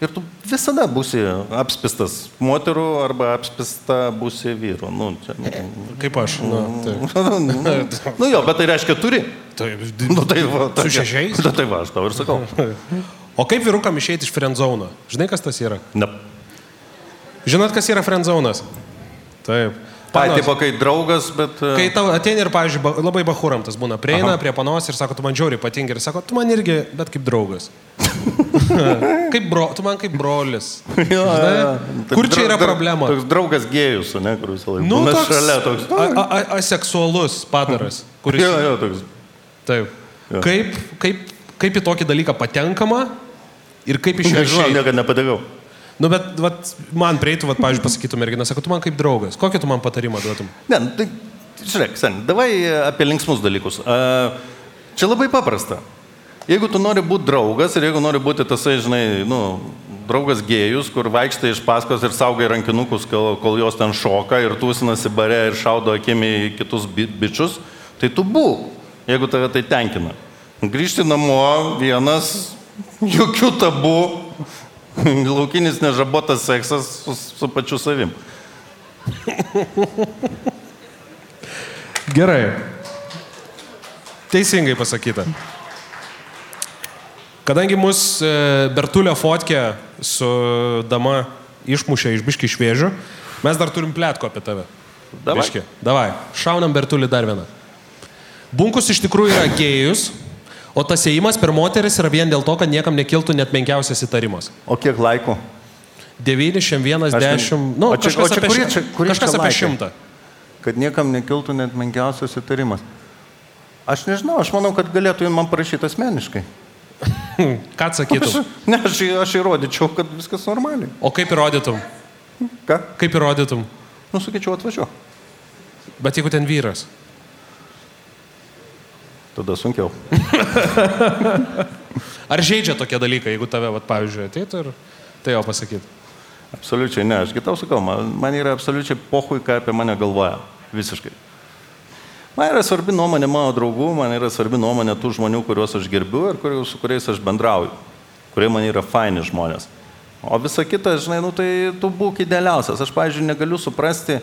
ir tu visada būsi apspistas moterų arba apspista būsi vyrų. Nu, čia, Kaip aš. Nu, taip. nu, nu jo, bet tai reiškia turi. Taip. Nu, tai va, Su šešiais? Na, tai va, aš tau ir sakau. O kaip vyrukam išeiti iš friendzauno? Žinai, kas tas yra? Ne. Žinot, kas yra friendzaunas? Taip. Panos, tipo, kai draugas, bet... e, Kai tau ateini ir, pavyzdžiui, ba- labai bahuram tas būna, prieina Aha. prie panos ir sako, tu man žiauriai patinka ir sako, tu man irgi, bet kaip draugas. kaip bro, tu man kaip brolis. Jo, jo, Žinai? jo. Toks Kur čia yra problema? Toks draugas gėjus, ne, kur visą laiką. Nu, būna toks, šalia toks. a, a, a, aseksualus padaras, kuris... Jo, jo, toks. Taip. Jo. Kaip, kaip, kaip į tokį dalyką patenkama ir kaip iš jo Nežinau, išeiti? niekada nepatekau. Nu, bet vat, man prieitų, vat, pavyzdžiui, pasakytų mergina, sako, tu man kaip draugas. Kokį tu man patarimą duotum? Ne, nu, tai žiūrėk, sen, davai apie linksmus dalykus. A, Čia labai paprasta. Jeigu tu nori būti draugas ir jeigu nori būti tasai, žinai, nu, draugas gėjus, kur vaikštai iš paskos ir saugai rankinukus, kol, kol jos ten šoka ir tūsinasi bare ir šaudo akimi kitus bi bičius, tai tu būk, jeigu tave tai tenkina. Grįžti namo vienas, jokių tabų, laukinis nežabotas seksas su, su pačiu savim. Gerai. Teisingai pasakyta. Kadangi mus e, Bertulio fotkė su dama išmušė iš biški šviežių, mes dar turim plėtko apie tave. Davai. Biški. Davai. Šaunam Bertulį dar vieną. Bunkus iš tikrųjų yra gėjus, o tas ėjimas per moteris yra vien dėl to, kad niekam nekiltų net menkiausias įtarimas. O kiek laikų? 9, 1, Aš ne- 10, nu, O čia- kažkas o čia apie, kurie čia- kurie kažkas čia apie laikai? šimtą. Kad niekam nekiltų net menkiausias įtarimas. Aš nežinau, aš manau, kad galėtų man parašyti asmeniškai. Ką atsakytum? Aš, ne, aš, aš įrodyčiau, kad viskas normaliai. O kaip įrodytum? Ką? Kaip įrodytum? Nu, sakyčiau, atvažiuoju. Bet jeigu ten vyras. Tada sunkiau. Ar žaidžia tokie dalykai, jeigu tave, vat, pavyzdžiui, ateitų ir tai jau pasakytų? Absoliučiai ne, aš kitau sakau, man, man yra absoliučiai pohui, ką apie mane galvoja. Visiškai. Man yra svarbi nuomonė mano draugų, man yra svarbi nuomonė tų žmonių, kuriuos aš gerbiu ir kurių, su kuriais aš bendrauju. Kurie man yra faini žmonės. O visa kita, žinai, nu, tai tu būk idealiausias. Aš, pavyzdžiui, negaliu suprasti e,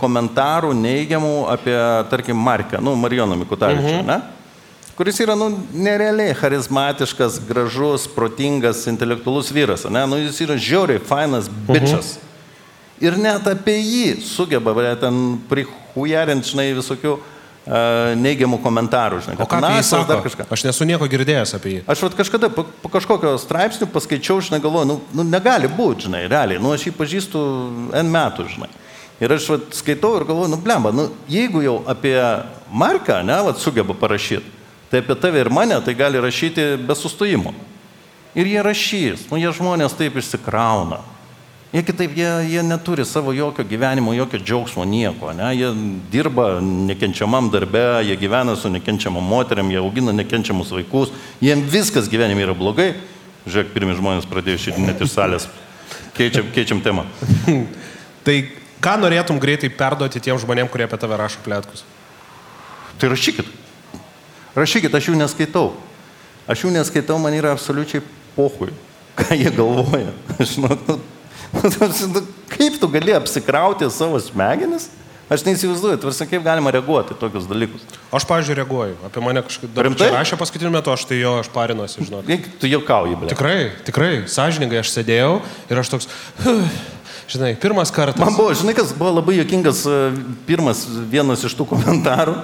komentarų neigiamų apie, tarkim, Markę, nu, Marijoną Mikutavičių, mhm. ne? Kuris yra, nu, nerealiai charizmatiškas, gražus, protingas, intelektualus vyras, ne? Nu, jis yra žiauriai fainas bičias. Mhm. Ir net apie jį sugeba, va, ten prihujarint, žinai, visokių uh, neigiamų komentarų, žinai. O ką na, jis sako? dar kažką. Aš nesu nieko girdėjęs apie jį. Aš vat kažkada po, po kažkokio straipsnių paskaičiau, žinai, galvoju, nu, nu negali būti, žinai, realiai, nu aš jį pažįstu N metų, žinai. Ir aš vat skaitau ir galvoju, nu blemba, nu jeigu jau apie Marką, ne, vat sugeba parašyti, tai apie tave ir mane tai gali rašyti be sustojimo. Ir jie rašys, nu jie žmonės taip išsikrauna. Jie kitaip, jie, jie neturi savo jokio gyvenimo, jokio džiaugsmo, nieko. Ne? Jie dirba nekenčiamam darbe, jie gyvena su nekenčiamam moteriam, jie augina nekenčiamus vaikus, jiems viskas gyvenime yra blogai. Žiūrėk, pirmie žmonės pradėjo išėti iš salės. Keičiam, keičiam temą. Tai ką norėtum greitai perduoti tiem žmonėm, kurie apie tave rašo plėtkus? Tai rašykit. Rašykit, aš jų neskaitau. Aš jų neskaitau, man yra absoliučiai pohui, ką jie galvoja. Aš, nu, nu, kaip tu gali apsikrauti savo smegenis? Aš neįsivaizduoju, tvarsi, kaip galima reaguoti tokius dalykus. Aš, pavyzdžiui, reaguoju. Apie mane kažkaip daug Rimtai? rašė paskutiniu metu, aš tai jo, aš parinuosi, žinot. Eik, Tu juokauji, ble. Tikrai, tikrai, sąžiningai aš sėdėjau ir aš toks, žinai, pirmas kartas. Man buvo, žinai, kas buvo labai jokingas, e, pirmas vienas iš tų komentarų,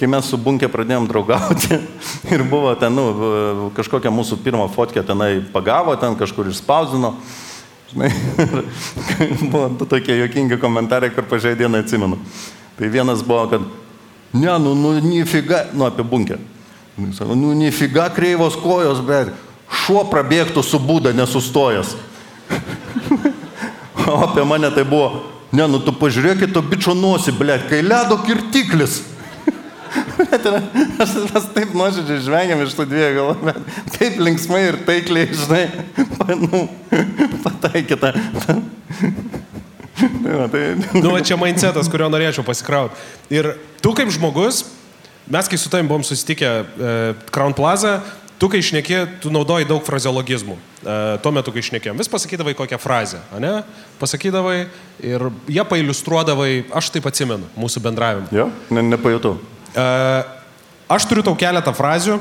kai mes su Bunkė pradėjom draugauti ir buvo ten, nu, e, kažkokią mūsų pirmą fotkę tenai pagavo, ten kažkur išspausdino. Žinai, buvo tokie jokingi komentarai, kur pažiūrėjau dieną atsimenu. Tai vienas buvo, kad, ne, nu, nu, nifiga, nu, apie Bunkę. Sako, nu, nifiga kreivos kojos, bet šuo prabėgtų su būda nesustojęs. O apie mane tai buvo, ne, nu tu pažiūrėkit to bičio nosį, ble, kai ledo kirtiklis. Bet yra, aš mes taip nuoširdžiai žvengiam iš tų dviejų galų, bet taip linksmai ir taikliai, žinai, pa, nu, pataikyta. Tai, va, tai, Nu, čia mindsetas, kurio norėčiau pasikrauti. Ir tu kaip žmogus, mes kai su tavim buvom susitikę e, Crown Plaza, tu kai išneki, tu naudoji daug frazeologizmų. E, tuo metu, kai išnekėjom, vis pasakydavai kokią frazę, ne? Pasakydavai ir jie pailustruodavai, aš taip atsimenu, mūsų bendravimą. jo, ne, nepajutau. E, aš turiu tau keletą frazių,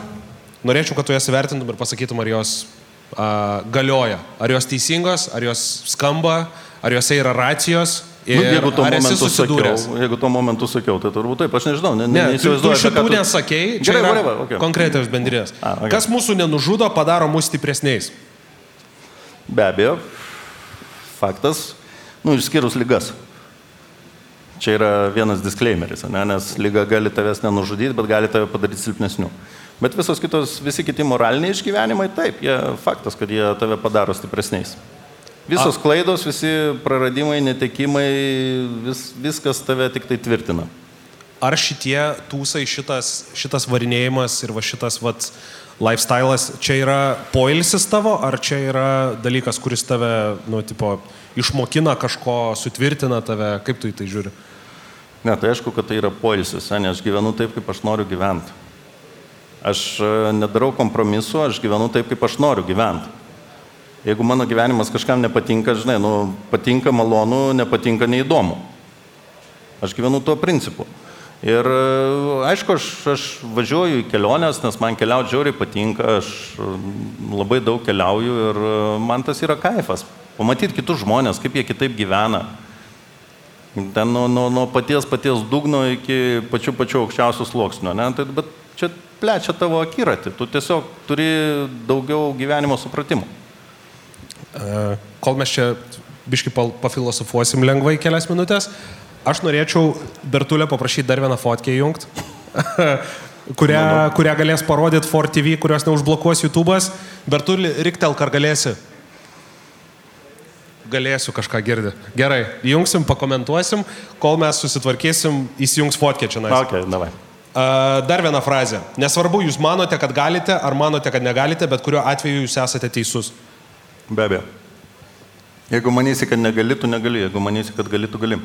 norėčiau, kad tu jas vertintum ir pasakytum, ar jos a, galioja, ar jos teisingos, ar jos skamba, ar jose yra racijos. Nu, Ir jeigu tuo momentu susidūręs? sakiau, jeigu tuo momentu sakiau, tai turbūt taip, aš nežinau, ne, Ne, tu, tu neįsivaizduoju, apie šitų tu- nesakei, čia Gerai, yra whatever, okay. konkretios bendrinės. A, okay. Kas mūsų nenužudo, padaro mus stipresniais. Be abejo, faktas, nu, išskyrus lygas. Čia yra vienas disclaimeris, ne, nes lyga gali tavęs nenužudyti, bet gali tave padaryti silpnesniu. Bet visos kitos, visi kiti moraliniai išgyvenimai, taip, jie faktas, kad jie tave padaro stipresniais. Visos A. klaidos, visi praradimai, netekimai, vis, viskas tave tik tai tvirtina. Ar šitie tūsai, šitas, šitas varinėjimas ir va šitas vat, lifestyle'as, čia yra poilsis tavo, ar čia yra dalykas, kuris tave, nu, tipo, išmokina kažko, sutvirtina tave, kaip tu į tai žiūri? Ne, tai aišku, kad tai yra poilsis, ne, aš gyvenu taip, kaip aš noriu gyventi. Aš e, nedarau kompromisų, aš gyvenu taip, kaip aš noriu gyventi. Jeigu mano gyvenimas kažkam nepatinka, žinai, nu, patinka malonu, nepatinka neįdomu. Aš gyvenu tuo principu. Ir aišku, aš, aš važiuoju į keliones, nes man keliauti žiauriai patinka, aš e, labai daug keliauju ir e, man tas yra kaifas. Pamatyti kitus žmonės, kaip jie kitaip gyvena. Ten nuo, nuo, nuo paties paties dugno iki pačių pačių aukščiausių sluoksnių. Ne? Tai, bet čia plečia tavo akiratį. Tu tiesiog turi daugiau gyvenimo supratimo. E, Kol mes čia biški pafilosofuosim lengvai kelias minutės, aš norėčiau Bertulę paprašyti dar vieną fotkę įjungti, kurią, kurią galės parodyti Ford TV, kurios neužblokuos YouTube'as. Bertulį, riktelk, ar galėsi? Galėsiu kažką girdį. Gerai, įjungsim, pakomentuosim, kol mes susitvarkysim, įsijungs fotkę čia. Nice. Ok, davai. Dar viena frazė. Nesvarbu, jūs manote, kad galite, ar manote, kad negalite, bet kuriuo atveju jūs esate teisus. Be abejo. Jeigu manysi, kad negali, tu negali. Jeigu manysi, kad gali, tu gali.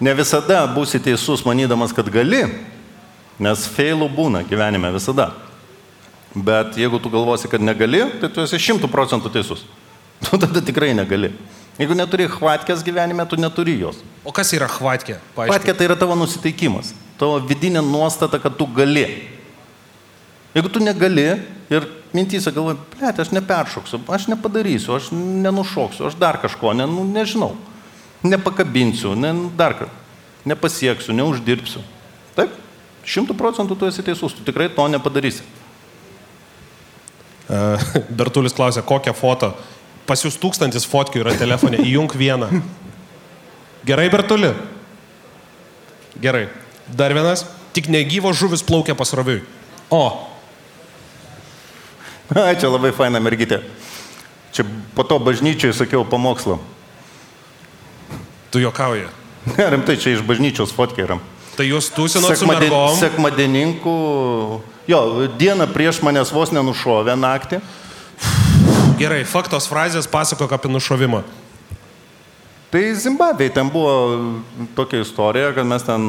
Ne visada būsi teisus manydamas, kad gali, nes feilų būna gyvenime visada. Bet jeigu tu galvosi, kad negali, tai tu esi šimtų procentų teisus. Tu tada tikrai negali. Jeigu neturi hvatkės gyvenime, tu neturi jos. O kas yra hvatkė? Hvatkė tai yra tavo nusiteikimas, tavo vidinė nuostata, kad tu gali. Jeigu tu negali ir mintysą galvoji, blėt, aš neperšoksiu, aš nepadarysiu, aš nenušoksiu, aš dar kažko, ne, nu, nežinau, nepakabinsiu, ne, dar ką, nepasieksiu, neuždirbsiu. Taip, šimtų procentų tu esi teisus, tu tikrai to nepadarysi. Bertulis klausė, kokią foto. Pas jūs tūkstantis fotkių yra telefone, įjung vieną. Gerai, Bertuli? Gerai. Dar vienas. Tik negyvo žuvis plaukia pasroviui. O, Ai, čia labai faina mergytė. Čia po to bažnyčiai sakiau pamokslą. Tu juokauji. Ne, rimtai, čia iš bažnyčios fotkė yra. Tai jūs tūsinot su Sekmadien- mergom. Sekmadienininkų. Jo, dieną prieš manęs vos nenušovė naktį. Gerai, faktos frazės pasakok apie nušovimą. Tai Zimbabvėje ten buvo tokia istorija, kad mes ten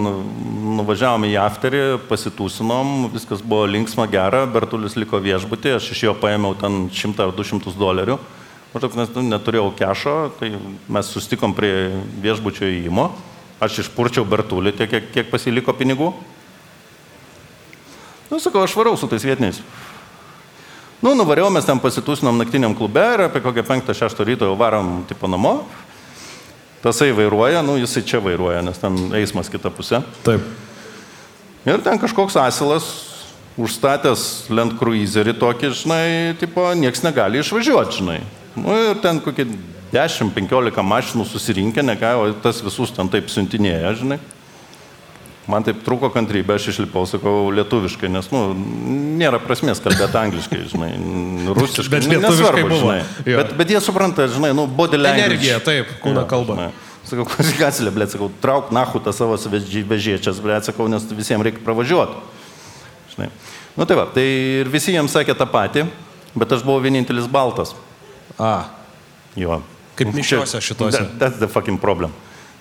nuvažiavome į afterį, pasitūsinom, viskas buvo linksma, gera, Bertulis liko viešbutį, aš iš jo paėmiau ten 100 ar 200 dolerių. Maždaug nes nu, neturėjau kešo, tai mes sustikom prie viešbučio įėjimo. Aš išpurčiau Bertulį tiek, kiek, kiek pasiliko pinigų. Nu, sakau, aš varau su tais vietiniais. Nu, nuvariau, mes ten pasitūsinom naktiniam klube ir apie kokią 5-6 ryto jau varom tipo namo. Tasai vairuoja, nu jisai čia vairuoja, nes ten eismas kita pusė. Taip. Ir ten kažkoks asilas užstatęs Land Cruiserį tokį, žinai, tipo, nieks negali išvažiuoti, žinai. Nu ir ten kokie 10-15 mašinų susirinkę, ne ką, o tas visus ten taip siuntinėja, žinai. Man taip truko kantrybė, aš išlipau, sakau, lietuviškai, nes, nu, nėra prasmės kalbėti angliškai, žinai, rusiškai. Bet lietuviškai nesvarbu, buvo. žinai. Bet, bet jie supranta, žinai, nu, body language. Energija, taip, kūno kalba. žinai. Sakau, kas lė, blėt, sakau, trauk nahu tą savo vežėčias, blėt, sakau, nes visiems reikia pravažiuoti. Žinai. Nu tai va, tai ir visi jiems sakė tą patį, bet aš buvau vienintelis baltas. A, Jo. Kaip mišiose šitose. That, that's the fucking problem.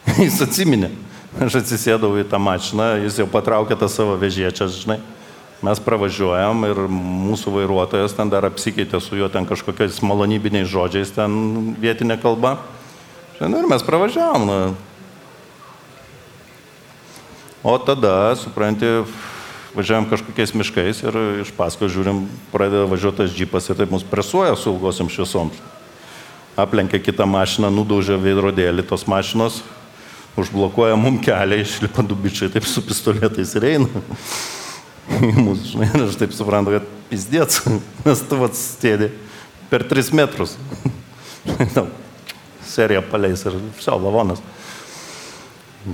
Jis atsiminė. Aš atsisėdau į tą mašiną, jis jau patraukė tą savo vežėčias, žinai. Mes pravažiuojam ir mūsų vairuotojas ten dar apsikeitė su juo ten kažkokiais malonybiniais žodžiais, ten vietinė kalba. Nu ir mes pravažiavam. Nu. O tada, supranti, važiavam kažkokiais miškais ir iš paskui žiūrim, pradeda važiuoti tas džipas ir taip mus presuoja su ilgosiam šviesom. Aplenkia kitą mašiną, nudaužia veidrodėlį tos mašinos, užblokuoja mum kelią, išlipa du bičiai taip su pistoletais ir eina. Mūsų, žinai, aš taip suprantu, kad pizdėts, nes tu vats stėdi per 3 metrus. Serija paleis ir viso lavonas.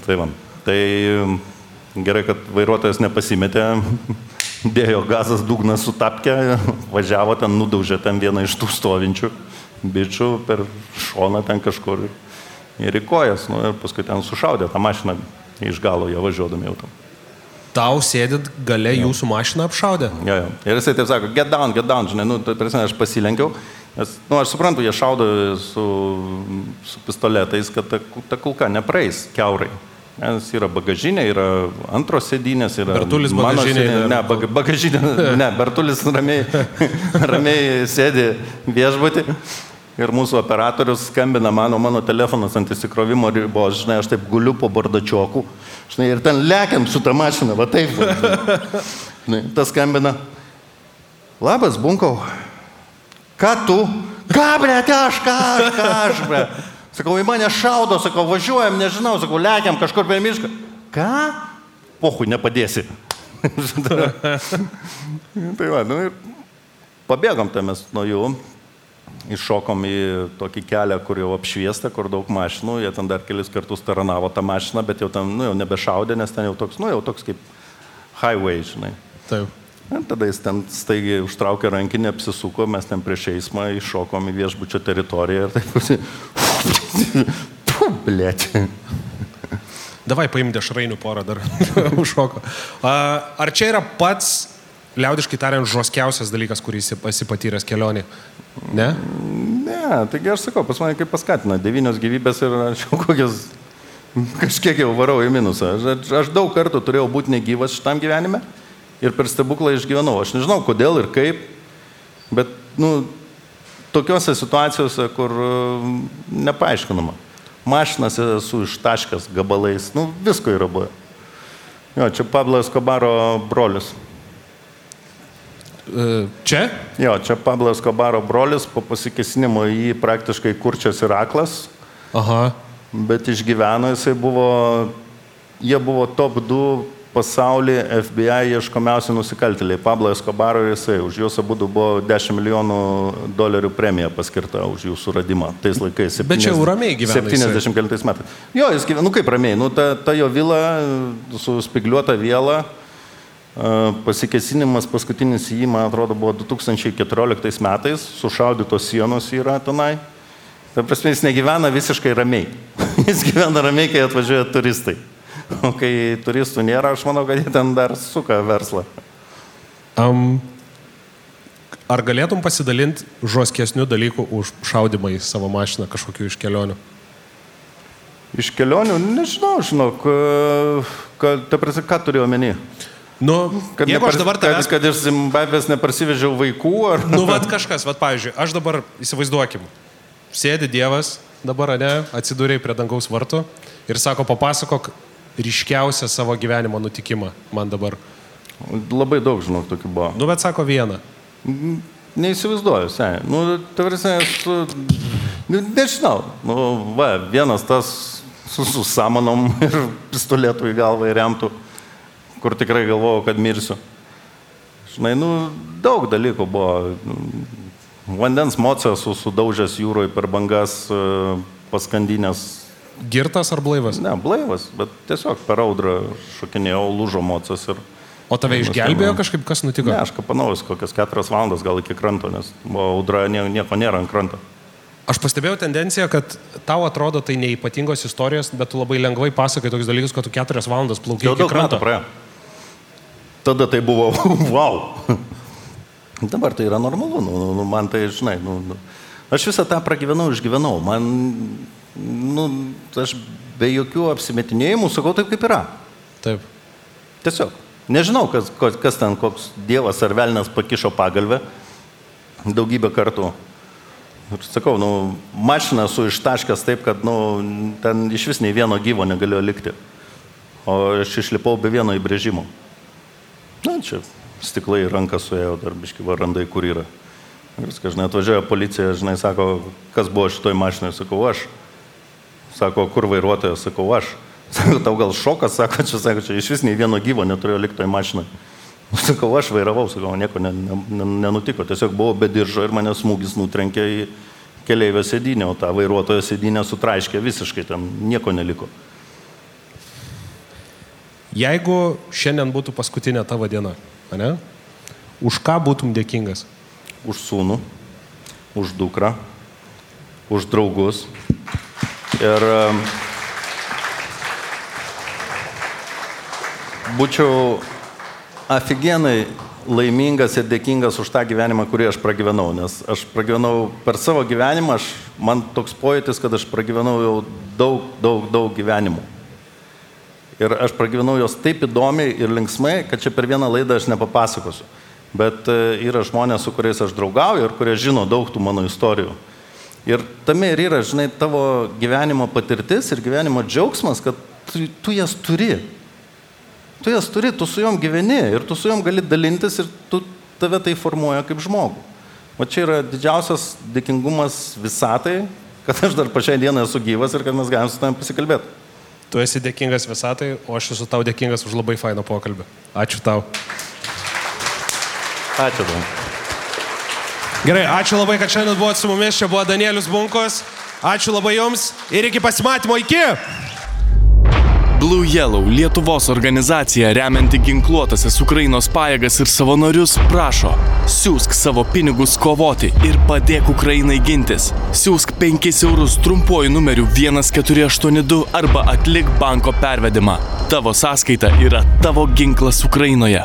Tai va. Tai gerai, kad vairuotojas nepasimetė, dėjo gazas dugnas sutapkę, važiavo ten, nudaužė ten vieną iš tų stovinčių bičių per šoną ten kažkur ir į kojas. Nu, ir paskui ten sušaudė tą mašiną iš galo, jie važiuodami jau tam. tau sėdint gale jūsų mašiną apšaudė. Jo, jo. Ir jisai taip sako, get down, get down, žinai, nu, tai prasme, aš pasilenkiau, nes, nu, aš suprantu, jie šaudo su, su pistoletais, kad ta, ta kulka nepraeis keurai. Nes yra bagažinė, yra antros sėdynės, yra... Bertulis mano bagažinėj sėdynė-. Ne, baga, bagažinė, ne, Bertulis ramiai, ramiai sėdi viešbutį. Ir mūsų operatorius skambina mano, mano telefonas ant įsikrovimo ribos, žinai, aš taip guliu po bardačioku, žinai, ir ten lekiam su tą mašiną, va taip. Va, žinai. tas skambina. Labas, bunkau. Ką tu? Ką, ble, aš, ką, ką, aš, ble. Sakau, į mane šaudo, sakau, važiuojam, nežinau, sakau, lekiam kažkur per mišką. Ką? Pohui, nepadėsi. tai va, nu ir pabėgom ten mes nuo jų. Iššokom į tokį kelią, kur jau apšviesta, kur daug mašinų, jie ten dar kelis kartus taranavo tą mašiną, bet jau ten, nu, jau nebešaudė, nes ten jau toks, nu, jau toks kaip highway, žinai. Taip. Ir tada jis ten staigiai užtraukė rankinį, apsisuko, mes ten prieš eismą iššokom į viešbučio teritoriją ir taip. Puh, blėti. Davai paimti dešrainių porą dar užšoko. Ar čia yra pats, liaudiškai tariant, žoskiausias dalykas, kurį esi- patyręs kelionį? Ne? Ne, taigi aš sakau, pas mane kaip paskatina, devynios gyvybės ir aš jau kokias kažkiek jau varau į minusą. Aš, aš daug kartų turėjau būti negyvas šitam gyvenime ir per stebuklą išgyvenau. Aš nežinau kodėl ir kaip, bet, nu, tokiuose situacijose, kur e, nepaaiškinama. Mašinas esu ištaškęs gabalais, nu visko yra buvę. Jo, čia Pablo Escobaro brolis. E, Čia? Jo, čia Pablo Escobaro brolis, po pasikesinimo jį praktiškai kurčias ir aklas, Aha. bet išgyveno, jisai buvo, jie buvo top 2 pasaulyje FBI ieškomiausi nusikaltėliai. Pablo Escobaro ir jisai, už juos abu buvo 10 milijonų dolerių premija paskirta už jų suradimą tais laikais. Bet čia jau ramiai gyvena 70 kelintais metais. Jo, jis gyvena, nu kaip ramiai, nu ta, ta jo vila su spigliuota viela. Pasikesinimas paskutinis į jį, man atrodo, buvo 2014 metais, sušaudytos sienos yra tenai. Ta prasme, jis negyvena visiškai ramiai. Jis gyvena ramiai, kai atvažiuoja turistai. O kai turistų nėra, aš manau, kad jie ten dar suka verslą. Um, ar galėtum pasidalinti žoskesnių dalykų už šaudimą į savo mašiną kažkokiu iš kelionių? Iš kelionių, nežinau, žinok, kad, ta prasme, ką turiu omeny? Nu, Kad, jeigu aš nepars- dabar tavęs... kad, kad iš Zimbabvės neparsivežiau vaikų, ar... Nu, vad kažkas, vad pavyzdžiui, aš dabar įsivaizduokim, sėdi Dievas, dabar, ne, atsidūrė prie dangaus vartų ir sako, papasakok ryškiausią savo gyvenimo nutikimą man dabar. Labai daug, žinok, tokių buvo. Nu, bet sako vieną. Neįsivaizduoju, seniai. Nu, ta prasme, esu... Nu, nežinau. Nu, va, vienas tas su, su samonom ir pistoletu į galvą įremtų, kur tikrai galvojau, kad mirsiu. Žinai, nu, daug dalykų buvo. Vandens mocas su, sudaužęs jūroje per bangas, e, paskandinės. Girtas ar blaivas? Ne, blaivas, bet tiesiog per audrą šokinėjau, lūžo mocas ir... O tave išgelbėjo kažkaip, kas nutiko? Ne, aš kapanaujas kokias keturias valandas gal iki kranto, nes buvo audra, nie, nieko nėra ant kranto. Aš pastebėjau tendenciją, kad tau atrodo tai neipatingos istorijos, bet tu labai lengvai pasakai tokius dalykus, kad tu keturias valandas plaukai Jau iki kranto. praėjo. Tada tai buvo, wow. Dabar tai yra normalu, nu, nu, nu, man tai, žinai, nu, nu. aš visą tą pragyvenau, išgyvenau. Man, nu, aš be jokių apsimetinėjimų sakau taip, kaip yra. Taip. Tiesiog. Nežinau, kas, kas ten, koks dievas ar velnas pakišo pagalbę daugybę kartų. Ir sakau, nu, mašiną esu ištaškęs taip, kad nu, ten iš vis nei vieno gyvo negalėjo likti. O aš išlipau be vieno įbrėžimo. Na, čia stiklai ranką suėjo, dar biški varandai, kur yra. Ir žinai, atvažiuoja policija, žinai, sako, kas buvo šitoj mašinai, sakau, aš. Sako, kur vairuotojas, sakau, aš. Sako, tau gal šokas, sako, čia, sako, čia iš vis nei vieno gyvo neturėjo likti toj mašinai. Sakau, aš vairavau, sakau, nieko ne, ne, ne, nenutiko, tiesiog buvau be diržo ir mane smūgis nutrenkė į keleivio sėdynę, o tą vairuotojo sėdynę sutraiškė visiškai, ten nieko neliko. Jeigu šiandien būtų paskutinė tavo diena, ne? Už ką būtum dėkingas? Už sūnų, už dukrą, už draugus. Ir būčiau aфиgenai laimingas ir dėkingas už tą gyvenimą, kurį aš pragyvenau, nes aš pragyvenau per savo gyvenimą, aš, man toks pojūtis, kad aš pragyvenau jau daug, daug, daug gyvenimų. Ir aš pragyvenau jos taip įdomiai ir linksmai, kad čia per vieną laidą aš nepapasakosiu. Bet e, yra žmonės, su kuriais aš draugauju ir kurie žino daug tų mano istorijų. Ir tame ir yra, žinai, tavo gyvenimo patirtis ir gyvenimo džiaugsmas, kad tu, tu jas turi. Tu jas turi, tu su juom gyveni ir tu su juom gali dalintis ir tu, tave tai formuoja kaip žmogų. O čia yra didžiausias dėkingumas visatai, kad aš dar pačiai dienai esu gyvas ir kad mes galim su tavim pasikalbėti. Tu esi dėkingas visatai, o aš esu tau dėkingas už labai fainą pokalbį. Ačiū tau. Ačiū tau. Gerai, ačiū labai, kad šiandien buvote su mumis. Čia buvo Danielius Bunkos. Ačiū labai jums ir iki pasimatymo. Iki! Blue Yellow Lietuvos organizacija remianti ginkluotasias Ukrainos pajėgas ir savanorius prašo siūsk savo pinigus kovoti ir padėk Ukrainai gintis. Siūsk 5 eurus trumpuoju numeriu 1482 arba atlik banko pervedimą. Tavo sąskaita yra tavo ginklas Ukrainoje.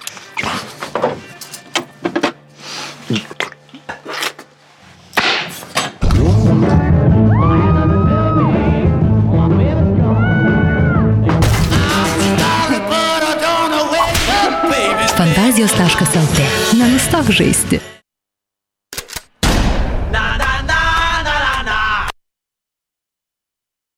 Fantazijos.lt. Nenustok žaisti.